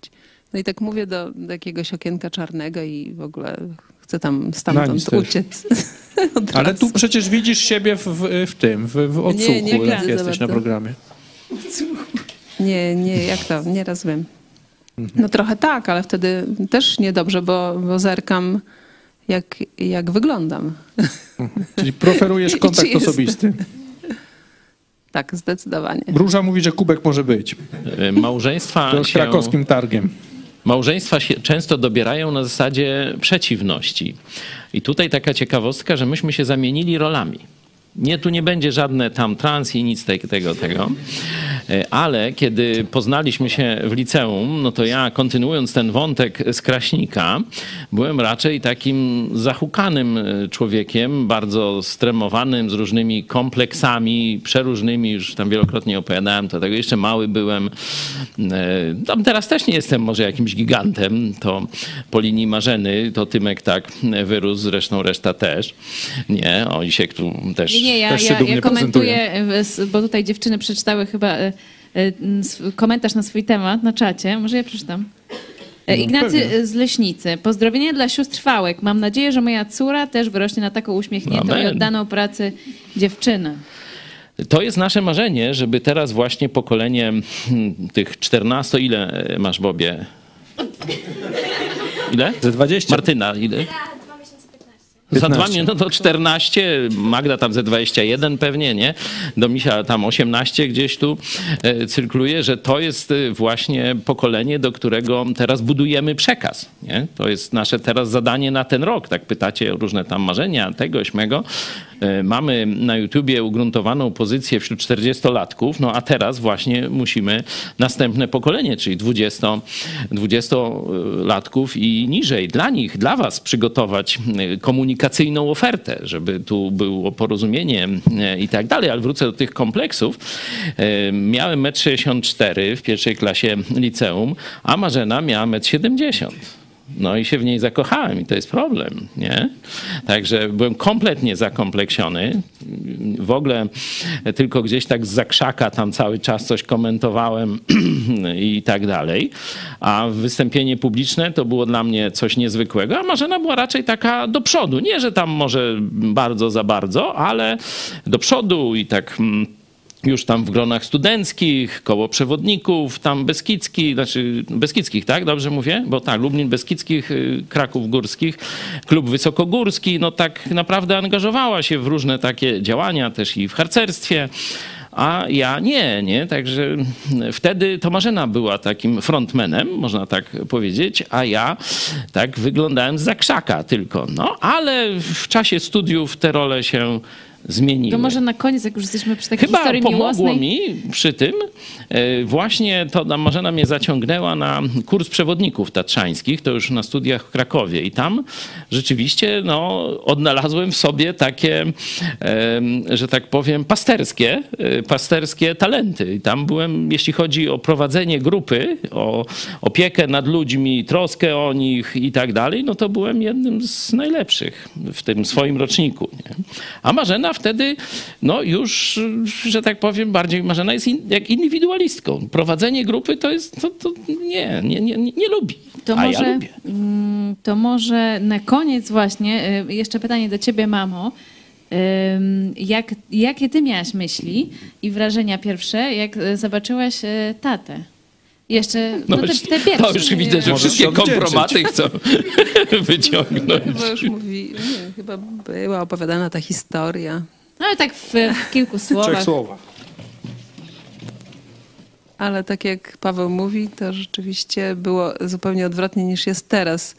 No i tak mówię do, do jakiegoś okienka czarnego i w ogóle chcę tam nic stamtąd też. uciec. Ale tu przecież widzisz siebie w, w, w tym, w, w odsłuchu, Nie, nie jak jesteś na programie. Nie, nie, jak to? Nie rozumiem. No trochę tak, ale wtedy też niedobrze, bo, bo zerkam jak, jak wyglądam. Czyli preferujesz kontakt osobisty. Tak, zdecydowanie. Róża mówi, że kubek może być. E, Małżeństwa To się... krakowskim targiem. Małżeństwa się często dobierają na zasadzie przeciwności. I tutaj taka ciekawostka, że myśmy się zamienili rolami. Nie, tu nie będzie żadne tam trans i nic te- tego, tego. E, Ale kiedy poznaliśmy się w liceum, no to ja kontynuując ten wątek z Kraśnika, byłem raczej takim zahukanym e, człowiekiem, bardzo stremowanym, z różnymi kompleksami, przeróżnymi, już tam wielokrotnie opowiadałem, to tego jeszcze mały byłem. E, Tam teraz też nie jestem może jakimś gigantem, to po linii Marzeny, to Tymek tak wyrósł, zresztą reszta też. Nie, oni się tu też, Nie, ja, też się ja, dumnie ja komentuję, e, bo tutaj dziewczyny przeczytały chyba e, e, komentarz na swój temat na czacie. Może ja przeczytam. No, Ignacy pewnie. z Leśnicy. Pozdrowienia dla sióstr Fałek. Mam nadzieję, że moja córa też wyrośnie na taką uśmiechniętą i Amen. oddaną pracy dziewczynę. To jest nasze marzenie, żeby teraz właśnie pokolenie hmm, tych 14, ile masz Bobie? Ile? Ze 20. Martyna, ile? Za dwa miesiące, no to 14, Magda tam ze 21 pewnie, nie? Domisia tam 18 gdzieś tu e, cyrkluje, że to jest e, właśnie pokolenie, do którego teraz budujemy przekaz, nie? To jest nasze teraz zadanie na ten rok, tak pytacie o różne tam marzenia, tego, śmego. E, Mamy na YouTubie ugruntowaną pozycję wśród 40-latków, no a teraz właśnie musimy następne pokolenie, czyli 20, 20-latków i niżej, dla nich, dla was przygotować e, komunikacyjną ofertę, żeby tu było porozumienie e, i tak dalej, ale wrócę do tych kompleksów. Miałem 1,64 m w pierwszej klasie liceum, a Marzena miała 1,70 m. No i się w niej zakochałem i to jest problem, nie? Także byłem kompletnie zakompleksiony. W ogóle tylko gdzieś tak z zakrzaka tam cały czas coś komentowałem i tak dalej. A wystąpienie publiczne to było dla mnie coś niezwykłego, a Marzena była raczej taka do przodu. Nie, że tam może bardzo za bardzo, ale do przodu i tak... mm, już tam w gronach studenckich, koło przewodników, tam Beskidzki, znaczy Beskidzkich, tak? Dobrze mówię? Bo tak, Lublin Beskidzkich, y, Kraków Górskich, Klub Wysokogórski, no tak naprawdę angażowała się w różne takie działania, też i w harcerstwie. A ja nie, nie? Także wtedy to Marzena była takim frontmanem, można tak powiedzieć, a ja tak wyglądałem z zakrzaka tylko. No, ale w czasie studiów te role się zmieniły. To może na koniec, jak już jesteśmy przy takiej Chyba historii pomogło miłosnej. mi przy tym e, właśnie to na- Marzena mnie zaciągnęła na kurs przewodników tatrzańskich, to już na studiach w Krakowie i tam rzeczywiście no, odnalazłem w sobie takie, że tak powiem, pasterskie, e, pasterskie talenty. I tam byłem, jeśli chodzi o prowadzenie grupy, o opiekę nad ludźmi, troskę o nich i tak dalej, no to byłem jednym z najlepszych w tym swoim roczniku. Nie? A Marzena wtedy, no już, że tak powiem, bardziej Marzena jest in, jak indywidualistką. Prowadzenie grupy to jest, to, to nie, nie, nie, nie, lubi. To A może, ja lubię. mm, to może na koniec właśnie, y, jeszcze pytanie do ciebie, mamo. Ym, Jak, jakie ty miałaś myśli i wrażenia pierwsze, jak y, zobaczyłaś y, tatę? Jeszcze, no, No te, już- te pierwsze. to już widzę, że wszystkie kompromaty chcą wyciągnąć. Chyba już mówi, nie, chyba była opowiadana ta historia. No ale tak w, w kilku słowach. Ale tak jak Paweł mówi, to rzeczywiście było zupełnie odwrotnie niż jest teraz,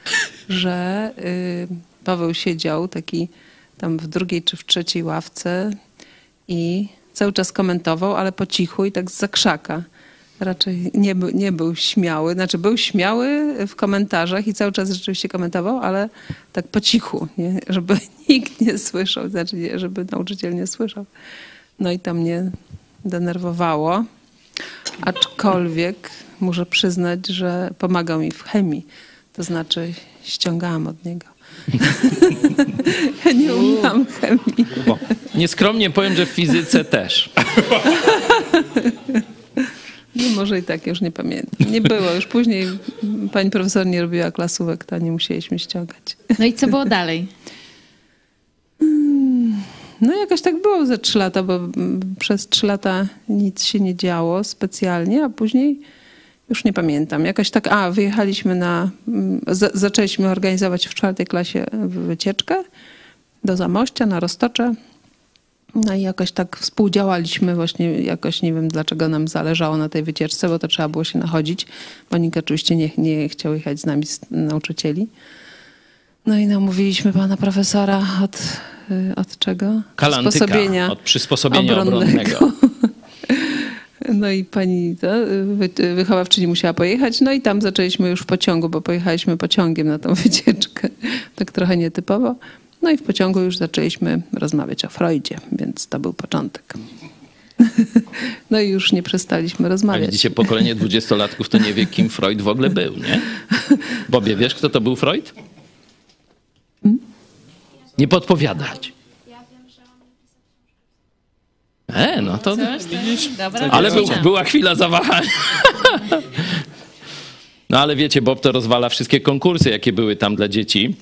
że y, Paweł siedział taki tam w drugiej czy w trzeciej ławce i cały czas komentował, ale po cichu i tak z zakrzaka. Raczej nie, był- nie był śmiały, znaczy był śmiały w komentarzach i cały czas rzeczywiście komentował, ale tak po cichu, nie? żeby nikt nie słyszał, znaczy nie, żeby nauczyciel nie słyszał. No i to mnie denerwowało. Aczkolwiek muszę przyznać, że pomagał mi w chemii. To znaczy ściągałam od niego. ja nie umiałam chemii. Nieskromnie powiem, że w fizyce też. No może i tak, już nie pamiętam. Nie było. Już później pani profesor nie robiła klasówek, to nie musieliśmy ściągać. No i co było dalej? No jakoś tak było ze trzy lata, bo mm, przez trzy lata nic się nie działo specjalnie, a później już nie pamiętam. Jakoś tak, a wyjechaliśmy na, mm, za, zaczęliśmy organizować w czwartej klasie wycieczkę do Zamościa na Roztocze. No i jakoś tak współdziałaliśmy właśnie, jakoś nie wiem dlaczego nam zależało na tej wycieczce, bo to trzeba było się nachodzić, bo nikt oczywiście nie, nie chciał jechać z nami, z nauczycieli. No i namówiliśmy pana profesora od, y, od czego? Kalantyka Przysposobienia od przysposobienia obronnego. No i pani wy, wychowawczyni musiała pojechać, no i tam zaczęliśmy już w pociągu, bo pojechaliśmy pociągiem na tą wycieczkę, tak trochę nietypowo. No i w pociągu już zaczęliśmy rozmawiać o Freudzie, więc to był początek. No i już nie przestaliśmy A rozmawiać. widzicie, pokolenie dwudziestolatków to nie wie, kim Freud w ogóle był, nie? Bobie, wiesz, kto to był Freud? Nie podpowiadać. E, no to widzisz? Dobra, Ale był, była chwila zawahania. No ale wiecie, Bob to rozwala wszystkie konkursy, jakie były tam dla dzieci.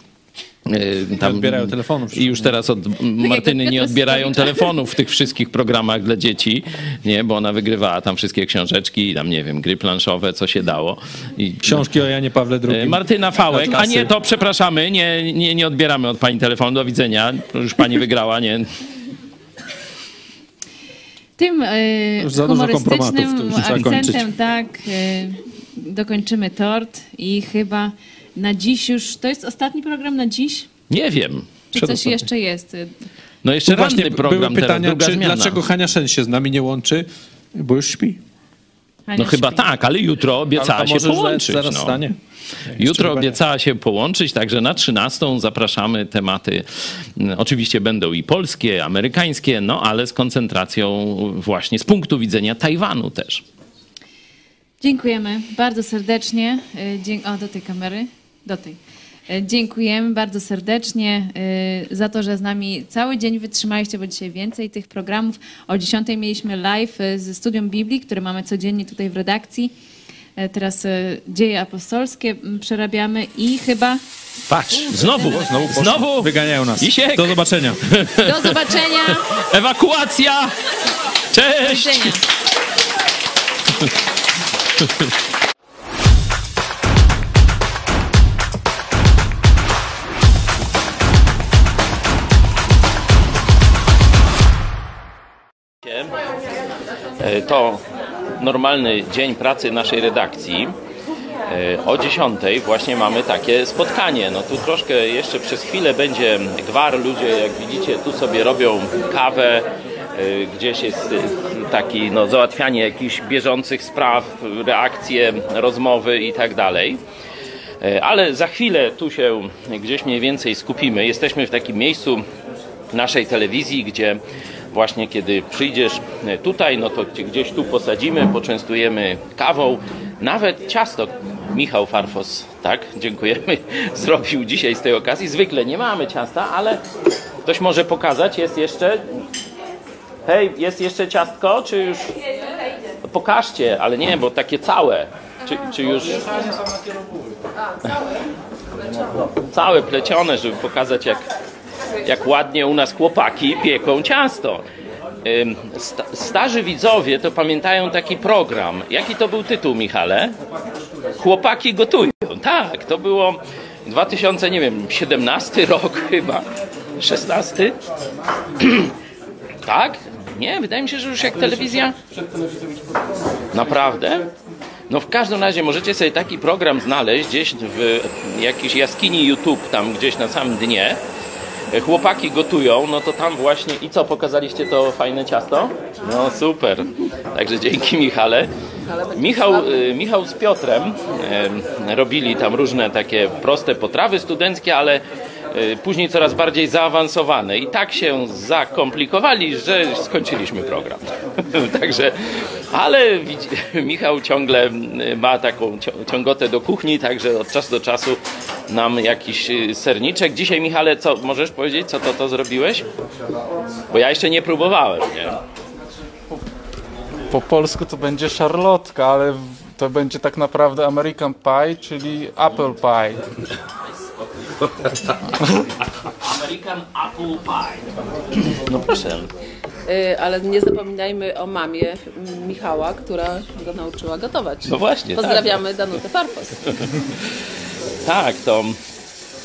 Yy, Tam, odbierają telefonów. I już teraz od Martyny nie odbierają telefonów w tych wszystkich programach dla dzieci, nie, bo ona wygrywała tam wszystkie książeczki, tam nie wiem, gry planszowe, co się dało. I, Książki o Janie Pawle Yy, II. Martyna Fałek, a Atlasy. nie, to przepraszamy, nie, nie, nie odbieramy od pani telefonu, do widzenia, już pani wygrała, nie. Tym y, Już za dużo kompromatów, to humorystycznym akcentem, tak, y, dokończymy tort i chyba na dziś już, to jest ostatni program na dziś? Nie wiem. Czy coś jeszcze jest? No jeszcze Tu właśnie program były pytania, teraz, druga czy, dlaczego Hania Szen się z nami nie łączy, bo już śpi. Hania No chyba śpi. tak, ale jutro obiecała Ale się połączyć. zaraz no. stanie. Jutro chyba obiecała się połączyć, także na 13 zapraszamy tematy. mm, Oczywiście będą i polskie, amerykańskie, no ale z koncentracją właśnie z punktu widzenia Tajwanu też. Dziękujemy bardzo serdecznie. Y, Dzie- o, do tej kamery. Do tej. Y, Dziękujemy bardzo serdecznie y, za to, że z nami cały dzień wytrzymaliście, bo dzisiaj więcej tych programów. O 10 mieliśmy live y, ze Studium Biblii, które mamy codziennie tutaj w redakcji. Teraz dzieje apostolskie przerabiamy i chyba Patrz, znowu, znowu, znowu. Wyganiają nas. Isiek. Do zobaczenia. do zobaczenia. Ewakuacja! Do Cześć! widzenia. To normalny dzień pracy naszej redakcji. E, O 10 właśnie mamy takie spotkanie. No tu troszkę jeszcze przez chwilę będzie gwar. Ludzie, jak widzicie, tu sobie robią kawę. E, Gdzieś jest e, taki no, załatwianie jakichś bieżących spraw, reakcje, rozmowy i tak dalej. E, Ale za chwilę tu się gdzieś mniej więcej skupimy. Jesteśmy w takim miejscu naszej telewizji, gdzie właśnie kiedy przyjdziesz tutaj, no to cię gdzieś tu posadzimy, poczęstujemy kawą, nawet ciasto. Michał Farfos, tak, dziękujemy, zrobił dzisiaj z tej okazji. Zwykle nie mamy ciasta, ale ktoś może pokazać, jest jeszcze... Hej, jest jeszcze ciastko, czy już... Pokażcie, ale nie, bo takie całe. Czy, czy już... Całe plecione, żeby pokazać jak, jak ładnie u nas chłopaki pieką ciasto. Starzy widzowie to pamiętają taki program. Jaki to był tytuł, Michale? Chłopaki gotują. Tak, to było 2000, nie wiem, 17 rok chyba. 16? tak? Nie, wydaje mi się, że już jak telewizja. Naprawdę? No w każdym razie możecie sobie taki program znaleźć gdzieś w jakiejś jaskini YouTube, tam gdzieś na samym dnie. Chłopaki gotują, no to tam właśnie i co, pokazaliście to fajne ciasto? No super. Także dzięki Michale. Michał, y, Michał z Piotrem e, robili tam różne takie proste potrawy studenckie, ale e, później coraz bardziej zaawansowane i tak się zakomplikowali, że skończyliśmy program. Także, ale Michał ciągle y, ma taką ciągotę do kuchni, także od czasu do czasu nam jakiś y, serniczek. Dzisiaj Michale, co możesz powiedzieć, co to, to zrobiłeś? Bo ja jeszcze nie próbowałem, nie? Po polsku to będzie szarlotka, ale to będzie tak naprawdę American Pie, czyli Apple Pie. American Apple Pie. No proszę. Y, Ale nie zapominajmy o mamie Michała, która go nauczyła gotować. No właśnie, tak. Pozdrawiamy Danutę Farfos. Tak, to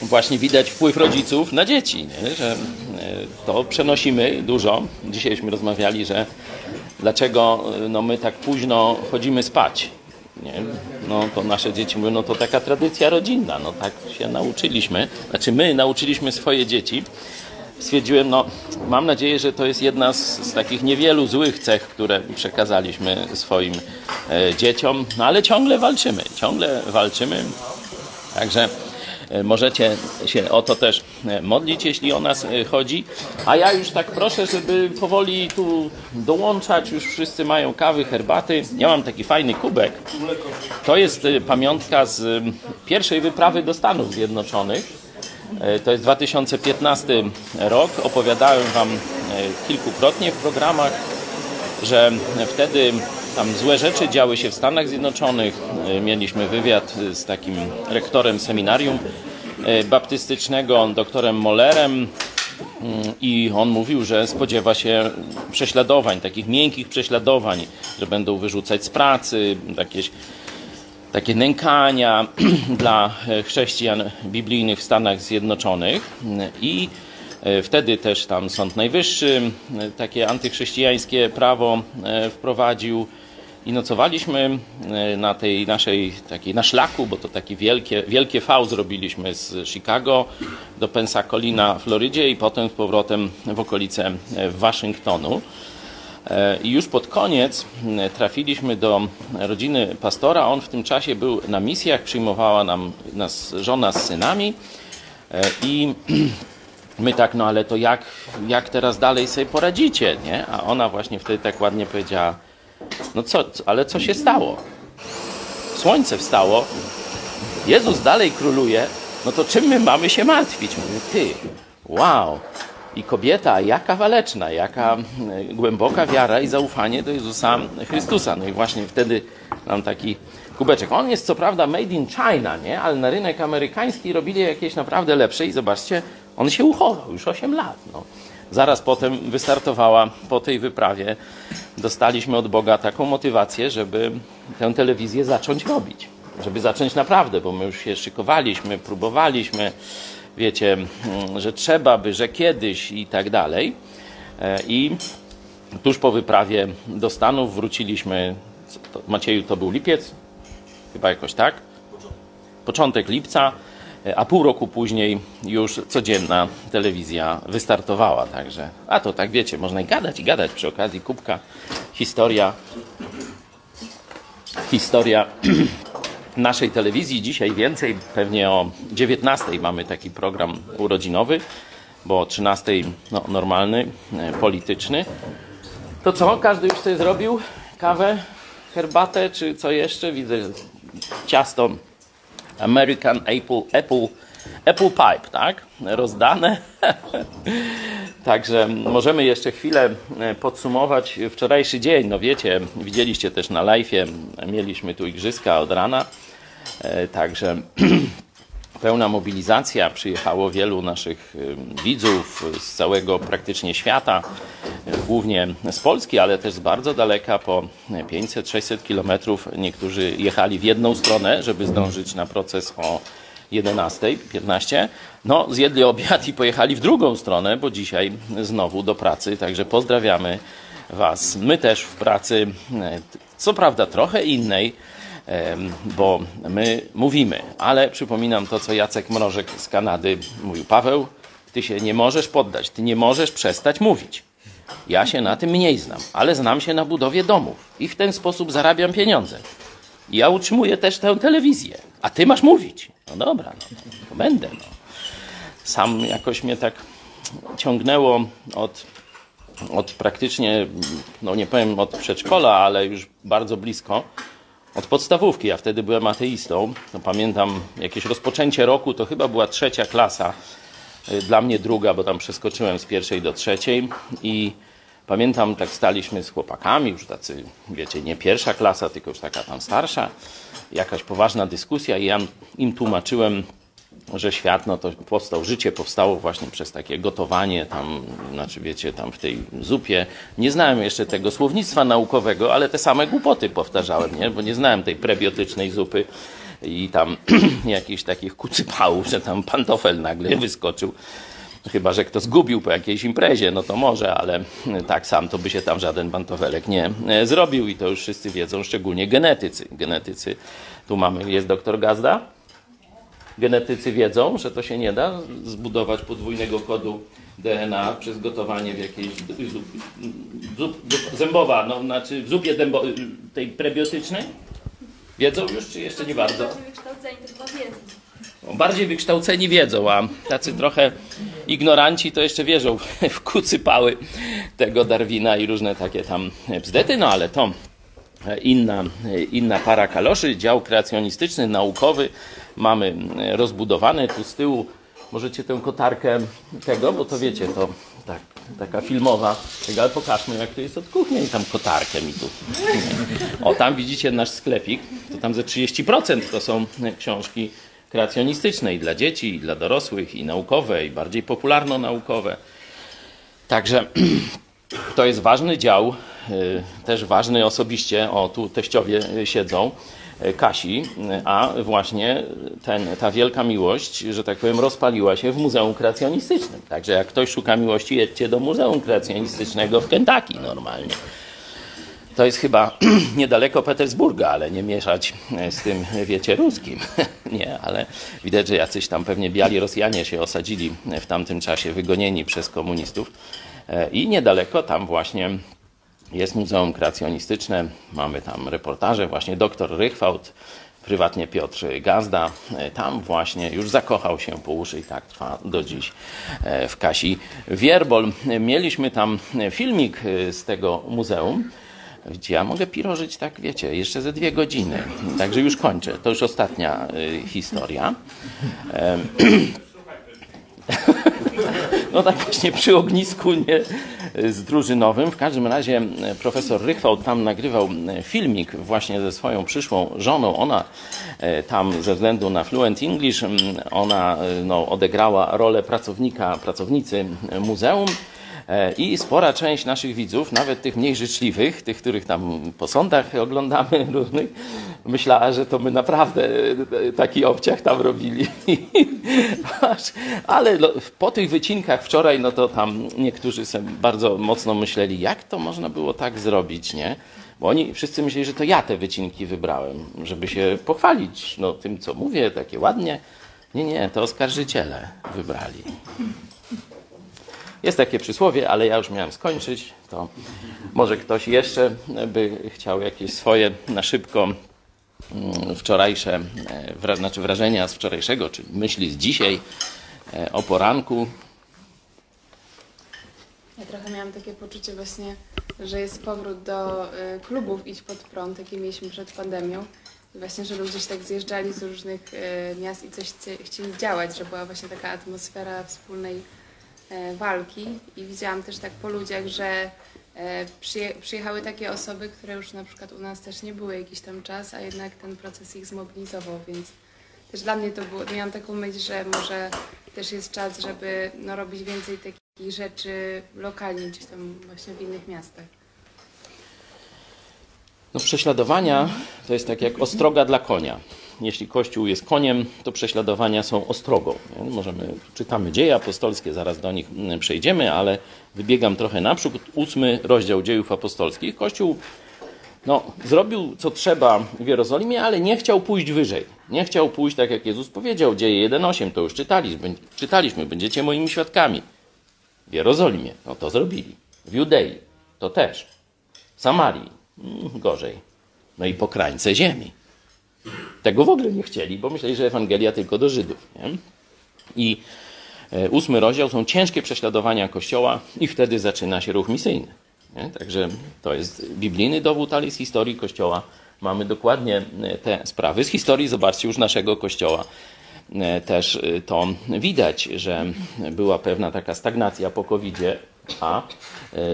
właśnie widać wpływ rodziców na dzieci, nie? że e, to przenosimy dużo. Dzisiejśmy rozmawiali, że dlaczego e, no, my tak późno chodzimy spać. Nie? No to nasze dzieci mówią, no to taka tradycja rodzinna, no tak się nauczyliśmy. Znaczy my nauczyliśmy swoje dzieci. Stwierdziłem, no mam nadzieję, że to jest jedna z, z takich niewielu złych cech, które przekazaliśmy swoim e, dzieciom, no ale ciągle walczymy, ciągle walczymy. Także możecie się o to też e, modlić, jeśli o nas e, chodzi. A ja już tak proszę, żeby powoli tu dołączać. Już wszyscy mają kawy, herbaty. Ja mam taki fajny kubek. To jest e, pamiątka z e, pierwszej wyprawy do Stanów Zjednoczonych. E, To jest 2015 rok. Opowiadałem Wam e, kilkukrotnie w programach, że wtedy tam złe rzeczy działy się w Stanach Zjednoczonych. E, Mieliśmy wywiad z takim rektorem seminarium e, baptystycznego, doktorem Mollerem Mm, i on mówił, że spodziewa się prześladowań, takich miękkich prześladowań, że będą wyrzucać z pracy, jakieś takie nękania dla e, chrześcijan biblijnych w Stanach Zjednoczonych i e, wtedy też tam Sąd Najwyższy e, takie antychrześcijańskie prawo e, wprowadził i nocowaliśmy e, na tej naszej takiej na szlaku, bo to takie wielkie, wielkie V zrobiliśmy z Chicago do Pensacolina, Florydzie i potem z powrotem w okolice e, Waszyngtonu. E, I już pod koniec trafiliśmy do rodziny pastora. On w tym czasie był na misjach, przyjmowała nam nas żona z synami. E, I my tak, no ale to jak, jak teraz dalej sobie poradzicie, nie? A ona właśnie wtedy tak ładnie powiedziała, no co, ale co się stało? Słońce wstało, Jezus dalej króluje, no to czym my mamy się martwić? Mówię, ty, wow. I kobieta, jaka waleczna, jaka e, głęboka wiara i zaufanie do Jezusa Chrystusa. No i właśnie wtedy mam taki kubeczek. On jest co prawda made in China, nie? Ale na rynek amerykański robili jakieś naprawdę lepsze i zobaczcie, on się uchował już 8 lat. No. Zaraz potem wystartowała po tej wyprawie. Dostaliśmy od Boga taką motywację, żeby tę telewizję zacząć robić. Żeby zacząć naprawdę, bo my już się szykowaliśmy, próbowaliśmy, wiecie, mm, że trzeba by, że kiedyś i tak dalej. E, I tuż po wyprawie do Stanów wróciliśmy, Macieju to był lipiec, chyba jakoś tak, początek lipca, a pół roku później już codzienna telewizja wystartowała. Także, a to tak wiecie, można i gadać i gadać przy okazji kubka. Historia, historia naszej telewizji. Dzisiaj więcej, pewnie o 19 mamy taki program urodzinowy, bo o 13 no, normalny, e, polityczny. To co, każdy już sobie zrobił kawę, herbatę, czy co jeszcze? Widzę ciasto American Apple, Apple, Apple Pipe, tak? Rozdane. Także możemy jeszcze chwilę e, podsumować wczorajszy dzień. No wiecie, widzieliście też na live, mieliśmy tu igrzyska od rana. E, także pełna mobilizacja. Przyjechało wielu naszych e, widzów z całego praktycznie świata, głównie z Polski, ale też z bardzo daleka, po 500-600 kilometrów. Niektórzy jechali w jedną stronę, żeby zdążyć na proces o 11, 15. No, zjedli obiad i pojechali w drugą stronę, bo dzisiaj znowu do pracy. Także pozdrawiamy Was. My też w pracy, co prawda trochę innej, bo my mówimy, ale przypominam to, co Jacek Mrożek z Kanady mówił. Paweł, ty się nie możesz poddać, ty nie możesz przestać mówić. Ja się na tym mniej znam, ale znam się na budowie domów i w ten sposób zarabiam pieniądze. Ja utrzymuję też tę telewizję, a ty masz mówić. No dobra, no, to będę. No. Sam jakoś mnie tak ciągnęło od, od praktycznie, no nie powiem od przedszkola, ale już bardzo blisko, od podstawówki. Ja wtedy byłem ateistą. No, pamiętam jakieś rozpoczęcie roku, to chyba była trzecia klasa. Dla mnie druga, bo tam przeskoczyłem z pierwszej do trzeciej i pamiętam, tak staliśmy z chłopakami, już tacy, wiecie, nie pierwsza klasa, tylko już taka tam starsza, jakaś poważna dyskusja i ja im tłumaczyłem, że świat, no to powstał, życie powstało właśnie przez takie gotowanie tam, znaczy wiecie, tam w tej zupie. Nie znałem jeszcze tego słownictwa naukowego, ale te same głupoty powtarzałem, nie? Bo nie znałem tej prebiotycznej zupy i tam jakichś takich kucypałów, że tam pantofel nagle wyskoczył. Chyba, że kto zgubił po jakiejś imprezie, no to może, ale tak sam to by się tam żaden pantofelek nie e, zrobił i to już wszyscy wiedzą, szczególnie genetycy. Genetycy, tu mamy, jest doktor Gazda. Genetycy wiedzą, że to się nie da zbudować podwójnego kodu DNA przez gotowanie w jakiejś zup, zup, zup, zębowa, no znaczy w zupie dębo, tej prebiotycznej. Wiedzą już, czy jeszcze nie bardzo? Bardziej wykształceni wiedzą, a tacy trochę ignoranci to jeszcze wierzą w kucypały tego Darwina i różne takie tam bzdety, no ale to inna, inna para kaloszy, dział kreacjonistyczny, naukowy mamy rozbudowany. Tu z tyłu możecie tę kotarkę tego, bo to wiecie, to tak, taka filmowa, ale pokażmy jak to jest od kuchni i tam kotarkę mi tu. O, tam widzicie nasz sklepik, to tam ze 30% to są książki kreacjonistyczne i dla dzieci, i dla dorosłych, i naukowe, i bardziej popularno-naukowe. Także to jest ważny dział, też ważny osobiście, o tu teściowie siedzą, y, Kasi, a właśnie ten, ta wielka miłość, że tak powiem, rozpaliła się w Muzeum Kreacjonistycznym. Także jak ktoś szuka miłości, jedźcie do Muzeum Kreacjonistycznego w Kentucky normalnie. To jest chyba niedaleko Petersburga, ale nie mieszać z tym, wiecie, ruskim. nie, ale widać, że jacyś tam pewnie biali Rosjanie się osadzili w tamtym czasie, wygonieni przez komunistów. I niedaleko tam właśnie jest Muzeum Kreacjonistyczne. Mamy tam reportaże, właśnie doktor Rychwałt, prywatnie Piotr Gazda. Tam właśnie już zakochał się po uszy i tak trwa do dziś w Kasi Wierbol. Mieliśmy tam filmik z tego muzeum gdzie ja mogę pirożyć, tak wiecie, jeszcze ze dwie godziny. Także już kończę. To już ostatnia historia. No tak właśnie przy ognisku nie, z drużynowym. W każdym razie profesor Rychwał tam nagrywał filmik właśnie ze swoją przyszłą żoną. Ona tam ze względu na Fluent English, ona no, odegrała rolę pracownika, pracownicy muzeum E, I spora część naszych widzów, nawet tych mniej życzliwych, tych, których tam po sądach oglądamy różnych, myślała, że to my naprawdę e, taki obciach tam robili. Ale no, po tych wycinkach wczoraj, no to tam niektórzy sobie bardzo mocno myśleli, jak to można było tak zrobić, nie? Bo oni wszyscy myśleli, że to ja te wycinki wybrałem, żeby się pochwalić no, tym, co mówię, takie ładnie. Nie, nie, to oskarżyciele wybrali. Jest takie przysłowie, ale ja już miałem skończyć. To może ktoś jeszcze by chciał jakieś swoje na szybko mm, wczorajsze, e, znaczy wrażenia z wczorajszego, czy myśli z dzisiaj e, o poranku. Ja trochę miałam takie poczucie właśnie, że jest powrót do y, klubów Idź Pod Prąd, jakie mieliśmy przed pandemią. I właśnie, że ludzie się tak zjeżdżali z różnych miast i coś chcie- chcieli działać, że była właśnie taka atmosfera wspólnej e, walki. I widziałam też tak po ludziach, że e, przyje, przyjechały takie osoby, które już na przykład u nas też nie były jakiś tam czas, a jednak ten proces ich zmobilizował, więc też dla mnie to było, miałam taką myśl, że może też jest czas, żeby no, robić więcej takich rzeczy lokalnie, gdzieś tam właśnie w innych miastach. No, prześladowania to jest tak jak ostroga dla konia. Jeśli Kościół jest koniem, to prześladowania są ostrogą. Możemy, czytamy dzieje apostolskie, zaraz do nich mm, przejdziemy, ale wybiegam trochę naprzód. Ósmy rozdział dziejów apostolskich. Kościół no, zrobił co trzeba w Jerozolimie, ale nie chciał pójść wyżej. Nie chciał pójść tak, jak Jezus powiedział. Dzieje 1.8, to już czytaliśmy, czytaliśmy. Będziecie moimi świadkami. W Jerozolimie, no to zrobili. W Judei, to też. W Samarii, mm, gorzej. No i po krańce ziemi. Tego w ogóle nie chcieli, bo myśleli, że Ewangelia tylko do Żydów. Nie? I e, ósmy rozdział są ciężkie prześladowania Kościoła i wtedy zaczyna się ruch misyjny. Nie? Także to jest biblijny dowód, ale z historii Kościoła mamy dokładnie e, te sprawy. Z historii, zobaczcie, już naszego Kościoła e, też to widać, że była pewna taka stagnacja po covid a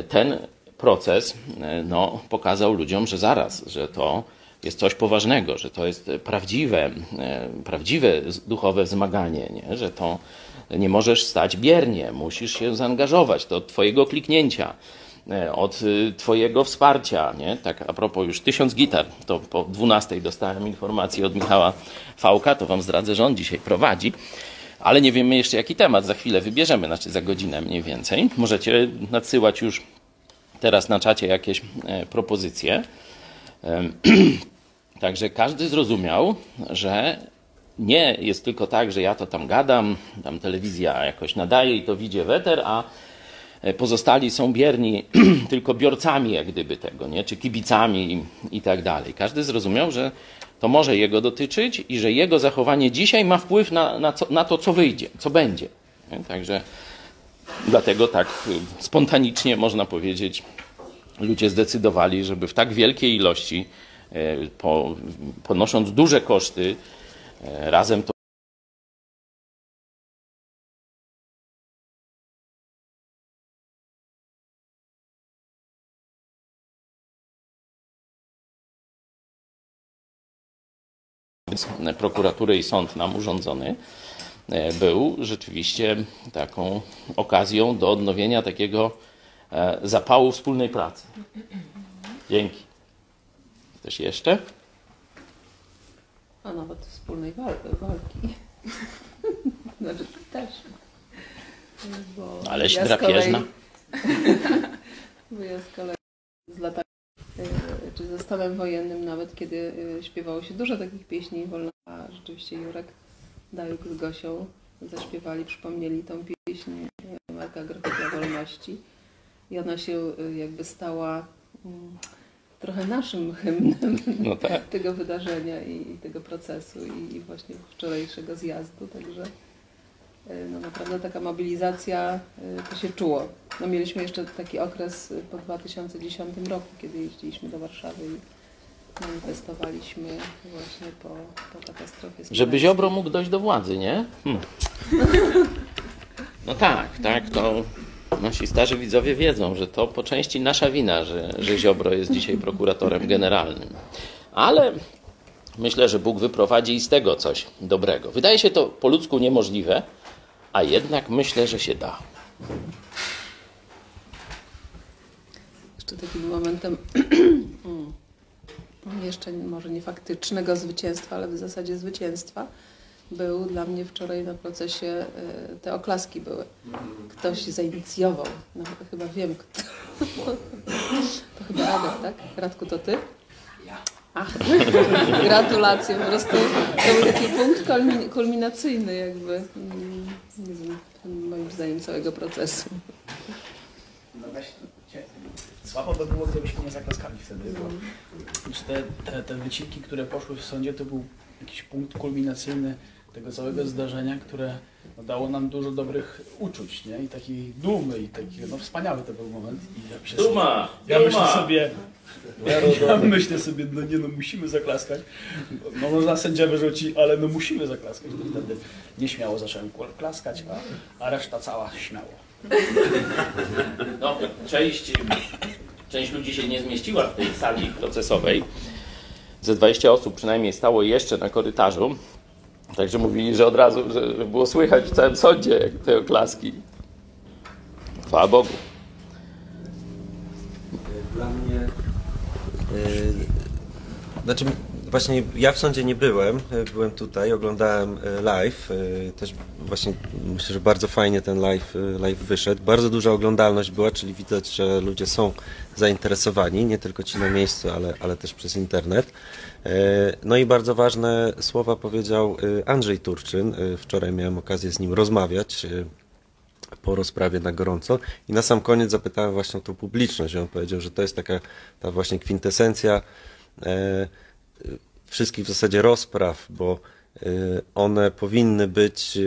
ten proces no, pokazał ludziom, że zaraz, że to jest coś poważnego, że to jest prawdziwe, e, prawdziwe duchowe zmaganie, nie? że to nie możesz stać biernie, musisz się zaangażować, od twojego kliknięcia, e, od y, twojego wsparcia, nie? Tak a propos już tysiąc gitar, to po 12 dostałem informację od Michała Fałka, to wam zdradzę, że on dzisiaj prowadzi, ale nie wiemy jeszcze jaki temat, za chwilę wybierzemy, znaczy za godzinę mniej więcej. Możecie nadsyłać już teraz na czacie jakieś e, propozycje. Także każdy zrozumiał, że nie jest tylko tak, że ja to tam gadam, tam telewizja jakoś nadaje i to widzi weter, a e, pozostali są bierni tylko biorcami jak gdyby tego, nie? czy kibicami i, i tak dalej. Każdy zrozumiał, że to może jego dotyczyć i że jego zachowanie dzisiaj ma wpływ na, na, co, na to, co wyjdzie, co będzie. Nie? Także dlatego tak y, spontanicznie można powiedzieć, ludzie zdecydowali, żeby w tak wielkiej ilości, e, po, ponosząc duże koszty, e, razem to prokuratury i sąd nam urządzony e, był rzeczywiście taką okazją do odnowienia takiego zapału wspólnej pracy. Dzięki. Ktoś jeszcze? A nawet wspólnej wal walki. znaczy też. Bo Aleś ja drapieżna. kolei- Bo ja z kolei z latami, y, czy ze stanem wojennym nawet, kiedy y, śpiewało się dużo takich pieśni wolno, a rzeczywiście Jurek Dajuk z Gosią zaśpiewali, przypomnieli tą pieśń Marka Grafika Wolności i ona się y, jakby stała mm, trochę naszym hymnem No tak. tego wydarzenia i, tego procesu i, właśnie wczorajszego zjazdu, także y, no naprawdę taka mobilizacja y, to się czuło. No mieliśmy jeszcze taki okres po 2010 roku, kiedy jeździliśmy do Warszawy i manifestowaliśmy właśnie po, po katastrofie Żeby. Ziobro mógł dojść do władzy, nie? Hmm. No tak, tak, to nasi starzy widzowie wiedzą, że to po części nasza wina, że, że Ziobro jest dzisiaj prokuratorem generalnym. Ale myślę, że Bóg wyprowadzi i z tego coś dobrego. Wydaje się to po ludzku niemożliwe, a jednak myślę, że się da. jeszcze takim momentem jeszcze może nie faktycznego zwycięstwa, ale w zasadzie zwycięstwa był dla mnie wczoraj na procesie, y, te oklaski były. Ktoś zainicjował, no, chyba wiem kto. To chyba Radek, tak? Radku, to ty? Ach, gratulacje, po prostu to był taki punkt kulmin- kulminacyjny jakby, mm, nie wiem, moim zdaniem całego procesu. No właśnie, słabo by było, gdybyśmy nie zaklaskali wtedy, bo już te, te, te wycinki, które poszły w sądzie, to był jakiś punkt kulminacyjny tego całego zdarzenia, które no, dało nam dużo dobrych uczuć, nie? I takiej dumy, i taki, no wspaniały to był moment. I ja myślę Duma, sobie, ja duma. myślę sobie, ja myślę sobie, no nie no, musimy zaklaskać. No można sędzia wyrzuci, ale no musimy zaklaskać. To wtedy nieśmiało zacząłem klaskać, a, a reszta cała śmiało. No, część, część ludzi się nie zmieściła w tej sali procesowej. Ze 20 osób przynajmniej stało jeszcze na korytarzu. Także mówili, że od razu że było słychać w całym sądzie te oklaski. Chwała Bogu. Dla mnie. y, znaczy, właśnie ja w sądzie nie byłem, y, byłem tutaj, oglądałem y, live. Też właśnie myślę, że bardzo fajnie ten live, live wyszedł. Bardzo duża oglądalność była, czyli widać, że ludzie są zainteresowani, nie tylko ci na miejscu, ale, ale też przez internet. Y, No i bardzo ważne słowa powiedział y, Andrzej Turczyn. Y, Wczoraj miałem okazję z nim rozmawiać. po rozprawie na gorąco i na sam koniec zapytałem właśnie o tą publiczność i on powiedział, że to jest taka ta właśnie kwintesencja e, e, wszystkich w zasadzie rozpraw, bo e, one powinny być e,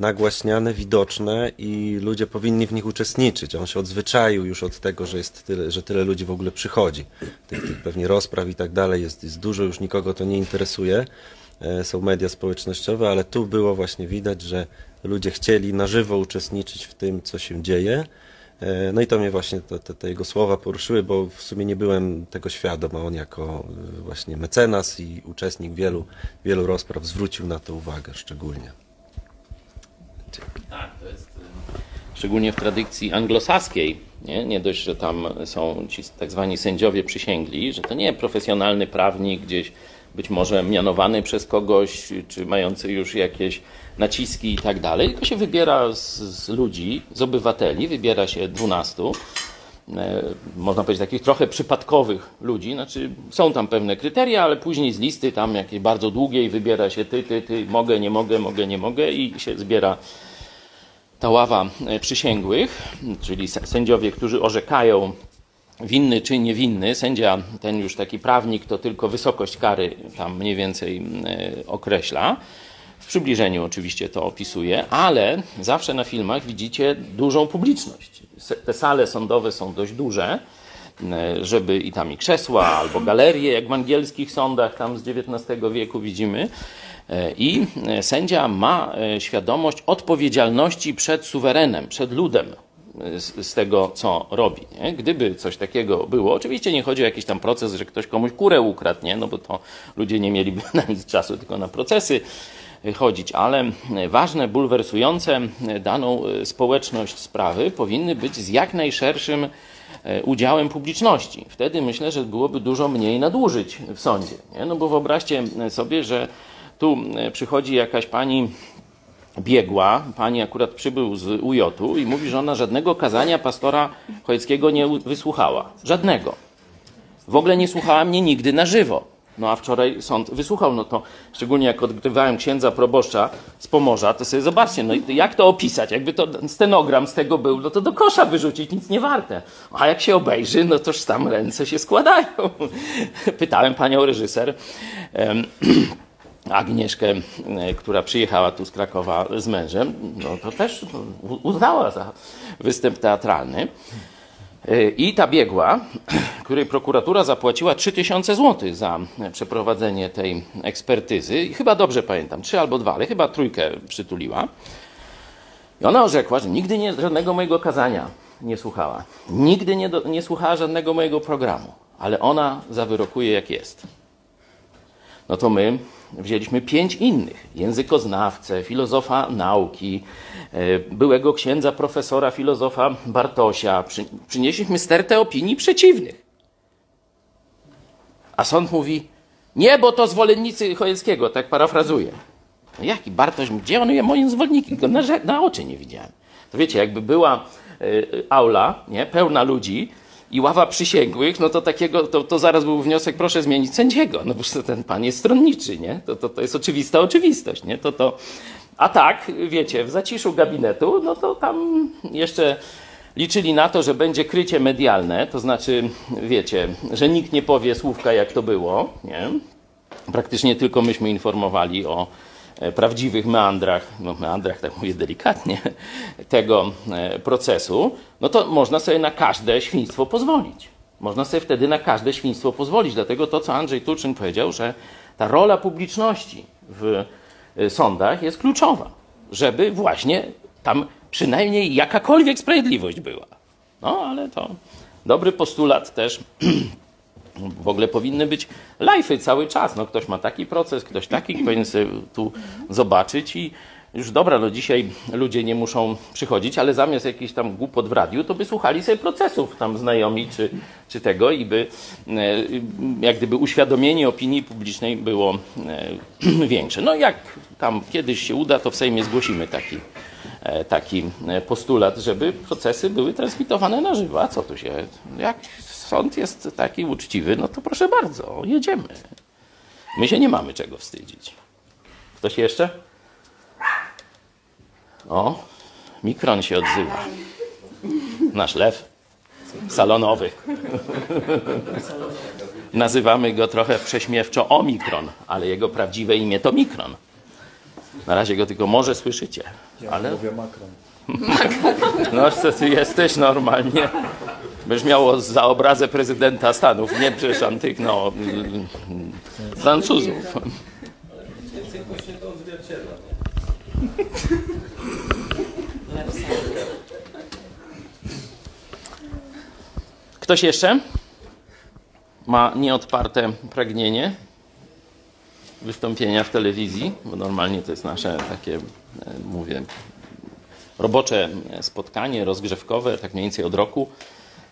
nagłaśniane, widoczne i ludzie powinni w nich uczestniczyć. On się odzwyczaił już od tego, że jest tyle, że tyle ludzi w ogóle przychodzi. Tych, tych pewnie rozpraw i tak dalej jest, jest dużo, już nikogo to nie interesuje. E, Są media społecznościowe, ale tu było właśnie widać, że ludzie chcieli na żywo uczestniczyć w tym, co się dzieje. E, No i to mnie właśnie te, te, te jego słowa poruszyły, bo w sumie nie byłem tego świadom, a on jako e, właśnie mecenas i uczestnik wielu, wielu rozpraw zwrócił na to uwagę szczególnie. Tak, to jest y, szczególnie w tradycji anglosaskiej. Nie? nie dość, że tam są ci tak zwani sędziowie przysięgli, że to nie profesjonalny prawnik gdzieś być może mianowany przez kogoś, czy mający już jakieś naciski i tak dalej, tylko się wybiera z, z ludzi, z obywateli, wybiera się 12, e, można powiedzieć takich trochę przypadkowych ludzi, znaczy są tam pewne kryteria, ale później z listy tam jakiejś bardzo długiej wybiera się ty, ty, ty, mogę, nie mogę, mogę, nie mogę i się zbiera ta ława e, przysięgłych, czyli sędziowie, którzy orzekają winny czy niewinny. Sędzia, ten już taki prawnik, to tylko wysokość kary tam mniej więcej e, określa. W przybliżeniu oczywiście to opisuje, ale zawsze na filmach widzicie dużą publiczność. Te sale sądowe są dość duże, e, żeby i tam i krzesła, albo galerie, jak w angielskich sądach tam z XIX wieku widzimy. E, I e, sędzia ma świadomość odpowiedzialności przed suwerenem, przed ludem z, z tego, co robi. Nie? Gdyby coś takiego było, oczywiście nie chodzi o jakiś tam proces, że ktoś komuś kurę ukradł, nie? no bo to ludzie nie mieliby na nic czasu, tylko na procesy chodzić, ale e, ważne, bulwersujące e, daną e, społeczność sprawy powinny być z jak najszerszym e, udziałem publiczności. Wtedy myślę, że byłoby dużo mniej nadużyć w sądzie. Nie? No bo wyobraźcie sobie, że tu e, przychodzi jakaś pani biegła, pani akurat przybył z UJ-u i mówi, że ona żadnego kazania pastora Chojeckiego nie wysłuchała. Żadnego. W ogóle nie słuchała mnie nigdy na żywo. No a wczoraj sąd wysłuchał, no to szczególnie jak odgrywałem księdza proboszcza z Pomorza, to sobie zobaczcie, no jak to opisać? Jakby to stenogram z tego był, no to do kosza wyrzucić, nic nie warte. A jak się obejrzy, no toż tam ręce się składają. Pytałem panią reżyser, em, Agnieszkę, e, która przyjechała tu z Krakowa z mężem, no to też uznała za występ teatralny. E, I ta biegła, której prokuratura zapłaciła 3000 zł za przeprowadzenie tej ekspertyzy, i chyba dobrze pamiętam, trzy albo dwa, ale chyba trójkę przytuliła. I ona orzekła, że nigdy nie, żadnego mojego kazania nie słuchała. Nigdy nie, do, nie słuchała żadnego mojego programu, ale ona zawyrokuje jak jest. no to my wzięliśmy pięć innych. Językoznawcę, filozofa nauki, e, byłego księdza profesora filozofa Bartosia. Przy, przynieśliśmy stertę opinii przeciwnych. A sąd mówi, nie, bo to zwolennicy Chojeckiego, tak parafrazuję. No jaki Bartoś, gdzie on jest moim zwolennikiem? Go na, na oczy nie widziałem. To wiecie, jakby była y, aula, nie, pełna ludzi i ława przysięgłych, no to takiego, to, to zaraz był wniosek, proszę zmienić sędziego, no bo ten pan jest stronniczy, nie? To, to, to jest oczywista oczywistość, nie? To, to... A tak, wiecie, w zaciszu gabinetu, no to tam jeszcze liczyli na to, że będzie krycie medialne, to znaczy, wiecie, że nikt nie powie słówka, jak to było, nie? Praktycznie tylko myśmy informowali o prawdziwych meandrach, no meandrach tak mówię delikatnie, tego e, procesu, no to można sobie na każde świństwo pozwolić. Można sobie wtedy na każde świństwo pozwolić. Dlatego to, co Andrzej Turczyn powiedział, że ta rola publiczności w e, sądach jest kluczowa, żeby właśnie tam przynajmniej jakakolwiek sprawiedliwość była. No ale to dobry postulat też. W ogóle powinny być live'y cały czas. No, ktoś ma taki proces, ktoś taki, powinien sobie tu zobaczyć i już dobra, no dzisiaj ludzie nie muszą przychodzić, ale zamiast jakichś tam głupot w radiu, to by słuchali sobie procesów tam znajomi czy, czy tego i by e, jak gdyby uświadomienie opinii publicznej było e, większe. No jak tam kiedyś się uda, to w Sejmie zgłosimy taki, taki postulat, żeby procesy były transmitowane na żywo. A co tu się, jak sąd jest taki uczciwy, no to proszę bardzo, jedziemy. My się nie mamy czego wstydzić. Ktoś jeszcze? O, Mikron się odzywa. Nasz lew salonowy. Nazywamy go trochę prześmiewczo Omikron, ale jego prawdziwe imię to Mikron. Na razie go tylko może słyszycie. Ale... mówię Macron. No, co ty jesteś normalnie. Byś miało za obrazę prezydenta Stanów, nie przecież antyk, no, Francuzów. Ktoś jeszcze ma nieodparte pragnienie wystąpienia w telewizji, bo normalnie to jest nasze takie, e, mówię, robocze spotkanie rozgrzewkowe, tak mniej więcej od roku.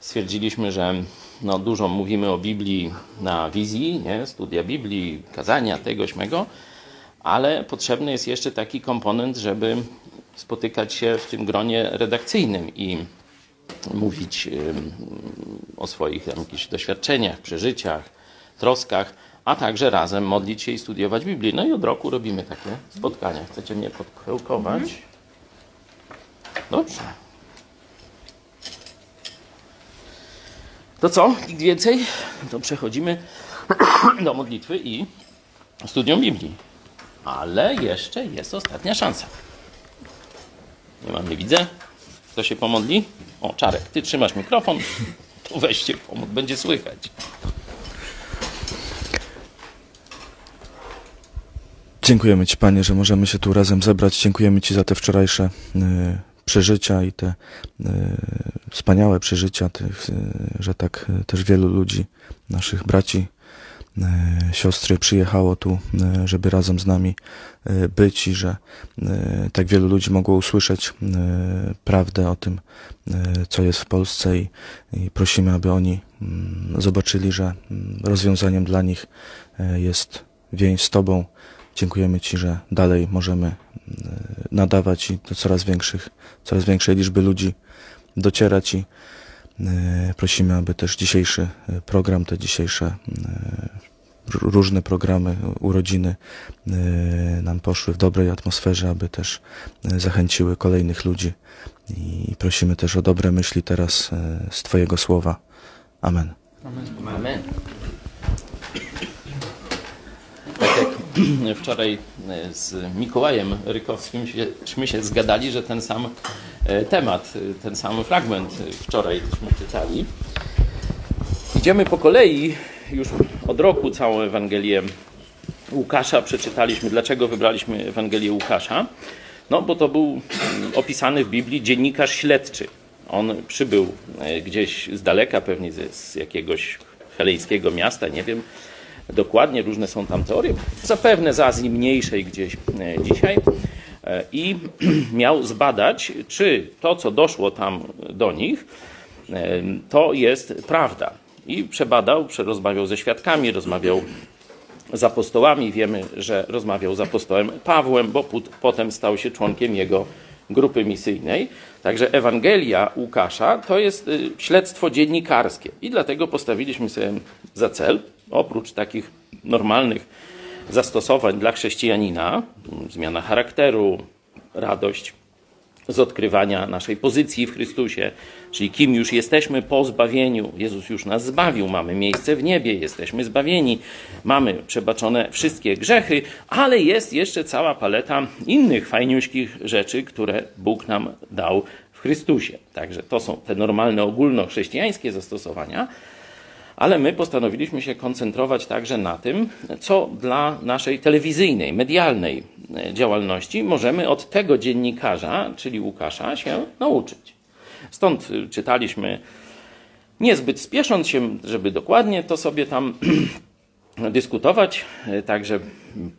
Stwierdziliśmy, że no, dużo mówimy o Biblii na wizji, nie? studia Biblii, kazania, tego, śmego, ale potrzebny jest jeszcze taki komponent, żeby spotykać się w tym gronie redakcyjnym i mówić o swoich jakichś doświadczeniach, przeżyciach, troskach, a także razem modlić się i studiować Biblię. No i od roku robimy takie spotkania. Chcecie mnie podkełkować? Dobrze. To co? Nikt więcej? To przechodzimy do modlitwy i studium Biblii. Ale jeszcze jest ostatnia szansa. Nie mam, nie widzę. Kto się pomodli? O, Czarek, ty trzymasz mikrofon. To weźcie pomógł, będzie słychać. Dziękujemy Ci, Panie, że możemy się tu razem zebrać. Dziękujemy Ci za te wczorajsze y, przeżycia i te y, wspaniałe przeżycia, tych, y, że tak y, też wielu ludzi, naszych braci, y, siostry przyjechało tu, y, żeby razem z nami być i że tak wielu ludzi mogło usłyszeć prawdę o tym, co jest w Polsce i, i prosimy, aby oni mm, zobaczyli, że mm, rozwiązaniem dla nich jest więź z Tobą. Dziękujemy Ci, że dalej możemy y, nadawać i do coraz większych, coraz większej liczby ludzi docierać i y, prosimy, aby też dzisiejszy y, program, te dzisiejsze różne programy, urodziny nam poszły w dobrej atmosferze, aby też zachęciły kolejnych ludzi i prosimy też o dobre myśli teraz z Twojego słowa. Amen. Amen. Amen. Tak jak wczoraj z Mikołajem Rykowskim się, zgadali, że ten sam temat, ten sam fragment wczoraj żeśmy czytali. Idziemy po kolei, już od roku całą Ewangelię Łukasza przeczytaliśmy. Dlaczego wybraliśmy Ewangelię Łukasza? No, bo to był opisany w Biblii dziennikarz śledczy. On przybył gdzieś z daleka, pewnie z jakiegoś helejskiego miasta, nie wiem, dokładnie, różne są tam teorie, zapewne z Azji mniejszej gdzieś e, dzisiaj. E, I miał zbadać, czy to, co doszło tam do nich, e, to jest prawda. I przebadał, rozmawiał ze świadkami, rozmawiał z apostołami. Wiemy, że rozmawiał z apostołem Pawłem, bo potem stał się członkiem jego grupy misyjnej. Także Ewangelia Łukasza to jest y, śledztwo dziennikarskie. I dlatego postawiliśmy sobie za cel, oprócz takich normalnych zastosowań dla chrześcijanina, zmiana charakteru, radość, z odkrywania naszej pozycji w Chrystusie, czyli kim już jesteśmy po zbawieniu. Jezus już nas zbawił, mamy miejsce w niebie, jesteśmy zbawieni, mamy przebaczone wszystkie grzechy, ale jest jeszcze cała paleta innych fajniuśkich rzeczy, które Bóg nam dał w Chrystusie. Także to są te normalne ogólnochrześcijańskie zastosowania ale my postanowiliśmy się koncentrować także na tym, co dla naszej telewizyjnej, medialnej e, działalności możemy od tego dziennikarza, czyli Łukasza, się nauczyć. Stąd e, czytaliśmy, niezbyt spiesząc się, żeby dokładnie to sobie tam dyskutować. E, także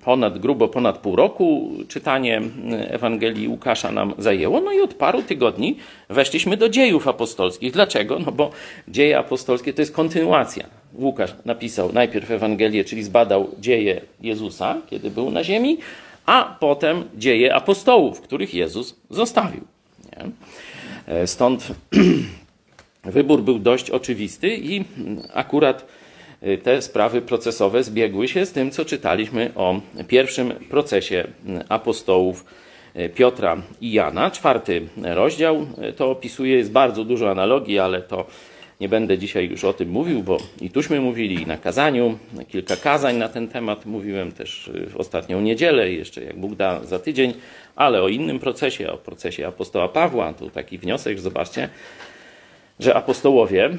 ponad, grubo ponad pół roku czytanie Ewangelii Łukasza nam zajęło. No i od paru tygodni weszliśmy do dziejów apostolskich. Dlaczego? No bo dzieje apostolskie to jest kontynuacja. Łukasz napisał najpierw Ewangelię, czyli zbadał dzieje Jezusa, kiedy był na ziemi, a potem dzieje apostołów, których Jezus zostawił. Nie? E, stąd wybór był dość oczywisty i akurat te sprawy procesowe zbiegły się z tym, co czytaliśmy o pierwszym procesie apostołów y, Piotra i Jana. Czwarty rozdział y, to opisuje, jest bardzo dużo analogii, ale to nie będę dzisiaj już o tym mówił, bo i tuśmy mówili, i na kazaniu, kilka kazań na ten temat mówiłem też w ostatnią niedzielę, jeszcze jak Bóg da za tydzień, ale o innym procesie, o procesie apostoła Pawła. Tu taki wniosek, zobaczcie, że apostołowie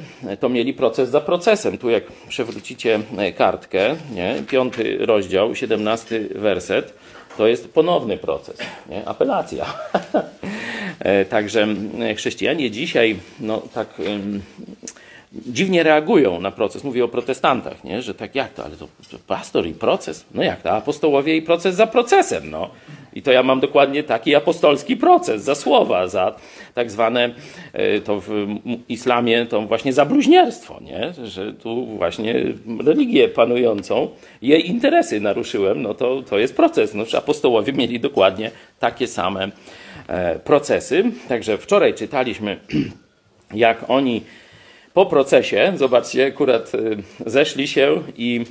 to mieli proces za procesem. Tu jak przewrócicie kartkę, nie? piąty rozdział, siedemnasty werset, to jest ponowny proces, nie? apelacja. Także chrześcijanie dzisiaj no, tak dziwnie reagują na proces. Mówię o protestantach, nie? że tak jak to, ale to, to pastor i proces? No jak to, apostołowie i proces za procesem. No. I to ja mam dokładnie taki apostolski proces za słowa, za tak zwane e, to w islamie to właśnie za bluźnierstwo, nie? że tu właśnie religię panującą, jej interesy naruszyłem, no to, to jest proces. No, apostołowie mieli dokładnie takie same e, procesy. Także wczoraj czytaliśmy, jak oni po procesie, zobaczcie, akurat y, zeszli się i,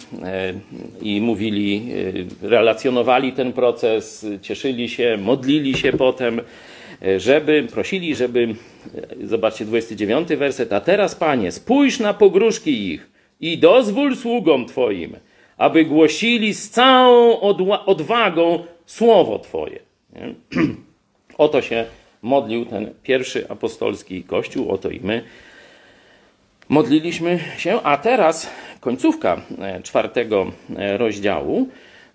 y, i mówili, y, relacjonowali ten proces, cieszyli się, modlili się potem, żeby, prosili, żeby, zobaczcie, 29 werset, a teraz, Panie, spójrz na pogróżki ich i dozwól sługom Twoim, aby głosili z całą odwagą słowo Twoje. Oto się modlił ten pierwszy apostolski kościół, oto i my modliliśmy się, a teraz końcówka e, czwartego e, rozdziału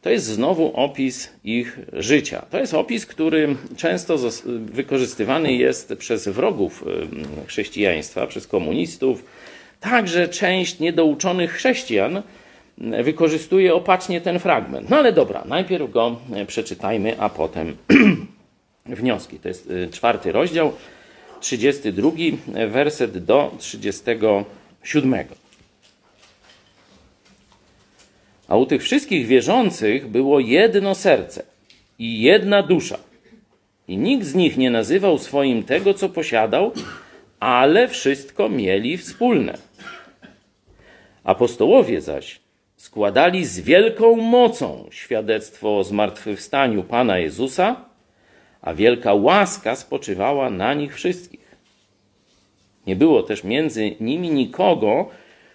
to jest znowu opis ich życia. To jest opis, który często wykorzystywany jest przez wrogów e, chrześcijaństwa, przez komunistów. Także część niedouczonych chrześcijan wykorzystuje opacznie ten fragment. No ale dobra, najpierw go przeczytajmy, a potem wnioski. To jest czwarty rozdział, 32 werset do 37. A u tych wszystkich wierzących było jedno serce i jedna dusza. I nikt z nich nie nazywał swoim tego, co posiadał, ale wszystko mieli wspólne. Apostołowie zaś składali z wielką mocą świadectwo o zmartwychwstaniu Pana Jezusa, a wielka łaska spoczywała na nich wszystkich. Nie było też między nimi nikogo,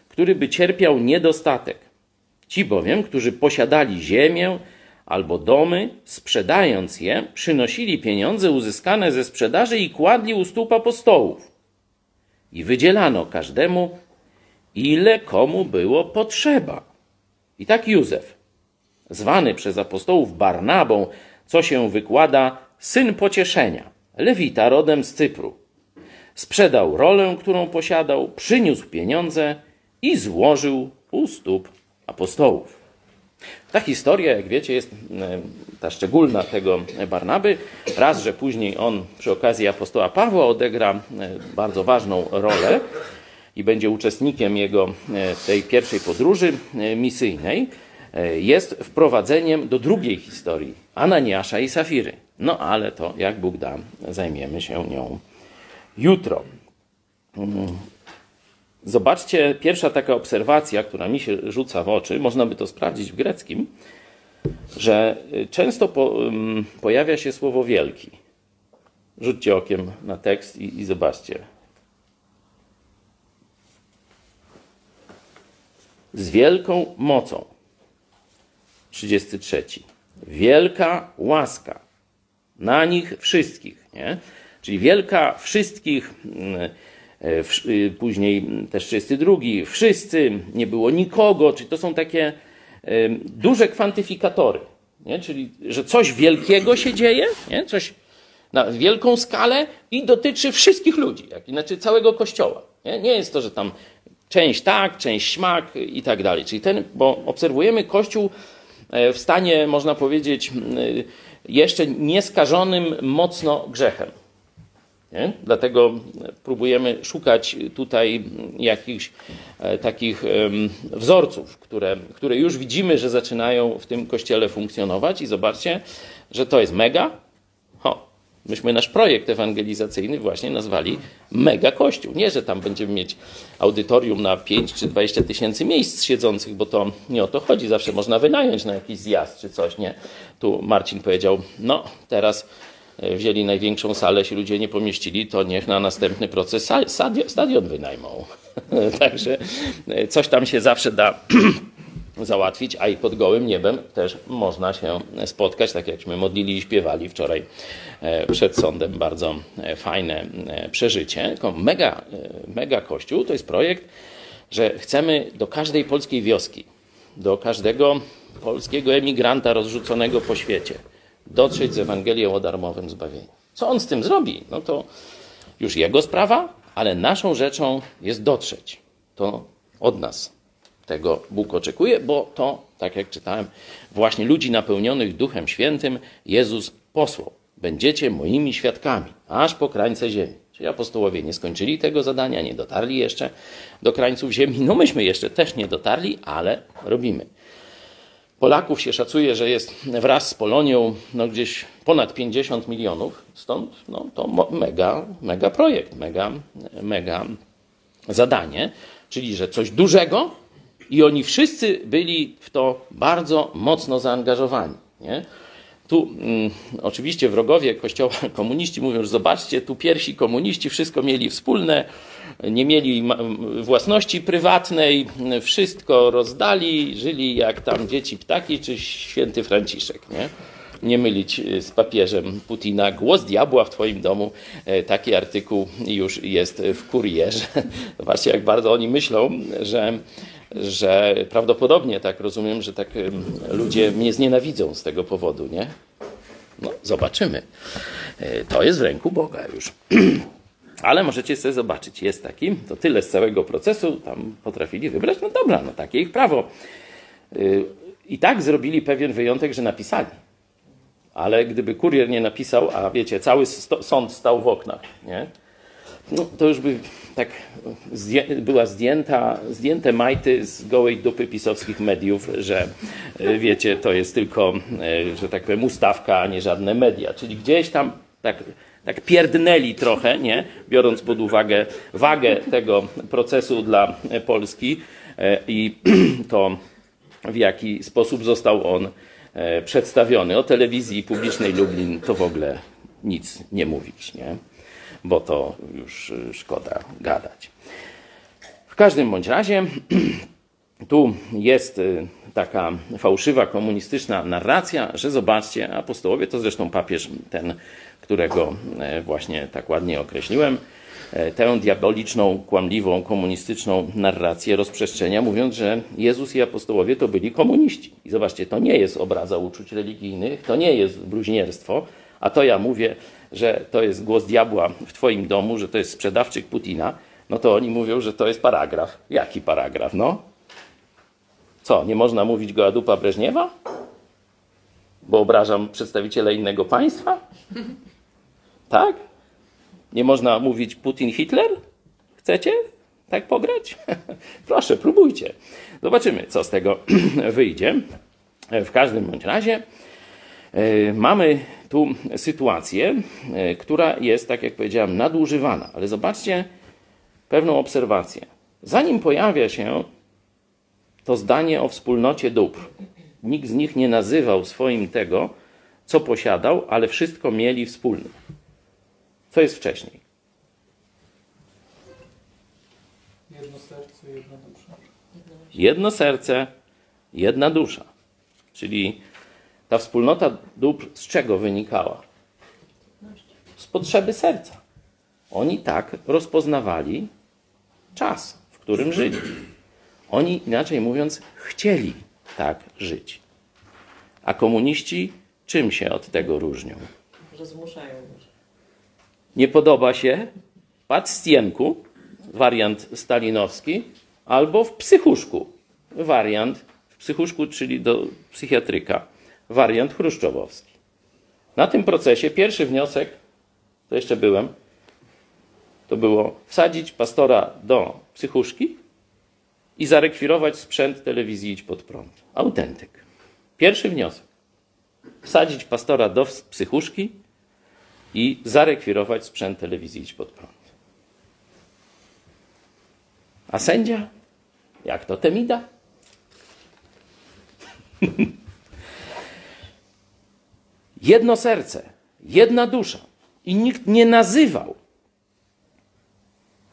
który by cierpiał niedostatek. Ci bowiem, którzy posiadali ziemię albo domy, sprzedając je, przynosili pieniądze uzyskane ze sprzedaży i kładli u stóp apostołów. I wydzielano każdemu, ile komu było potrzeba. I tak Józef, zwany przez apostołów Barnabą, co się wykłada syn pocieszenia, Lewita rodem z Cypru. Sprzedał rolę, którą posiadał, przyniósł pieniądze i złożył u stóp apostołów. Ta historia, jak wiecie, jest e, ta szczególna tego Barnaby. Raz, że później on przy okazji apostoła Pawła odegra e, bardzo ważną rolę i będzie uczestnikiem jego e, tej pierwszej podróży misyjnej, jest wprowadzeniem do drugiej historii Ananiasza i Safiry. No ale to, jak Bóg da, zajmiemy się nią jutro. Mm. Zobaczcie, pierwsza taka obserwacja, która mi się rzuca w oczy, można by to sprawdzić w greckim, że często po, um, pojawia się słowo wielki. Rzućcie okiem na tekst i, i zobaczcie. Z wielką mocą. 33. Wielka łaska na nich wszystkich. Nie? Czyli wielka wszystkich. Um, E, y, później też 32, wszyscy, nie było nikogo, czyli to są takie duże kwantyfikatory, nie? czyli że coś wielkiego się dzieje, nie? coś na wielką skalę i dotyczy wszystkich ludzi, jak inaczej całego kościoła. Nie? nie jest to, że tam część tak, część śmak i tak dalej. Czyli ten, bo obserwujemy kościół e, w stanie, można powiedzieć, jeszcze nieskażonym mocno grzechem. Nie? Dlatego próbujemy szukać tutaj jakichś e, takich wzorców, które, które już widzimy, że zaczynają w tym kościele funkcjonować. I zobaczcie, że to jest mega. Ho, myśmy nasz projekt ewangelizacyjny właśnie nazwali Mega Kościół. Nie, że tam będziemy mieć audytorium na 5 czy 20 tysięcy miejsc siedzących, bo to nie o to chodzi. Zawsze można wynająć na jakiś zjazd czy coś, nie? Tu Marcin powiedział, no teraz E, wzięli największą salę, się ludzie nie pomieścili, to niech na następny proces stadion wynajmą. Także e, coś tam się zawsze da załatwić, a i pod gołym niebem też można się spotkać, tak jakśmy modlili i śpiewali wczoraj e, przed sądem. Bardzo fajne przeżycie. Mega, mega Kościół to jest projekt, że chcemy do każdej polskiej wioski, do każdego polskiego emigranta rozrzuconego po świecie, dotrzeć z Ewangelią o darmowym zbawieniu. Co on z tym zrobi? No to już jego sprawa, ale naszą rzeczą jest dotrzeć. To od nas tego Bóg oczekuje, bo to, tak jak czytałem, właśnie ludzi napełnionych Duchem Świętym Jezus posłał. Będziecie moimi świadkami, aż po krańce ziemi. Czyli apostołowie nie skończyli tego zadania, nie dotarli jeszcze do krańców ziemi. No myśmy jeszcze też nie dotarli, ale robimy. Polaków się szacuje, że jest wraz z Polonią no gdzieś ponad 50 milionów, stąd no, to mega, mega projekt, mega, mega zadanie, czyli że coś dużego i oni wszyscy byli w to bardzo mocno zaangażowani. Nie? Tu mm, oczywiście wrogowie kościoła komuniści mówią, że zobaczcie, tu pierwsi komuniści wszystko mieli wspólne, nie mieli własności prywatnej, wszystko rozdali, żyli jak tam dzieci ptaki czy święty Franciszek, nie? Nie mylić y, z papieżem Putina. Głos diabła w twoim domu. E, taki artykuł już jest w kurierze. Zobaczcie, jak bardzo oni myślą, że że prawdopodobnie tak rozumiem, że tak ludzie mnie znienawidzą z tego powodu, nie? No, zobaczymy. E, to jest w ręku Boga już. Ale możecie sobie zobaczyć, jest taki, to tyle z całego procesu, tam potrafili wybrać, no dobra, no takie ich prawo. Y, I tak zrobili pewien wyjątek, że napisali. Ale gdyby kurier nie napisał, a wiecie, cały sąd stał w oknach, nie? No, to już by tak była zdjęta, zdjęte majty z gołej dupy pisowskich mediów, że y, wiecie, to jest tylko, y, że tak powiem, ustawka, a nie żadne media. Czyli gdzieś tam tak tak pierdnęli trochę, nie? biorąc pod uwagę wagę tego procesu dla Polski e, i to, w jaki sposób został on e, przedstawiony. O telewizji publicznej Lublin to w ogóle nic nie mówić, nie? Bo to już e, szkoda gadać. W każdym bądź razie tu jest taka fałszywa komunistyczna narracja, że zobaczcie, apostołowie, to zresztą papież ten którego e, właśnie tak ładnie określiłem, tę diaboliczną, kłamliwą, komunistyczną narrację rozprzestrzenia, mówiąc, że Jezus i apostołowie to byli komuniści. I zobaczcie, to nie jest obraza uczuć religijnych, to nie jest bluźnierstwo, a to ja mówię, że to jest głos diabła w Twoim domu, że to jest sprzedawczyk Putina, no to oni mówią, że to jest paragraf. Jaki paragraf? No, Co, nie można mówić Goładupa Breżniewa? Bo obrażam przedstawiciela innego państwa? Tak? Nie można mówić Putin Hitler? Chcecie tak pograć? Proszę, próbujcie. Zobaczymy, co z tego wyjdzie. W każdym bądź razie e, mamy tu sytuację, e, która jest, tak jak powiedziałem, nadużywana. Ale zobaczcie pewną obserwację. Zanim pojawia się to zdanie o wspólnocie dóbr, nikt z nich nie nazywał swoim tego, co posiadał, ale wszystko mieli wspólne. Co jest wcześniej? Jedno serce, jedna dusza. Jedno serce, jedna dusza. Czyli ta wspólnota dóbr z czego wynikała? Z potrzeby serca. Oni tak rozpoznawali czas, w którym żyli. Oni, inaczej mówiąc, chcieli tak żyć. A komuniści czym się od tego różnią? Że zmuszają. Nie podoba się? Patrz Stienku, wariant stalinowski, albo w psychuszku, wariant w psychuszku, czyli do psychiatryka, wariant chruszczowowski. Na tym procesie pierwszy wniosek, to jeszcze byłem, to było wsadzić pastora do psychuszki i zarekwirować sprzęt telewizji Idź Pod Prąd. Autentyk. Pierwszy wniosek. Wsadzić pastora do psychuszki i zarekwirować sprzęt telewizji Idź Pod Prąd. A sędzia? Jak to Temida? Jedno serce, jedna dusza. I nikt nie nazywał.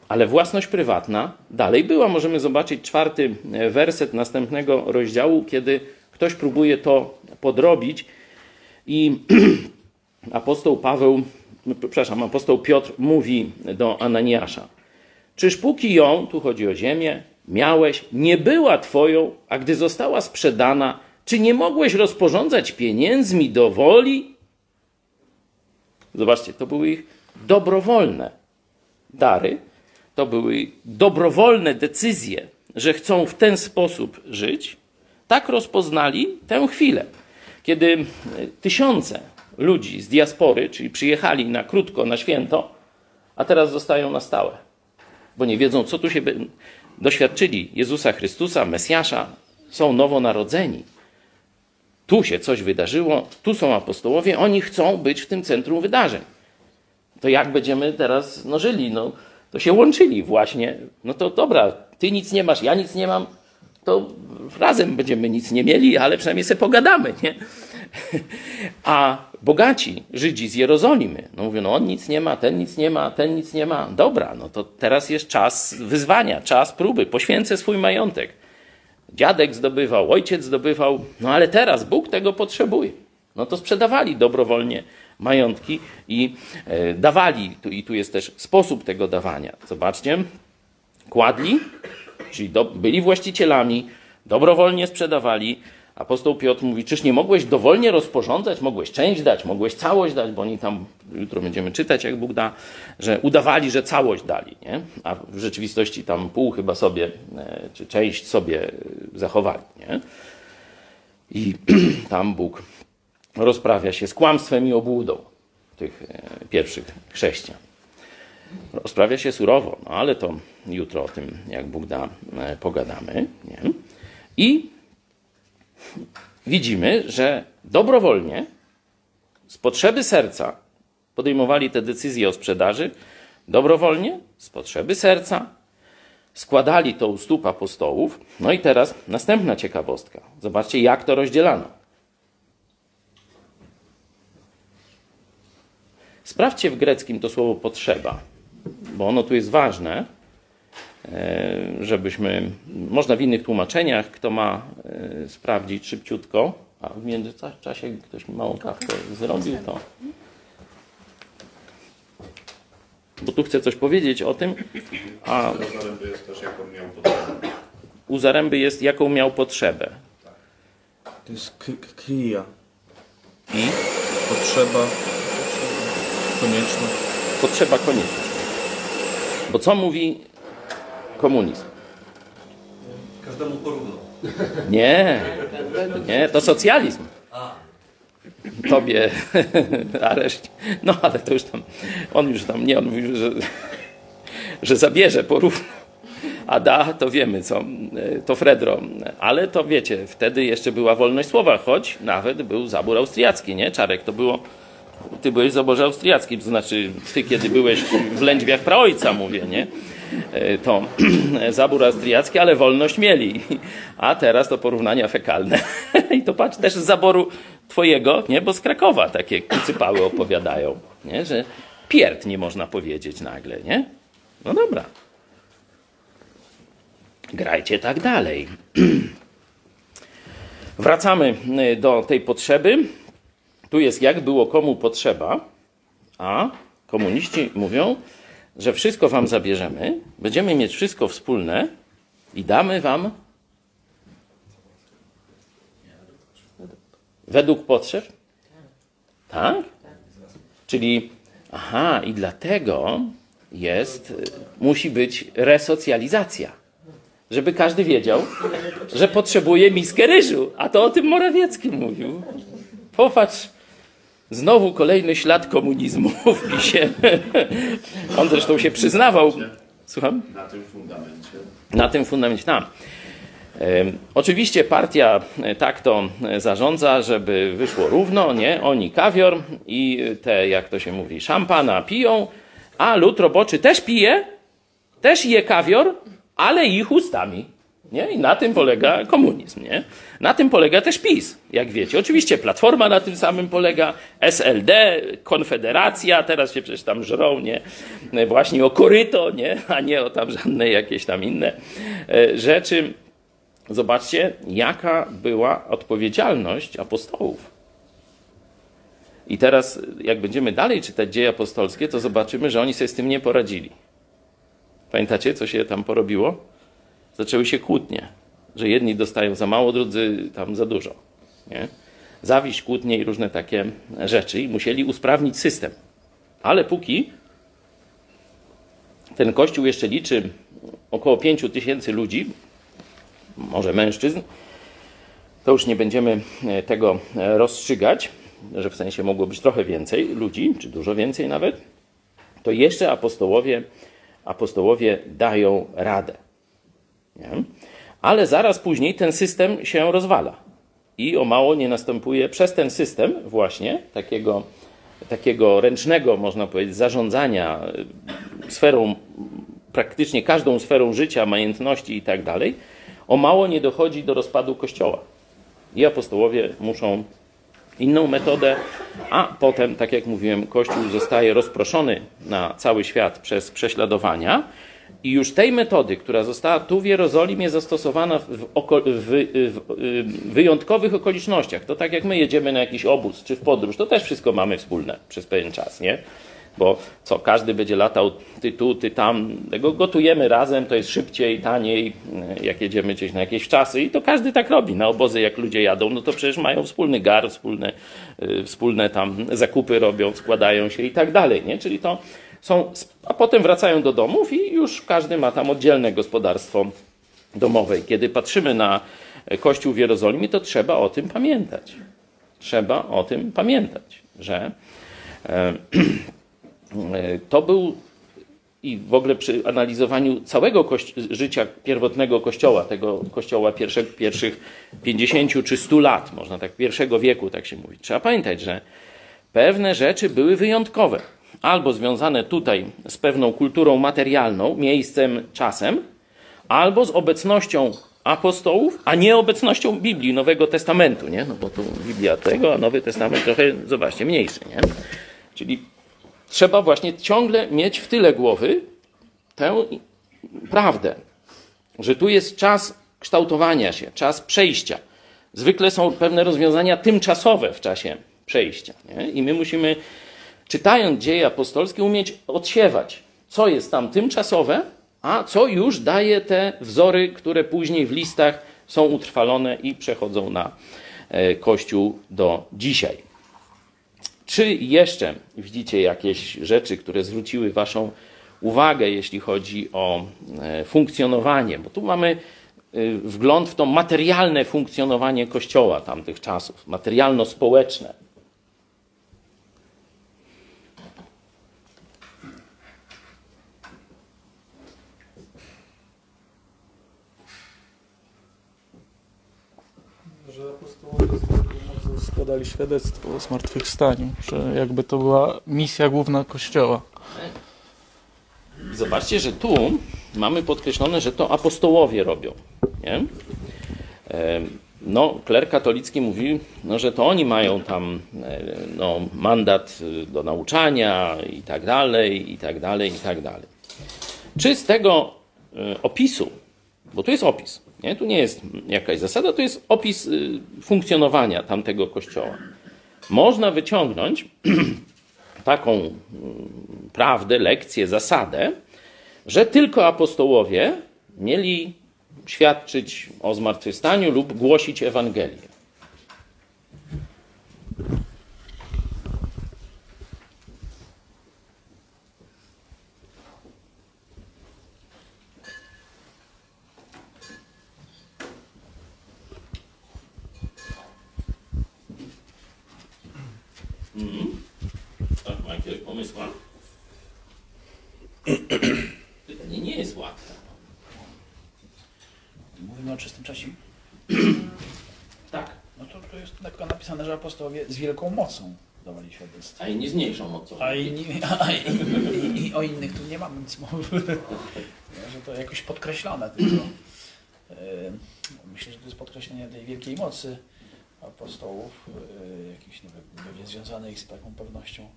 Ale własność prywatna dalej była. Możemy zobaczyć czwarty werset następnego rozdziału, kiedy ktoś próbuje to podrobić i apostoł Paweł, przepraszam, apostoł Piotr mówi do Ananiasza: Czyż póki ją, tu chodzi o ziemię, miałeś, nie była twoją, a gdy została sprzedana, czy nie mogłeś rozporządzać pieniędzmi do woli? Zobaczcie, to były ich dobrowolne dary, to były dobrowolne decyzje, że chcą w ten sposób żyć. Tak rozpoznali tę chwilę, kiedy tysiące ludzi z diaspory, czyli przyjechali na krótko, na święto, a teraz zostają na stałe, bo nie wiedzą, co tu się doświadczyli Jezusa Chrystusa, Mesjasza, są nowonarodzeni. Tu się coś wydarzyło, tu są apostołowie, oni chcą być w tym centrum wydarzeń. To jak będziemy teraz no, żyli? No, to się łączyli właśnie. No to dobra, ty nic nie masz, ja nic nie mam, to razem będziemy nic nie mieli, ale przynajmniej sobie pogadamy, nie? A bogaci Żydzi z Jerozolimy, no mówią, no on nic nie ma, ten nic nie ma, ten nic nie ma. Dobra, no to teraz jest czas wyzwania, czas próby, poświęcę swój majątek. Dziadek zdobywał, ojciec zdobywał, no ale teraz Bóg tego potrzebuje. No to sprzedawali dobrowolnie majątki i e, dawali. Tu, I tu jest też sposób tego dawania. Zobaczcie, kładli, czyli do, byli właścicielami, dobrowolnie sprzedawali. Apostoł Piotr mówi, czyż nie mogłeś dowolnie rozporządzać, mogłeś część dać, mogłeś całość dać, bo oni tam, jutro będziemy czytać, jak Bóg da, że udawali, że całość dali, nie? a w rzeczywistości tam pół chyba sobie, e, czy część sobie zachowali. Nie? I tam Bóg rozprawia się z kłamstwem i obłudą tych e, pierwszych chrześcijan. Rozprawia się surowo, no ale to jutro o tym, jak Bóg da, e, pogadamy. Nie? I widzimy, że dobrowolnie, z potrzeby serca podejmowali te decyzje o sprzedaży, dobrowolnie, z potrzeby serca, składali to u stóp apostołów. No i teraz następna ciekawostka. Zobaczcie, jak to rozdzielano. Sprawdźcie w greckim to słowo potrzeba, bo ono tu jest ważne, żebyśmy, można w innych tłumaczeniach, kto ma e, sprawdzić szybciutko, a w międzyczasie ktoś mi małą kawkę zrobił, to bo tu chcę coś powiedzieć o tym, a U Zaręby jest też, jaką miał potrzebę. u Zaręby jest, jaką miał potrzebę. To jest k- k- krija. I? Potrzeba konieczna. Potrzeba konieczna. Bo co mówi komunizm? Każdemu porówno. Nie, nie, to socjalizm. Tobie areszt. No ale to już tam, on już tam, nie, on mówił, że, że zabierze porówno. A da, to wiemy co, to Fredro. Ale to wiecie, wtedy jeszcze była wolność słowa, choć nawet był zabór austriacki, nie? Czarek, to było, ty byłeś w zaborze austriackim, to znaczy ty kiedy byłeś w lędźwiach praojca, mówię, nie? E, To zabór austriacki, ale wolność mieli. A teraz to porównania fekalne. I to patrz też z zaboru twojego, nie? Bo z Krakowa takie kucypały opowiadają, nie? Że pierd nie można powiedzieć nagle, nie? No dobra. Grajcie tak dalej. Wracamy y, do tej potrzeby. Tu jest jak było komu potrzeba, a komuniści mówią, że wszystko wam zabierzemy, będziemy mieć wszystko wspólne i damy wam według potrzeb. Tak? Czyli, aha, i dlatego jest, musi być resocjalizacja żeby każdy wiedział, że potrzebuje miskę ryżu. A to o tym Morawiecki mówił. Popatrz, znowu kolejny ślad komunizmu w PiSie. On zresztą się przyznawał. Słucham? Na tym fundamencie. Na tym fundamencie, tam. Oczywiście partia tak to zarządza, żeby wyszło równo, nie? Oni kawior i te, jak to się mówi, szampana piją, a lud roboczy też pije, też je kawior, ale ich ustami. Nie? I na tym polega komunizm. Nie? Na tym polega też PiS, jak wiecie. Oczywiście Platforma na tym samym polega, SLD, Konfederacja, teraz się przecież tam żrą, nie? Właśnie o koryto, nie? A nie o tam żadne jakieś tam inne e, rzeczy. Zobaczcie, jaka była odpowiedzialność apostołów. I teraz, jak będziemy dalej czytać dzieje apostolskie, to zobaczymy, że oni sobie z tym nie poradzili. Pamiętacie, co się tam porobiło? Zaczęły się kłótnie, że jedni dostają za mało, drudzy tam za dużo. Nie? Zawiść, kłótnie i różne takie rzeczy i musieli usprawnić system. Ale póki ten kościół jeszcze liczy około 5 tysięcy ludzi, może mężczyzn, to już nie będziemy tego rozstrzygać, że w sensie mogło być trochę więcej ludzi, czy dużo więcej nawet, to jeszcze apostołowie apostołowie dają radę. Nie? Ale zaraz później ten system się rozwala. I o mało nie następuje przez ten system właśnie takiego, takiego ręcznego, można powiedzieć, zarządzania y, sferą, praktycznie każdą sferą życia, majątności i tak dalej, o mało nie dochodzi do rozpadu Kościoła. I apostołowie muszą inną metodę, a potem, tak jak mówiłem, Kościół zostaje rozproszony na cały świat przez prześladowania. I już tej metody, która została tu w Jerozolimie zastosowana w, oko- w, w wyjątkowych okolicznościach, to tak jak my jedziemy na jakiś obóz czy w podróż, to też wszystko mamy wspólne przez pewien czas, nie? Bo co, każdy będzie latał ty tu, ty tam, tego gotujemy razem, to jest szybciej, taniej, jak jedziemy gdzieś na jakieś czasy i to każdy tak robi. Na obozy jak ludzie jadą, no to przecież mają wspólny gar, wspólne, y, wspólne tam zakupy robią, składają się i tak dalej, nie? Czyli to są, a potem wracają do domów i już każdy ma tam oddzielne gospodarstwo domowe. Kiedy patrzymy na Kościół w Jerozolimie, to trzeba o tym pamiętać. Trzeba o tym pamiętać, że e, to był i w ogóle przy analizowaniu całego życia pierwotnego kościoła, tego kościoła pierwszych 50 czy 100 lat, można tak, pierwszego wieku, tak się mówi. Trzeba pamiętać, że pewne rzeczy były wyjątkowe. Albo związane tutaj z pewną kulturą materialną, miejscem, czasem, albo z obecnością apostołów, a nie obecnością Biblii, Nowego Testamentu, nie? No bo tu Biblia tego, a Nowy Testament trochę, zobaczcie, mniejszy, nie? Czyli trzeba właśnie ciągle mieć w tyle głowy tę prawdę, że tu jest czas kształtowania się, czas przejścia. Zwykle są pewne rozwiązania tymczasowe w czasie przejścia. Nie? I my musimy, czytając dzieje apostolskie, umieć odsiewać, co jest tam tymczasowe, a co już daje te wzory, które później w listach są utrwalone i przechodzą na e, Kościół do dzisiaj. Czy jeszcze widzicie jakieś rzeczy, które zwróciły Waszą uwagę, jeśli chodzi o e, funkcjonowanie? Bo tu mamy y, wgląd w to materialne funkcjonowanie Kościoła tamtych czasów, materialno-społeczne. Że apostołowie składali świadectwo o zmartwychwstaniu, że jakby to była misja główna Kościoła. Zobaczcie, że tu mamy podkreślone, że to apostołowie robią. Nie? Em, No, kler katolicki mówi, no, że to oni mają tam e, no, mandat y, do nauczania i tak dalej, i tak dalej, i tak dalej. Czy z tego opisu, bo tu jest opis, nie? tu nie jest jakaś zasada, to jest opis y, funkcjonowania tamtego kościoła. Można wyciągnąć taką mm, prawdę, lekcję, zasadę, że tylko apostołowie mieli świadczyć o zmartwychwstaniu lub głosić Ewangelię. Mhm. Tak, Michael, pomysła? Pytanie nie jest łatwe. Mówimy o czystym czasie. Tak. No to, to jest tylko napisane, że apostołowie z wielką mocą dawali świadectwo. A inni z mniejszą mocą. A, inni, a i, i, i o innych tu nie mamy nic mowy. Że to jakoś podkreślone tylko. E, Myślę, że to jest podkreślenie tej wielkiej mocy apostołów, e, jakichś nie wiem, związanych z taką pewnością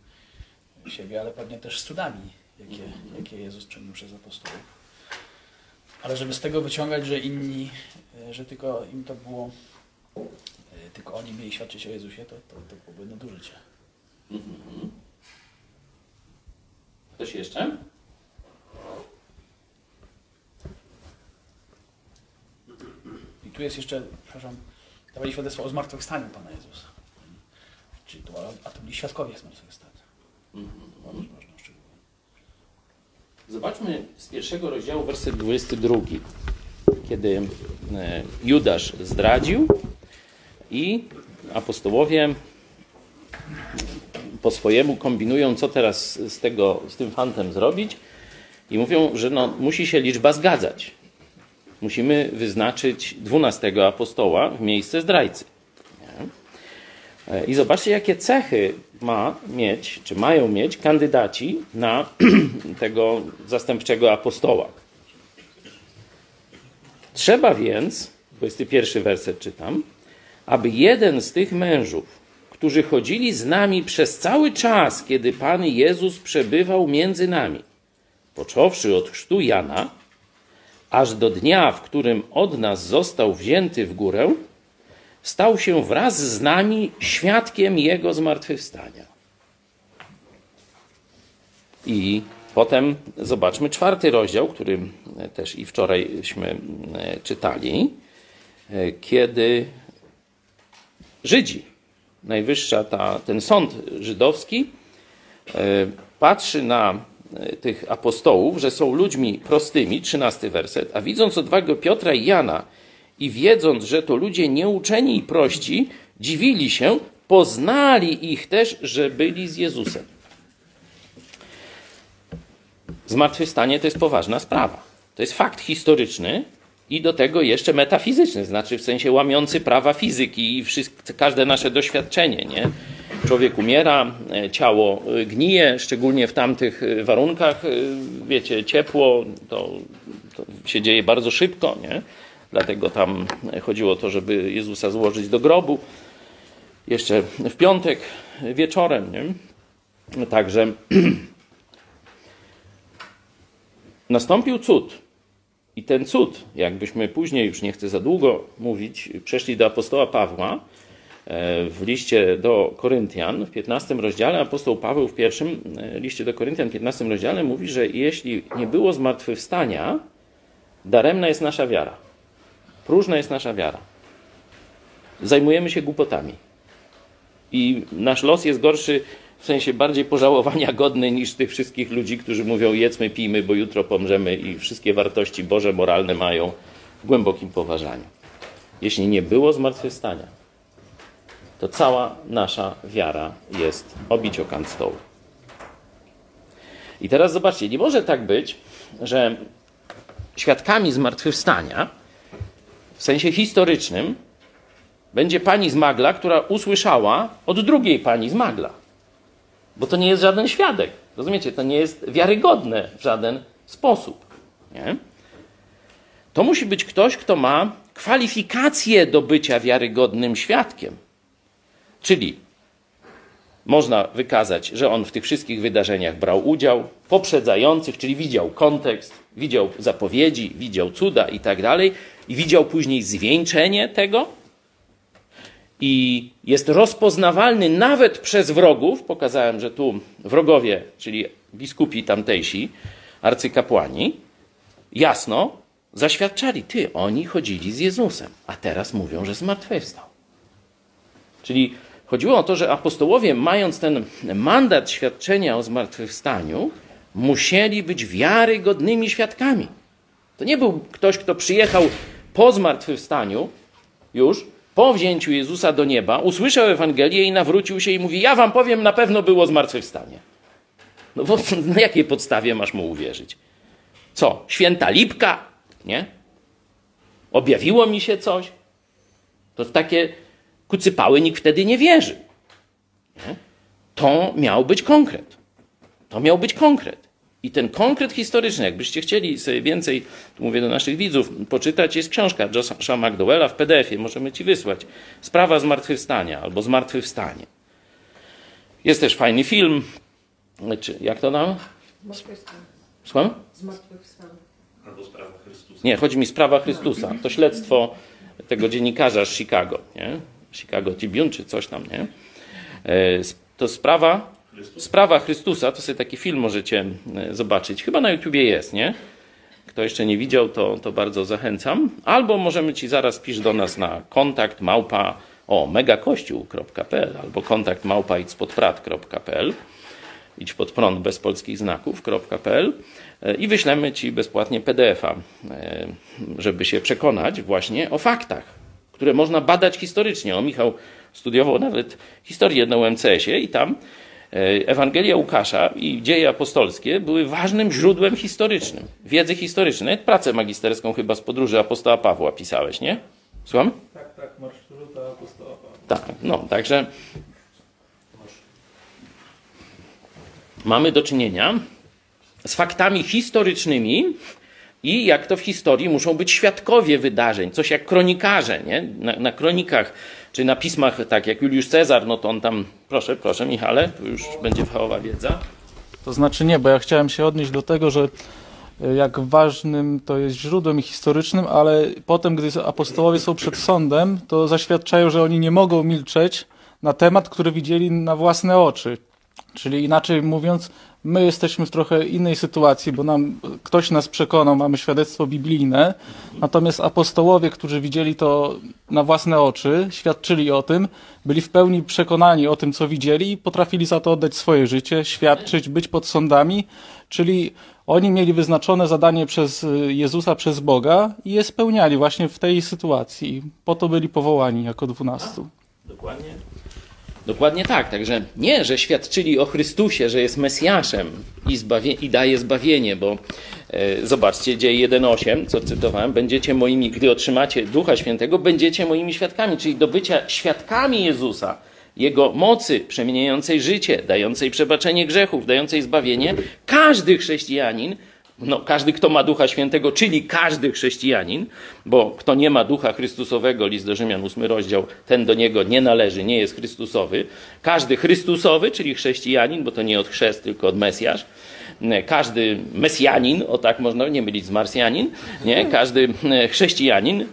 siebie, ale pewnie też z cudami, jakie, jakie Jezus czynił przez apostołów. Ale żeby z tego wyciągać, że inni, e, że tylko im to było, e, tylko oni mieli świadczyć o Jezusie, to, to, to byłoby nadużycie. Mhm. Ktoś jeszcze? I tu jest jeszcze, przepraszam, dawali świadectwo o zmartwychwstaniu Pana Jezusa. Czyli to, a to byli świadkowie zmartwychwstania. Mhm. Szczegóły. Zobaczmy z pierwszego rozdziału, werset 22, kiedy e, Judasz zdradził i apostołowie po swojemu kombinują, co teraz z, tego, z tym fantem zrobić i mówią, że no, musi się liczba zgadzać. Musimy wyznaczyć dwunastego apostoła w miejsce zdrajcy. I zobaczcie, jakie cechy ma mieć, czy mają mieć kandydaci na tego zastępczego apostoła. Trzeba więc, 21 werset czytam, aby jeden z tych mężów, którzy chodzili z nami przez cały czas, kiedy Pan Jezus przebywał między nami, począwszy od chrztu Jana, aż do dnia, w którym od nas został wzięty w górę, stał się wraz z nami świadkiem Jego zmartwychwstania. I potem zobaczmy czwarty rozdział, który też i wczorajśmy e, czytali, e, kiedy Żydzi, najwyższa ta, ten sąd żydowski, e, patrzy na tych apostołów, że są ludźmi prostymi, trzynasty werset, a widząc odwagę Piotra i Jana i wiedząc, że to ludzie nieuczeni i prości, dziwili się, poznali ich też, że byli z Jezusem. Zmartwychwstanie to jest poważna sprawa. To jest fakt historyczny i do tego jeszcze metafizyczny, znaczy w sensie łamiący prawa fizyki i wszystko, każde nasze doświadczenie. Nie? Człowiek umiera, e, ciało e, gnije, szczególnie w tamtych e, warunkach, wiecie, ciepło, to, to się dzieje bardzo szybko, nie? Dlatego tam chodziło o to, żeby Jezusa złożyć do grobu. Jeszcze w piątek wieczorem, nie? Także nastąpił cud. I ten cud, jakbyśmy później, już nie chcę za długo mówić, przeszli do apostoła Pawła w liście do Koryntian, w 15 rozdziale, apostoł Paweł w pierwszym liście do Koryntian, w 15 rozdziale mówi, że jeśli nie było zmartwychwstania, daremna jest nasza wiara. Próżna jest nasza wiara. Zajmujemy się głupotami. I nasz los jest gorszy, w sensie bardziej pożałowania godny niż tych wszystkich ludzi, którzy mówią jedzmy, pijmy, bo jutro pomrzemy i wszystkie wartości Boże, moralne mają w głębokim poważaniu. Jeśli nie było zmartwychwstania, to cała nasza wiara jest obić o kant stołu. I teraz zobaczcie, nie może tak być, że świadkami zmartwychwstania w sensie historycznym będzie pani z Magla, która usłyszała od drugiej pani z Magla. Bo to nie jest żaden świadek. Rozumiecie? To nie jest wiarygodne w żaden sposób. Nie? To musi być ktoś, kto ma kwalifikacje do bycia wiarygodnym świadkiem. Czyli można wykazać, że on w tych wszystkich wydarzeniach brał udział, poprzedzających, czyli widział kontekst, widział zapowiedzi, widział cuda i tak dalej, i widział później zwieńczenie tego. I jest rozpoznawalny nawet przez wrogów. Pokazałem, że tu wrogowie, czyli biskupi tamtejsi, arcykapłani, jasno zaświadczali, ty, oni chodzili z Jezusem, a teraz mówią, że zmartwychwstał. Czyli chodziło o to, że apostołowie, mając ten mandat świadczenia o zmartwychwstaniu, musieli być wiarygodnymi świadkami. To nie był ktoś, kto przyjechał po zmartwychwstaniu, już po wzięciu Jezusa do nieba, usłyszał Ewangelię i nawrócił się i mówi: Ja wam powiem, na pewno było zmartwychwstanie. No bo na jakiej podstawie masz mu uwierzyć? Co? Święta lipka? Nie? Objawiło mi się coś? To takie kucypały nikt wtedy nie wierzy. Nie? To miał być konkret. To miał być konkret. I ten konkret historyczny, jakbyście chcieli sobie więcej, tu mówię do naszych widzów, poczytać, jest książka Josha McDowella w PDF-ie, możemy ci wysłać. Sprawa zmartwychwstania albo zmartwychwstanie. Jest też fajny film. Czy, jak to nam? Słucham? Zmartwychwstanie. Albo sprawa Chrystusa. Nie, chodzi mi sprawa Chrystusa. To śledztwo tego dziennikarza z Chicago, nie? Chicago Tribune czy coś tam, nie? E, To sprawa, sprawa Chrystusa, to sobie taki film możecie e, zobaczyć. Chyba na YouTubie jest, nie? Kto jeszcze nie widział, to, to bardzo zachęcam. Albo możemy ci zaraz pisz do nas na kontakt małpa o megakościół.pl albo kontakt małpa idźpodprat.pl idź pod prąd bez polskich znaków.pl e, i wyślemy ci bezpłatnie PDF-a, żeby się przekonać właśnie o faktach, które można badać historycznie. O, Michał studiował nawet historię na UMCS-ie i tam e, Ewangelia Łukasza i dzieje apostolskie były ważnym źródłem historycznym, wiedzy historycznej. Pracę magisterską chyba z podróży apostoła Pawła pisałeś, nie? Słucham? Tak, tak, marszruta apostoła Pawła. Tak, no, także mamy do czynienia z faktami historycznymi i jak to w historii muszą być świadkowie wydarzeń, coś jak kronikarze, nie? Na, na kronikach czy na pismach, tak jak Juliusz Cezar, no to on tam, proszę, proszę Michale, tu już będzie fachowa wiedza. To znaczy nie, bo ja chciałem się odnieść do tego, że e, jak ważnym to jest źródłem historycznym, ale potem, gdy apostołowie są przed sądem, to zaświadczają, że oni nie mogą milczeć na temat, który widzieli na własne oczy. Czyli inaczej mówiąc, my jesteśmy w trochę innej sytuacji, bo nam ktoś nas przekonał, mamy świadectwo biblijne, natomiast apostołowie, którzy widzieli to na własne oczy, świadczyli o tym, byli w pełni przekonani o tym, co widzieli i potrafili za to oddać swoje życie, świadczyć, być pod sądami, czyli oni mieli wyznaczone zadanie przez Jezusa, przez Boga i je spełniali właśnie w tej sytuacji. Po to byli powołani jako dwunastu. Dokładnie. Dokładnie tak. Także nie, że świadczyli o Chrystusie, że jest Mesjaszem i, zbawie, i daje zbawienie, bo e, zobaczcie, dzieje 1.8, co cytowałem, będziecie moimi, gdy otrzymacie Ducha Świętego, będziecie moimi świadkami, czyli do bycia świadkami Jezusa, Jego mocy przemieniającej życie, dającej przebaczenie grzechów, dającej zbawienie. Każdy chrześcijanin no, każdy, kto ma Ducha Świętego, czyli każdy chrześcijanin, bo kto nie ma Ducha Chrystusowego, list do Rzymian, 8 rozdział, ten do niego nie należy, nie jest Chrystusowy. Każdy Chrystusowy, czyli chrześcijanin, bo to nie od chrzest, tylko od Mesjasz. Każdy Mesjanin, o tak można nie mylić z Marsjanin, nie? Każdy chrześcijanin,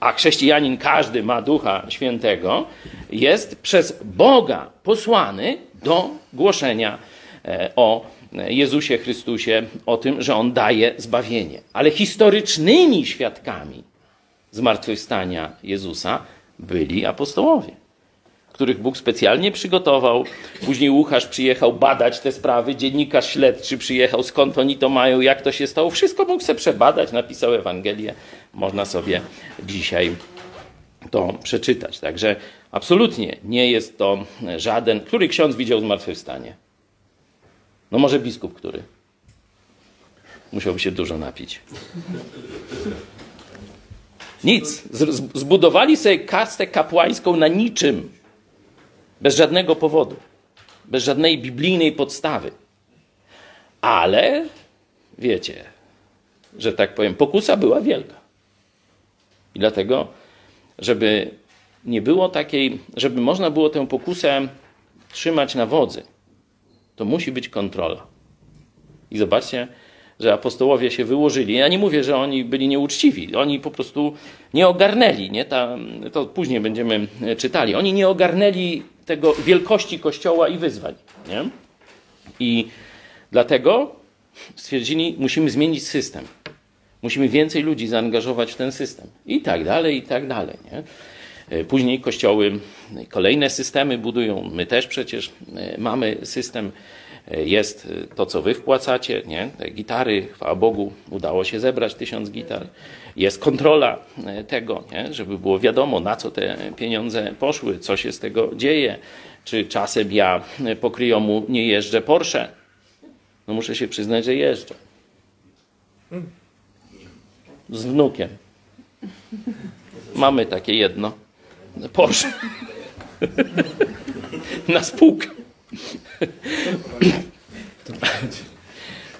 a chrześcijanin każdy ma Ducha Świętego, jest przez Boga posłany do głoszenia e, o Jezusie Chrystusie o tym, że On daje zbawienie. Ale historycznymi świadkami zmartwychwstania Jezusa byli apostołowie, których Bóg specjalnie przygotował. Później Łukasz przyjechał badać te sprawy, dziennikarz śledczy przyjechał, skąd oni to mają, jak to się stało. Wszystko mógł sobie przebadać, napisał Ewangelię. Można sobie dzisiaj to przeczytać. Także absolutnie nie jest to żaden. Który ksiądz widział zmartwychwstanie? No może biskup, który? Musiałby się dużo napić. Nic. Zbudowali sobie kastę kapłańską na niczym. Bez żadnego powodu. Bez żadnej biblijnej podstawy. Ale wiecie, że tak powiem, pokusa była wielka. I dlatego, żeby nie było takiej, żeby można było tę pokusę trzymać na wodzy, to musi być kontrola. I zobaczcie, że apostołowie się wyłożyli. Ja nie mówię, że oni byli nieuczciwi. Oni po prostu nie ogarnęli, nie? Ta, to później będziemy czytali. Oni nie ogarnęli tego wielkości Kościoła i wyzwań. Nie? I dlatego stwierdzili, musimy zmienić system. Musimy więcej ludzi zaangażować w ten system. I tak dalej, i tak dalej. Nie? Później kościoły kolejne systemy budują. My też przecież e, mamy system jest to, co wy wpłacacie, nie? Te gitary, chwała Bogu, udało się zebrać tysiąc gitar. Jest kontrola e, tego, nie? żeby było wiadomo, na co te pieniądze poszły, co się z tego dzieje. Czy czasem ja po kryjomu nie jeżdżę Porsche? No muszę się przyznać, że jeżdżę. Z wnukiem. Mamy takie jedno. Porsche. Na spółkę.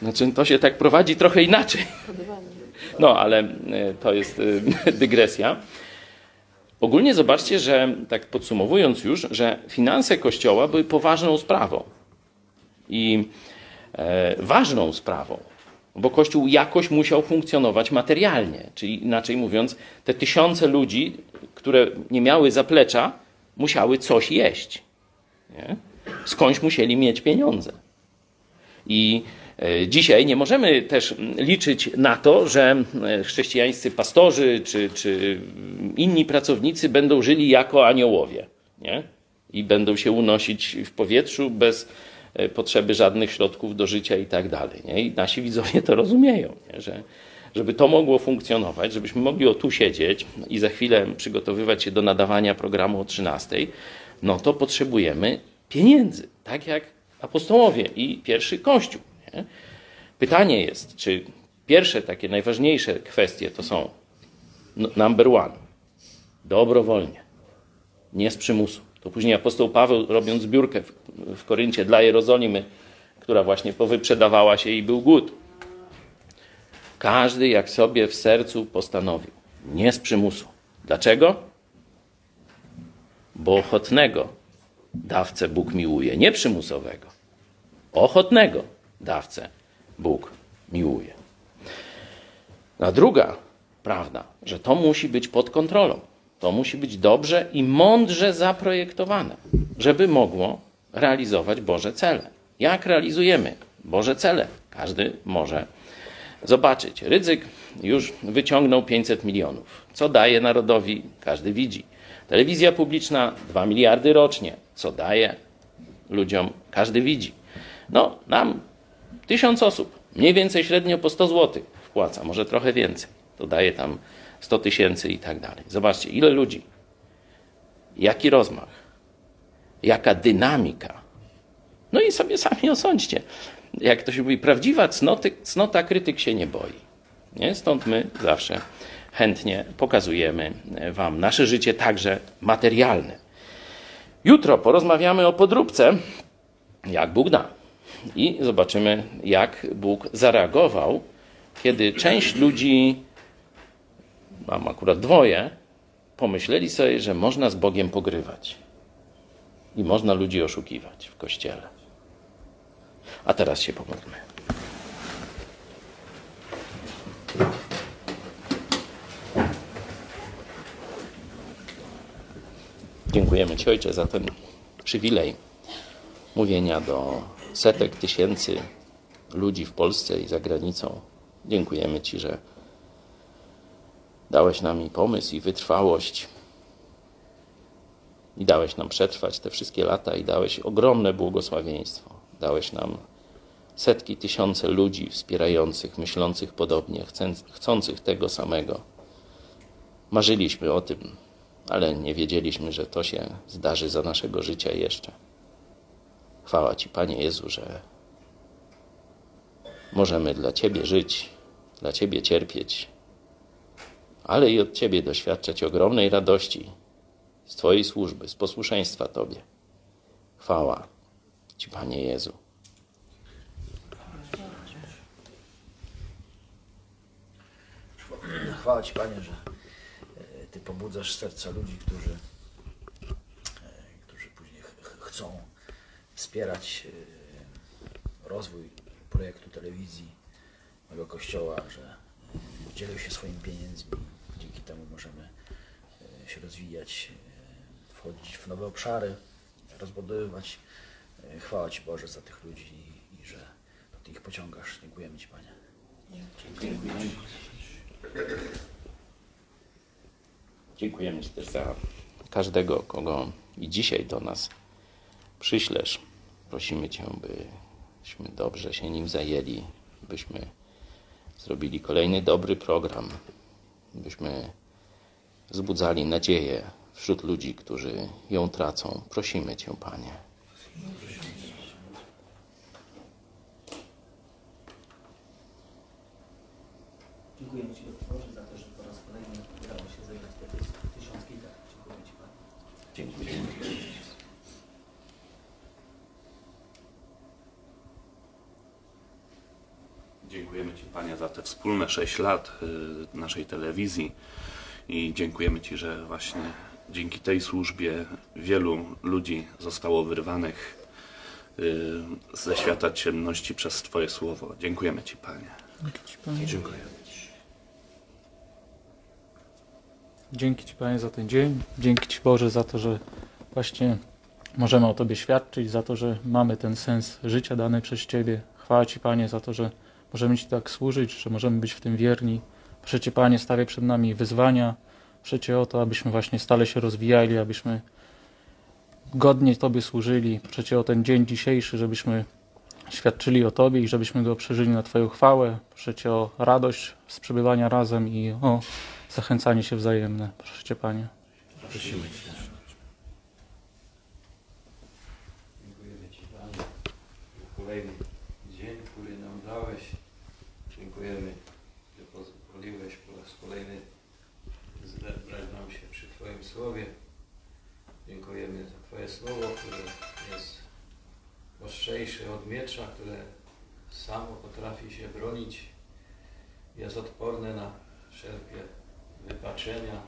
Znaczy, to się tak prowadzi trochę inaczej. No, ale e, to jest e, dygresja. Ogólnie zobaczcie, że tak podsumowując już, że finanse Kościoła były poważną sprawą. I e, ważną sprawą, bo Kościół jakoś musiał funkcjonować materialnie. Czyli inaczej mówiąc, te tysiące ludzi, które nie miały zaplecza, musiały coś jeść. Nie? skądś musieli mieć pieniądze. I e, dzisiaj nie możemy też liczyć na to, że e, chrześcijańscy pastorzy czy, czy inni pracownicy będą żyli jako aniołowie nie? i będą się unosić w powietrzu bez e, potrzeby żadnych środków do życia i tak dalej. I nasi widzowie to rozumieją, nie? że żeby to mogło funkcjonować, żebyśmy mogli o tu siedzieć i za chwilę przygotowywać się do nadawania programu o 13, no to potrzebujemy pieniędzy, tak jak apostołowie i pierwszy Kościół. Nie? Pytanie jest, czy pierwsze takie najważniejsze kwestie to są number one, dobrowolnie, nie z przymusu. To później apostoł Paweł, robiąc zbiórkę w, w Koryncie dla Jerozolimy, która właśnie powyprzedawała się i był głód. Każdy jak sobie w sercu postanowił, nie z przymusu. Dlaczego? Bo ochotnego dawcę Bóg miłuje. Nie przymusowego, ochotnego dawcę Bóg miłuje. A druga prawda, że to musi być pod kontrolą. To musi być dobrze i mądrze zaprojektowane, żeby mogło realizować Boże cele. Jak realizujemy Boże cele? Każdy może zobaczyć. Rydzyk już wyciągnął 500 milionów. Co daje narodowi? Każdy widzi. Telewizja publiczna 2 miliardy rocznie co daje ludziom, każdy widzi. No, nam tysiąc osób, mniej więcej średnio po 100 zł wpłaca, może trochę więcej. To daje tam 100 tysięcy i tak dalej. Zobaczcie, ile ludzi, jaki rozmach, jaka dynamika. No i sobie sami osądźcie. Jak to się mówi, prawdziwa cnoty, cnota krytyk się nie boi. Nie? Stąd my zawsze chętnie pokazujemy Wam nasze życie także materialne. Jutro porozmawiamy o podróbce, jak Bóg da. I zobaczymy, jak Bóg zareagował, kiedy część ludzi, mam akurat dwoje, pomyśleli sobie, że można z Bogiem pogrywać. I można ludzi oszukiwać w kościele. A teraz się pomódlmy. Dziękujemy Ci, Ojcze, za ten przywilej mówienia do setek tysięcy ludzi w Polsce i za granicą. Dziękujemy Ci, że dałeś nam i pomysł, i wytrwałość, i dałeś nam przetrwać te wszystkie lata i dałeś ogromne błogosławieństwo. Dałeś nam setki, tysiące ludzi wspierających, myślących podobnie, chcących tego samego. Marzyliśmy o tym, ale nie wiedzieliśmy, że to się zdarzy za naszego życia jeszcze. Chwała Ci, Panie Jezu, że możemy dla Ciebie żyć, dla Ciebie cierpieć, ale i od Ciebie doświadczać ogromnej radości z Twojej służby, z posłuszeństwa Tobie. Chwała Ci, Panie Jezu. Chwała Ci, Panie, że e, Ty pobudzasz serca ludzi, którzy, e, którzy później ch chcą wspierać e, rozwój projektu telewizji mojego kościoła, że dzielą się swoimi pieniędzmi. Dzięki temu możemy się rozwijać, wchodzić w nowe obszary, rozbudowywać. Chwała Ci Boże za tych ludzi i, że Ty ich pociągasz. Dziękujemy Ci Panie. Dziękujemy. Dziękujemy Ci też za każdego, kogo i dzisiaj do nas przyślesz. Prosimy Cię, byśmy dobrze się nim zajęli, byśmy zrobili kolejny dobry program, byśmy wzbudzali nadzieję wśród ludzi, którzy ją tracą. Prosimy Cię, Panie. Dziękujemy Ci Boże za to, że po raz kolejny udało się zebrać te tysiącki. Tak, dziękuję Ci Panie. Dziękuję. Dziękujemy Ci Panie za te wspólne 6 lat y, naszej telewizji i dziękujemy Ci, że właśnie dzięki tej służbie wielu ludzi zostało wyrwanych y, ze świata ciemności przez Twoje słowo. Dziękujemy Ci Panie. Dziękuję. Dzięki Ci Panie za ten dzień. Dzięki Ci Boże za to, że właśnie możemy o Tobie świadczyć, za to, że mamy ten sens życia dany przez Ciebie. Chwała Ci Panie za to, że możemy Ci tak służyć, że możemy być w tym wierni. Proszę Cię Panie, stawię przed nami wyzwania. Proszę Cię o to, abyśmy właśnie stale się rozwijali, abyśmy godnie Tobie służyli. Proszę Cię o ten dzień dzisiejszy, żebyśmy świadczyli o Tobie i żebyśmy go przeżyli na Twoją chwałę. Proszę Cię o radość z przebywania razem i o zachęcanie się wzajemne. Proszę Cię, Panie. Prosimy Cię. Dziękujemy Ci, Panie, za kolejny dzień, który nam dałeś. Dziękujemy, że pozwoliłeś po raz kolejny zebrać nam się przy Twoim Słowie. Dziękujemy za Twoje Słowo, które jest ostrzejsze od miecza, które samo potrafi się bronić, jest odporne na wszelkie wypaczenia,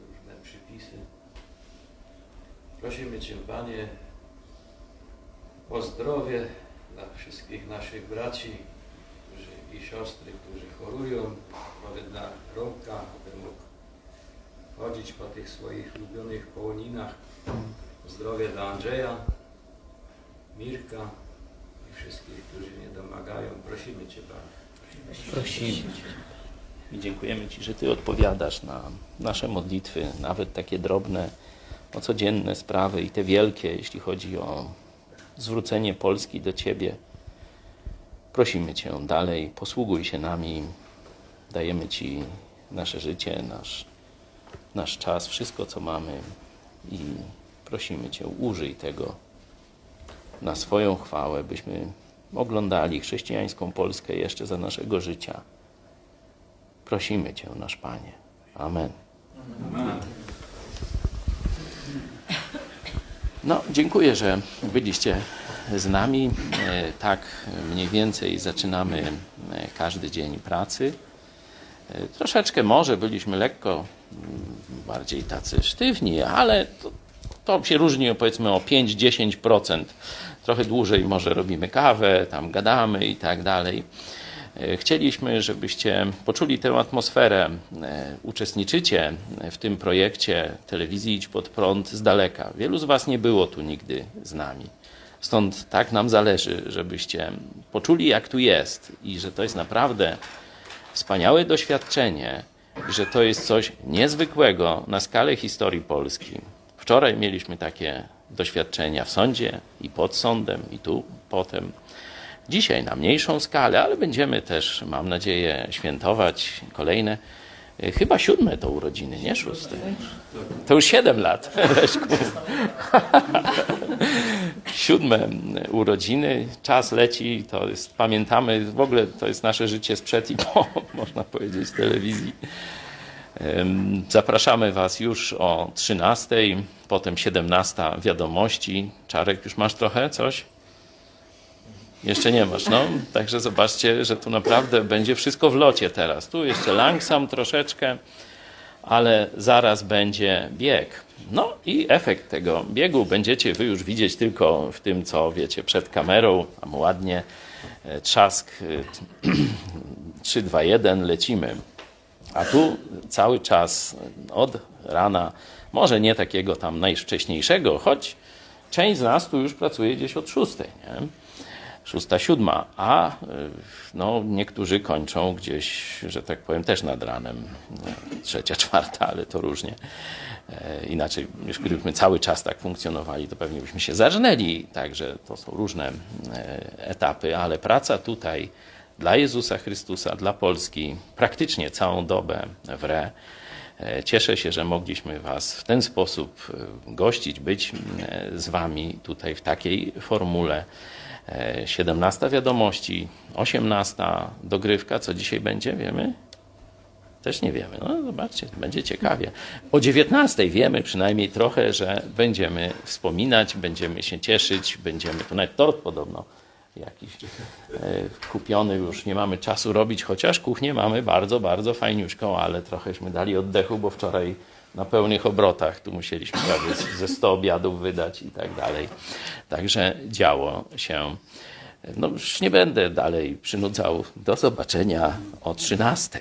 różne przypisy. Prosimy Cię, Panie, o zdrowie dla wszystkich naszych braci którzy, i siostry, którzy chorują, aby dla Romka, aby mógł chodzić po tych swoich ulubionych połoninach. Zdrowie dla Andrzeja, Mirka i wszystkich, którzy nie domagają. Prosimy Cię, Panie. Prosimy Cię. I dziękujemy Ci, że Ty odpowiadasz na nasze modlitwy, nawet takie drobne, o codzienne sprawy i te wielkie, jeśli chodzi o zwrócenie Polski do Ciebie. Prosimy Cię dalej, posługuj się nami, dajemy Ci nasze życie, nasz, nasz czas, wszystko co mamy i prosimy Cię, użyj tego na swoją chwałę, byśmy oglądali chrześcijańską Polskę jeszcze za naszego życia. Prosimy Cię, nasz Panie. Amen. Amen. No, dziękuję, że byliście z nami. E, Tak mniej więcej zaczynamy e, każdy dzień pracy. E, Troszeczkę może byliśmy lekko bardziej tacy sztywni, ale to, to się różni powiedzmy o 5-10%. Trochę dłużej może robimy kawę, tam gadamy i tak dalej. Chcieliśmy, żebyście poczuli tę atmosferę. E, Uczestniczycie w tym projekcie telewizji Idź Pod Prąd z daleka. Wielu z Was nie było tu nigdy z nami. Stąd tak nam zależy, żebyście poczuli, jak tu jest i że to jest naprawdę wspaniałe doświadczenie, że to jest coś niezwykłego na skalę historii Polski. Wczoraj mieliśmy takie doświadczenia w sądzie i pod sądem, i tu potem. Dzisiaj na mniejszą skalę, ale będziemy też, mam nadzieję, świętować kolejne. y, Chyba siódme to urodziny, nie szóste. To już siedem lat. Siódme urodziny, czas leci, to jest, pamiętamy, w ogóle to jest nasze życie sprzed i po, można powiedzieć, telewizji. Zapraszamy Was już o 13, potem 17 wiadomości. Czarek, już masz trochę coś? Jeszcze nie masz, no. Także zobaczcie, że tu naprawdę będzie wszystko w locie teraz. Tu jeszcze langsam troszeczkę, ale zaraz będzie bieg. No i efekt tego biegu będziecie Wy już widzieć tylko w tym, co wiecie, przed kamerą. Tam ładnie e, trzask e, 3, 2, 1, lecimy. A tu cały czas od rana, może nie takiego tam najwcześniejszego, choć część z nas tu już pracuje gdzieś od szóstej, nie? Szósta, siódma, a y, no, niektórzy kończą gdzieś, że tak powiem, też nad ranem. Trzecia, czwarta, ale to różnie. E, Inaczej, już gdybyśmy cały czas tak funkcjonowali, to pewnie byśmy się zarżnęli. Także to są różne e, etapy, ale praca tutaj dla Jezusa Chrystusa, dla Polski, praktycznie całą dobę w re. E, Cieszę się, że mogliśmy Was w ten sposób gościć, być z Wami tutaj w takiej formule. E, 17 wiadomości, 18 dogrywka, co dzisiaj będzie, wiemy? Też nie wiemy. No zobaczcie, będzie ciekawie. O 19 wiemy przynajmniej trochę, że będziemy wspominać, będziemy się cieszyć, będziemy, tu nawet tort podobno jakiś e, kupiony, już nie mamy czasu robić, chociaż kuchnię mamy bardzo, bardzo fajniuszką, ale trochęśmy dali oddechu, bo wczoraj na pełnych obrotach tu musieliśmy prawie ze 100 obiadów wydać i tak dalej. Także działo się. No już nie będę dalej przynudzał. Do zobaczenia o 13.